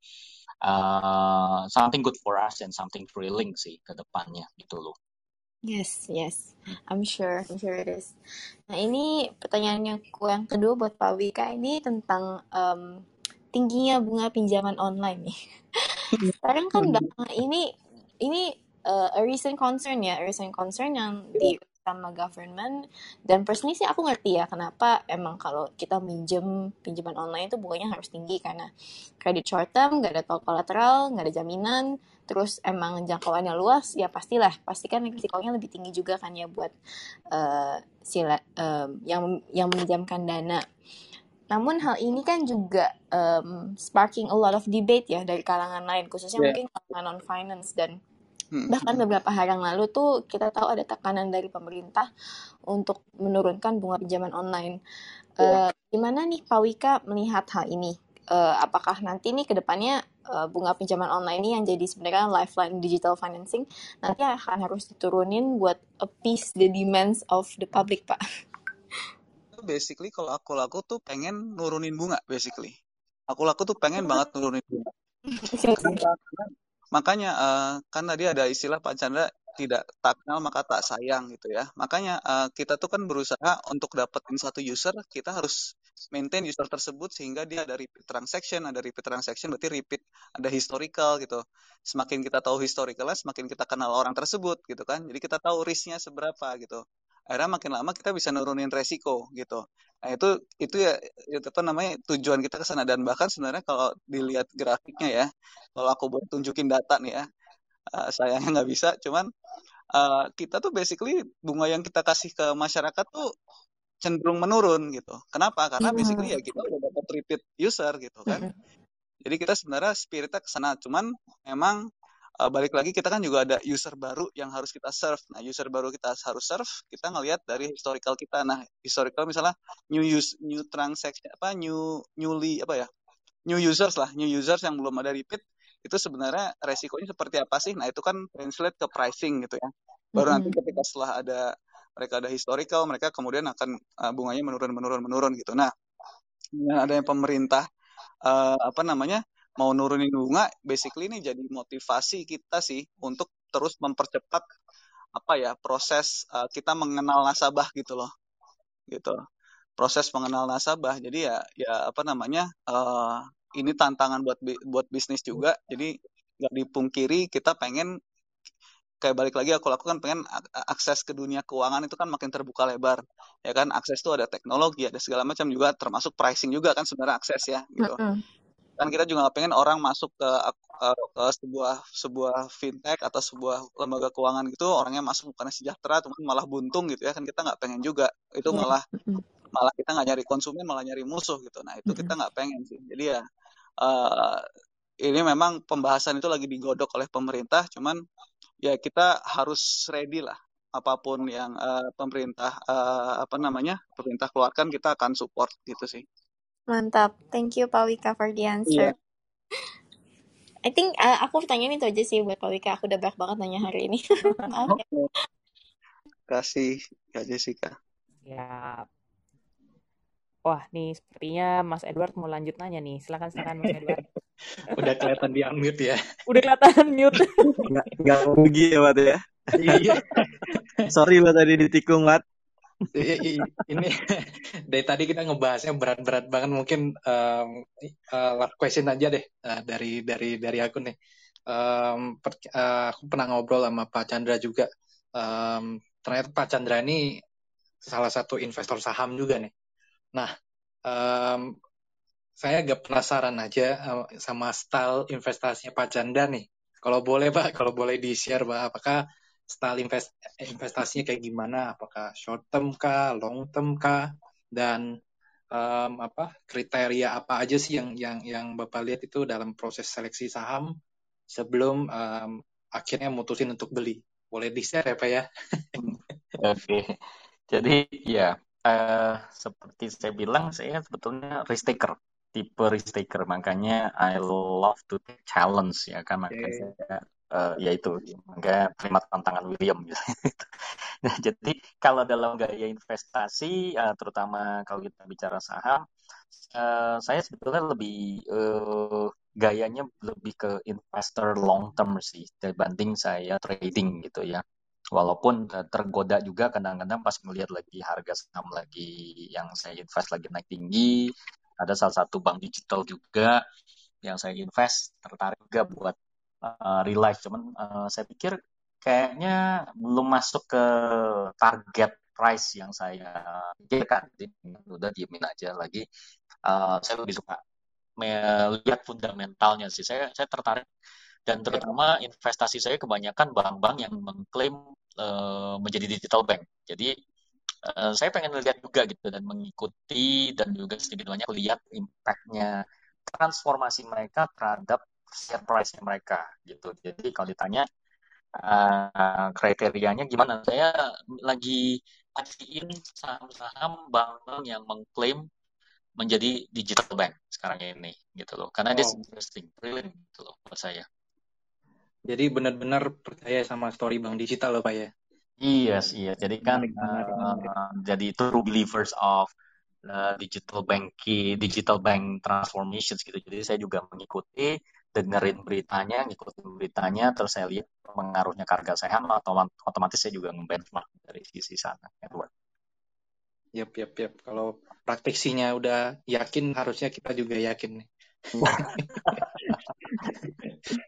uh, something good for us and something thrilling sih ke depannya gitu loh. Yes, yes, I'm sure, I'm sure it is. Nah ini pertanyaannya yang kedua buat Pak Wika ini tentang um, tingginya bunga pinjaman online nih. Sekarang kan belakangan ini ini uh, a recent concern ya, a recent concern yang di sama government. Dan personally sih aku ngerti ya kenapa emang kalau kita minjem pinjaman online itu bunganya harus tinggi karena kredit short term nggak ada tol kolateral nggak ada jaminan terus emang jangkauannya luas ya pastilah pasti kan risikonya lebih tinggi juga kan ya buat uh, sila uh, yang yang meminjamkan dana namun hal ini kan juga um, sparking a lot of debate ya dari kalangan lain khususnya yeah. mungkin kalangan non finance dan Hmm. Bahkan beberapa hari yang lalu tuh kita tahu ada tekanan dari pemerintah untuk menurunkan bunga pinjaman online. Uh, gimana nih Pak Wika melihat hal ini? Uh, apakah nanti nih ke depannya uh, bunga pinjaman online ini yang jadi sebenarnya lifeline digital financing nanti akan harus diturunin buat appease the demands of the public, Pak? Basically kalau aku laku tuh pengen nurunin bunga, basically. Aku laku tuh pengen banget nurunin bunga. Makanya uh, kan tadi ada istilah Pak Chandra tidak tak kenal maka tak sayang gitu ya. Makanya uh, kita tuh kan berusaha untuk dapetin satu user, kita harus maintain user tersebut sehingga dia ada repeat transaction, ada repeat transaction berarti repeat ada historical gitu. Semakin kita tahu historicalnya, semakin kita kenal orang tersebut gitu kan. Jadi kita tahu risknya seberapa gitu akhirnya makin lama kita bisa nurunin resiko gitu. Nah itu itu ya itu apa namanya tujuan kita ke sana dan bahkan sebenarnya kalau dilihat grafiknya ya, kalau aku buat tunjukin data nih ya, uh, sayangnya nggak bisa, cuman uh, kita tuh basically bunga yang kita kasih ke masyarakat tuh cenderung menurun gitu. Kenapa? Karena hmm. basically ya kita udah dapat repeat user gitu kan. Hmm. Jadi kita sebenarnya spiritnya ke sana, cuman memang uh, balik lagi kita kan juga ada user baru yang harus kita serve. Nah, user baru kita harus serve, kita ngelihat dari historical kita. Nah, historical misalnya new use new transaction apa new newly apa ya? new users lah, new users yang belum ada repeat itu sebenarnya resikonya seperti apa sih? Nah, itu kan translate ke pricing gitu ya. Baru mm -hmm. nanti ketika setelah ada mereka ada historical, mereka kemudian akan uh, bunganya menurun menurun menurun gitu. Nah, dengan adanya pemerintah uh, apa namanya? mau nurunin bunga basically ini jadi motivasi kita sih untuk terus mempercepat apa ya proses uh, kita mengenal nasabah gitu loh gitu proses mengenal nasabah jadi ya ya apa namanya uh, ini tantangan buat buat bisnis juga jadi nggak dipungkiri kita pengen kayak balik lagi aku lakukan pengen akses ke dunia keuangan itu kan makin terbuka lebar ya kan? Akses itu ada teknologi ada segala macam juga termasuk pricing juga kan sebenarnya akses ya gitu. Mm -hmm kan kita juga pengen orang masuk ke, uh, ke sebuah sebuah fintech atau sebuah lembaga keuangan gitu orangnya masuk bukannya sejahtera teman malah buntung gitu ya kan? Kita nggak pengen juga. Itu iya. malah malah kita nggak nyari konsumen malah nyari musuh gitu. Nah itu kita nggak pengen sih. Jadi ya uh, ini memang pembahasan itu lagi digodok oleh pemerintah cuman ya kita harus ready lah apa pun yang uh, pemerintah uh, apa namanya pemerintah keluarkan kita akan support gitu sih. Mantap, thank you Pak Wika for the answer. Yeah. I think uh, aku pertanyaan itu aja sih buat Pak Wika. Aku udah banyak banget nanya hari ini. Maaf ya. Kasih Kak Jessica. Ya. Wah, nih sepertinya Mas Edward mau lanjut nanya nih. Silakan silakan Mas Edward. Udah kelihatan di unmute ya. Udah kelihatan mute. Enggak rugi ya, Wat ya. Iya. Sorry Wat tadi ditikung, Wat. ini dari tadi kita ngebahasnya berat-berat banget mungkin um, uh, last question aja deh uh, dari dari dari aku nih um, per, uh, aku pernah ngobrol sama Pak Chandra juga um, ternyata Pak Chandra ini salah satu investor saham juga nih nah um, saya agak penasaran aja uh, sama style investasinya Pak Chandra nih kalau boleh Pak kalau boleh di share Pak apakah style invest, investasinya kayak gimana, apakah short term kah, long term kah, dan um, apa kriteria apa aja sih yang yang yang bapak lihat itu dalam proses seleksi saham sebelum um, akhirnya mutusin untuk beli. Boleh di share ya pak ya? Oke, okay. jadi ya uh, seperti saya bilang saya sebetulnya risk taker tipe risk taker makanya I love to take challenge ya kan makanya okay. saya uh, ya itu maka terima tantangan William gitu. nah jadi kalau dalam gaya investasi uh, terutama kalau kita bicara saham uh, saya sebetulnya lebih uh, gayanya lebih ke investor long term sih dibanding saya trading gitu ya walaupun tergoda juga kadang-kadang pas melihat lagi harga saham lagi yang saya invest lagi naik tinggi ada salah satu bank digital juga yang saya invest tertarik juga buat uh, real life. Cuman uh, saya pikir kayaknya belum masuk ke target price yang saya pikirkan. Jadi udah diemin aja lagi. Uh, saya lebih suka melihat fundamentalnya sih. Saya saya tertarik dan terutama investasi saya kebanyakan bank-bank yang mengklaim uh, menjadi digital bank. Jadi uh, saya pengen lihat juga gitu dan mengikuti dan juga sedikit banyak lihat impactnya transformasi mereka terhadap share price mereka gitu. Jadi kalau ditanya uh, kriterianya gimana, saya lagi pastikan saham-saham bank yang mengklaim menjadi digital bank sekarang ini gitu loh. Karena oh. dia interesting, really gitu loh buat saya. Jadi benar-benar percaya sama story bank digital loh Pak ya? Iya yes, iya. Jadi kan uh, jadi true believers of uh, digital banking, digital bank transformations gitu. Jadi saya juga mengikuti dengerin beritanya, ngikutin beritanya, terus saya lihat pengaruhnya harga saham, atau otomatis saya juga nge-benchmark dari sisi sana, Edward. Yap, yap, yap. Kalau praktisinya udah yakin, harusnya kita juga yakin nih.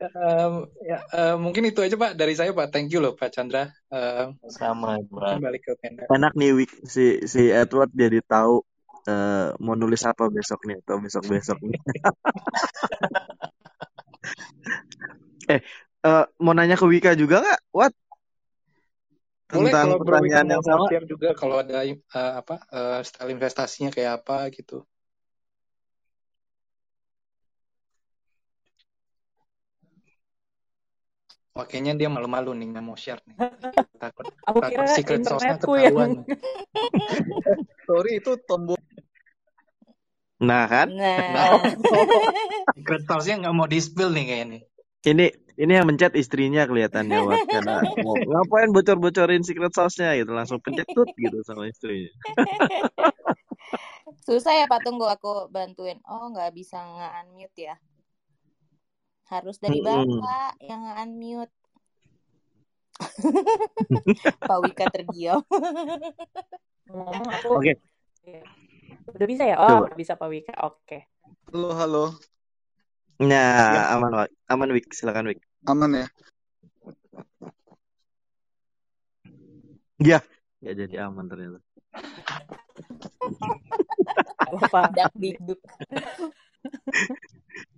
um, ya, uh, mungkin itu aja Pak dari saya Pak. Thank you loh Pak Chandra. Uh, Sama Pak. Balik ke Enak nih Wik si si Edward jadi tahu uh, mau nulis apa besok nih atau besok besok nih. eh uh, mau nanya ke Wika juga nggak? What? Boleh Tentang kalau pertanyaan yang sama. juga kalau ada uh, apa uh, style investasinya kayak apa gitu. Makanya dia malu-malu nih nggak mau share nih. Takut, Aku takut kira secret sauce-nya ketahuan. Yang... Sorry itu tombol Nah kan? Nah. Secret sauce-nya nggak mau di-spill nih kayaknya. Ini ini yang mencet istrinya kelihatannya Wat karena mau ngapain bocor-bocorin secret sauce-nya gitu langsung pencet tut gitu sama istrinya. Susah ya Pak tunggu aku bantuin. Oh nggak bisa nge-unmute ya. Harus dari Bapak hmm. yang nge-unmute. Pak Wika terdiam. Oke. Okay. Udah bisa ya? Oh, Coba. bisa Pak Wika. Oke. Okay. Halo, halo. Nah, ya. aman, Wak. Aman, Wik. Silakan, Wik. Aman ya? Ya, ya jadi aman ternyata. Apa? Dak dikduk.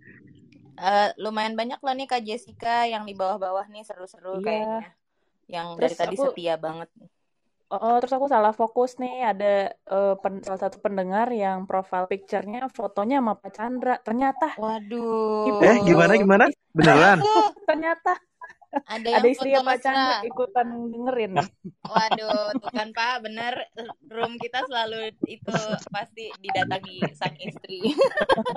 uh, lumayan banyak loh nih Kak Jessica yang di bawah-bawah nih seru-seru iya. kayaknya. Yang Terus dari tadi aku... setia banget. Oh, terus aku salah fokus nih. Ada uh, pen, salah satu pendengar yang profile picture-nya fotonya sama Pak Chandra. Ternyata. Waduh. Eh, gimana gimana? Beneran? Ternyata. Ada Ada yang istrinya foto Pak Chandra mesra. ikutan dengerin. Waduh, tuh kan Pak, bener room kita selalu itu pasti didatangi sang istri.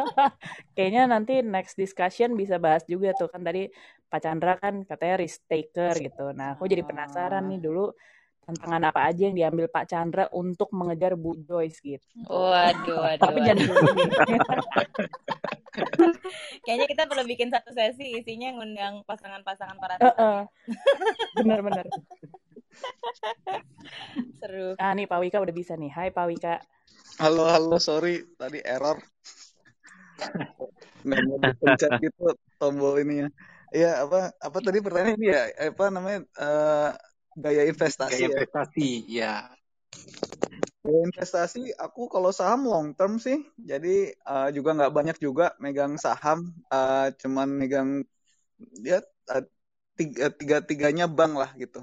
Kayaknya nanti next discussion bisa bahas juga tuh kan tadi Pak Chandra kan katanya risk taker gitu. Nah, aku jadi penasaran nih dulu tantangan apa aja yang diambil Pak Chandra untuk mengejar Bu Joyce gitu. Waduh, waduh, Tapi jangan waduh. nih. Kayaknya kita perlu bikin satu sesi isinya ngundang pasangan-pasangan para Heeh. tanya. Bener-bener. Seru. Ah nih Pak Wika udah bisa nih. Hai Pak Wika. Halo, halo, sorry tadi error. Nggak mau dipencet gitu tombol ini ya. Iya, apa apa tadi pertanyaan ini ya? Apa namanya? eh, gaya investasi Gaya ya. investasi, ya. Gaya investasi aku kalau saham long term sih. Jadi eh, juga nggak banyak juga megang saham. eh, cuman megang ya eh, tiga, tiga tiganya bank lah gitu.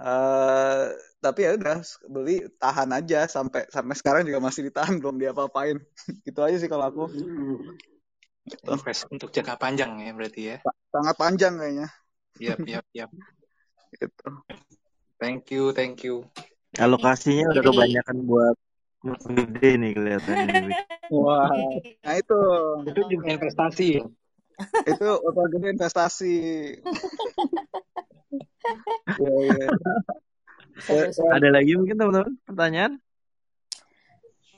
eh tapi ya udah beli tahan aja sampai sampai sekarang juga masih ditahan belum diapa-apain gitu aja sih kalau aku gitu. Invest untuk jangka panjang ya berarti ya. sangat panjang kayaknya Yap, yap, yap. Gitu Thank you, thank you. Alokasinya udah kebanyakan buat gede nih kelihatannya wah nah itu Itu juga investasi itu otak gede investasi ya, ya. Ada lagi mungkin teman-teman pertanyaan?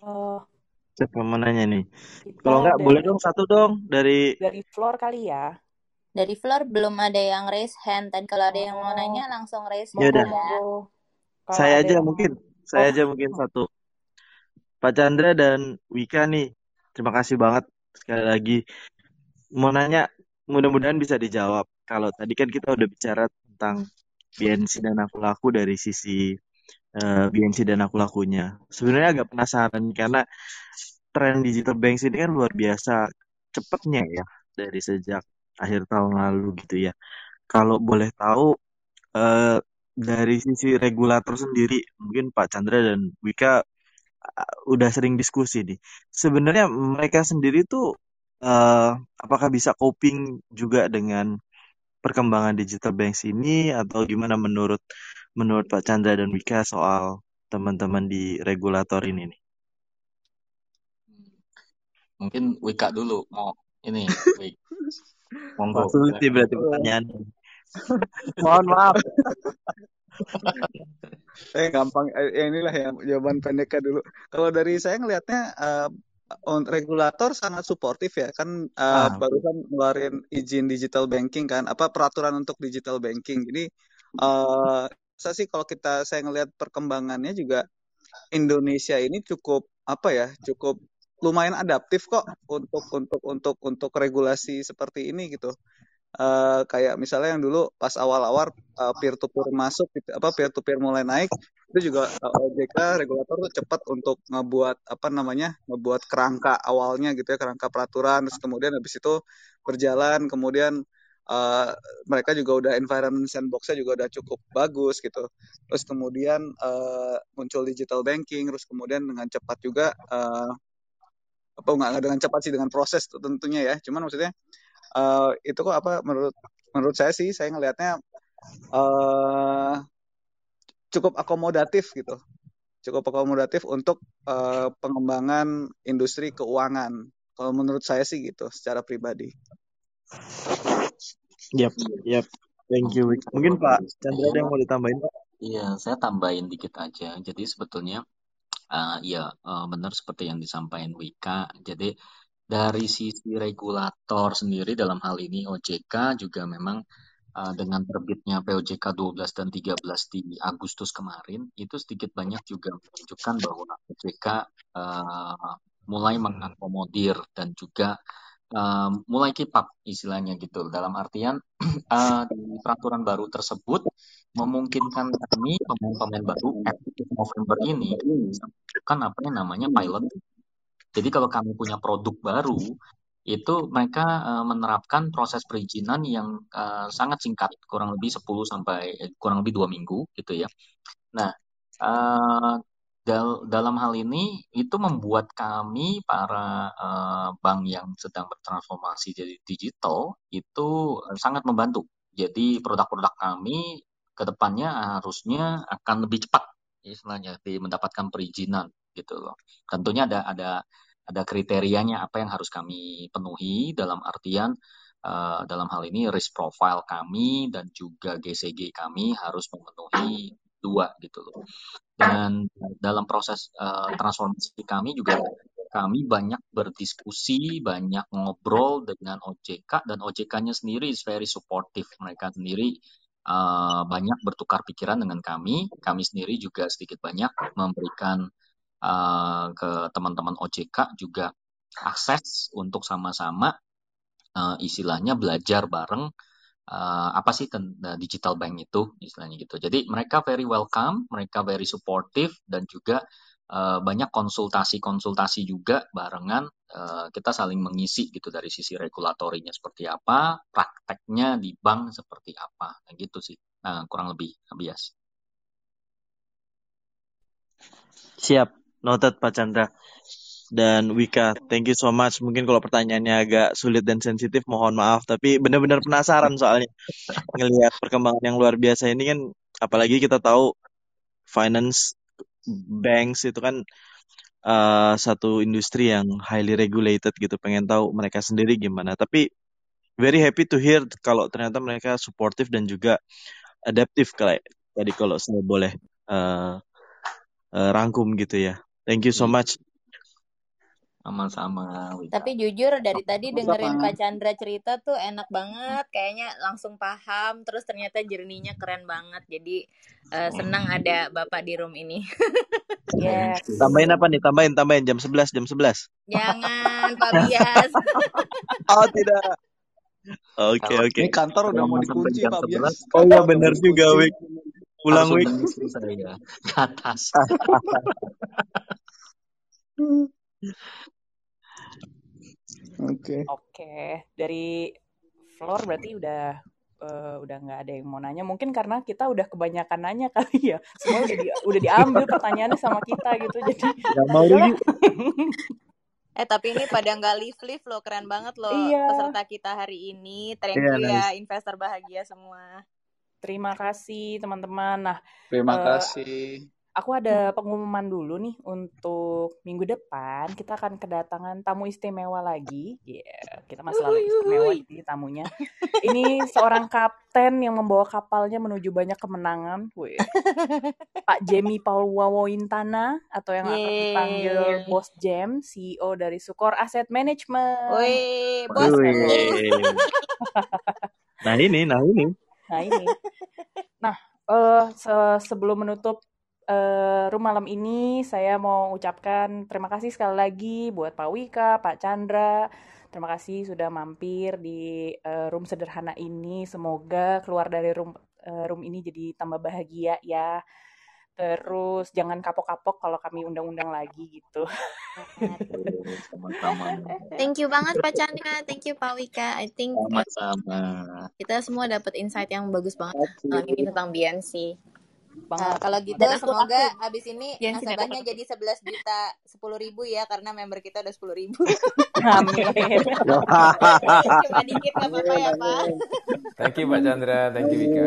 Oh, Siapa mau nanya nih? Kalau nggak boleh dong satu dong dari dari floor kali ya. Dari floor belum ada yang raise hand. Dan kalau ada yang mau Oh, nanya langsung raise ya hand udah. ya. Kalau Saya aja yang mungkin, saya Oh, aja mungkin satu. Pak Chandra dan Wika nih, terima kasih banget sekali lagi. Mau nanya, mudah-mudahan bisa dijawab. Kalau tadi kan kita udah bicara tentang BNC dan aku laku dari sisi eh, BNC dan aku lakunya. Sebenarnya agak penasaran karena tren digital banks ini kan luar biasa cepatnya ya dari sejak akhir tahun lalu gitu ya. Kalau boleh tahu eh, dari sisi regulator sendiri, mungkin Pak Chandra dan Wika uh, udah sering diskusi nih. Sebenarnya mereka sendiri tuh eh, apakah bisa coping juga dengan perkembangan digital banks ini atau gimana menurut menurut Pak Chandra dan Wika soal teman-teman di regulator ini nih? Mungkin Wika dulu mau ini, Wik. Monggo. sulit berarti pertanyaan. Mohon maaf. eh gampang eh, ya inilah ya jawaban pendeknya dulu kalau dari saya ngelihatnya eh, on- regulator sangat suportif ya kan eh, Ah, barusan ngeluarin izin digital banking kan apa peraturan untuk digital banking jadi eh saya sih kalau kita saya ngelihat perkembangannya juga Indonesia ini cukup apa ya cukup lumayan adaptif kok untuk untuk untuk untuk regulasi seperti ini gitu. Eh, kayak misalnya yang dulu pas awal-awal peer to peer masuk gitu, apa peer to peer mulai naik itu juga eh, OJK regulator tuh cepat untuk ngebuat apa namanya ngebuat kerangka awalnya gitu ya kerangka peraturan terus kemudian habis itu berjalan kemudian eh, mereka juga udah environment sandbox-nya juga udah cukup bagus gitu. Terus kemudian eh, muncul digital banking terus kemudian dengan cepat juga eh, apa nggak nggak dengan cepat sih dengan proses tentunya ya cuman maksudnya eh, itu kok apa menurut menurut saya sih saya ngelihatnya eh cukup akomodatif gitu cukup akomodatif untuk eh, pengembangan industri keuangan kalau menurut saya sih gitu secara pribadi yap, yap. Thank you. Mungkin Pak Chandra ada yang mau ditambahin, Pak? Iya, saya tambahin dikit aja. Jadi sebetulnya eh, ya eh, benar seperti yang disampaikan Wika. Jadi dari sisi regulator sendiri dalam hal ini OJK juga memang eh, dengan terbitnya POJK 12 dan 13 di Agustus kemarin itu sedikit banyak juga menunjukkan bahwa OJK eh, mulai mengakomodir dan juga eh, mulai keep up istilahnya gitu. Dalam artian eh, di peraturan baru tersebut memungkinkan kami pemain-pemain baru efektif November ini melakukan apa yang namanya pilot. Jadi kalau kami punya produk baru itu mereka eh, menerapkan proses perizinan yang eh, sangat singkat, kurang lebih 10 sampai eh, kurang lebih dua minggu gitu ya. Nah, dal- dalam hal ini itu membuat kami para bank yang sedang bertransformasi jadi digital itu sangat membantu Jadi produk-produk kami ke depannya harusnya akan lebih cepat istilahnya di mendapatkan perizinan gitu loh. Tentunya ada ada ada kriterianya apa yang harus kami penuhi dalam artian uh, dalam hal ini risk profile kami dan juga GCG kami harus memenuhi dua gitu loh. Dan dalam proses uh, transformasi kami juga kami banyak berdiskusi, banyak ngobrol dengan OJK dan OJK-nya sendiri is very supportive. Mereka sendiri uh, banyak bertukar pikiran dengan kami. Kami sendiri juga sedikit banyak memberikan uh, ke teman-teman OJK juga akses untuk sama-sama uh, istilahnya belajar bareng uh, apa sih digital bank itu istilahnya gitu. Jadi mereka very welcome, mereka very supportive dan juga uh, banyak konsultasi-konsultasi juga barengan uh, kita saling mengisi gitu dari sisi regulatorinya seperti apa, prakteknya di bank seperti apa, nah, gitu sih uh, kurang lebih bias. Siap, noted Pak Chandra dan Wika. Thank you so much. Mungkin kalau pertanyaannya agak sulit dan sensitif, mohon maaf. Tapi benar-benar penasaran soalnya ngelihat perkembangan yang luar biasa ini kan, apalagi kita tahu finance banks itu kan uh, satu industri yang highly regulated gitu. Pengen tahu mereka sendiri gimana. Tapi very happy to hear kalau ternyata mereka supportive dan juga adaptif kayak tadi kalau saya boleh uh, uh, rangkum gitu ya. Thank you so much. Sama-sama. Tapi jujur dari tadi dengerin Pak Chandra cerita tuh enak banget, kayaknya langsung paham, terus ternyata jernihnya keren banget. Jadi uh, senang ada Bapak di room ini. yes. Tambahin apa nih? Tambahin, tambahin jam 11, jam 11. Jangan, Pak Bias. oh, tidak. Oke, okay, oke. Okay. Ini kantor udah mau dikunci, Pak Bias. Oh iya benar juga, Wik. Pulang, Wik. Saya ke atas. Oke. Okay. Oke, okay. dari floor berarti udah uh, udah nggak ada yang mau nanya. Mungkin karena kita udah kebanyakan nanya kali ya. Semua udah di, udah diambil pertanyaannya sama kita gitu. Jadi nggak mau rugi. eh tapi ini pada nggak live live loh, keren banget loh iya. peserta kita hari ini. Thank yeah, you ya nice. investor bahagia semua. Terima kasih teman-teman. Nah, terima uh, kasih aku ada pengumuman dulu nih untuk minggu depan kita akan kedatangan tamu istimewa lagi. Yeah, kita masih selalu istimewa di tamunya. Ini seorang kapten yang membawa kapalnya menuju banyak kemenangan. Wih. Pak Jamie Paul Wawointana atau yang akan dipanggil Bos Jam, CEO dari Sukor Asset Management. Wih, Bos. nah ini, nah ini. Nah ini. Nah, uh, se sebelum menutup uh, room malam ini saya mau ucapkan terima kasih sekali lagi buat Pak Wika, Pak Chandra. Terima kasih sudah mampir di uh, room sederhana ini. Semoga keluar dari room uh, room ini jadi tambah bahagia ya. Terus jangan kapok-kapok kalau kami undang-undang lagi gitu. Thank you banget Pak Chandra, thank you Pak Wika. I think sama-sama. Kita semua dapat insight yang bagus banget malam ini tentang BNC banget. Nah, kalau gitu Dan semoga aku, abis ini ya, nasabahnya jadi 11 juta 10 ribu ya karena member kita udah 10 ribu. Amin. Cuma dikit gak apa-apa ya Pak. Thank you Pak Chandra, thank you Vika.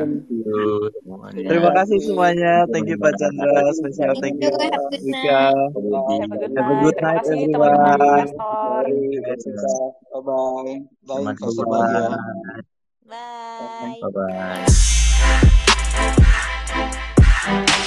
Terima kasih semuanya, thank you Pak Chandra, spesial thank you Vika. Have a good night, everyone. Bye bye. Bye. Bye. Bye bye.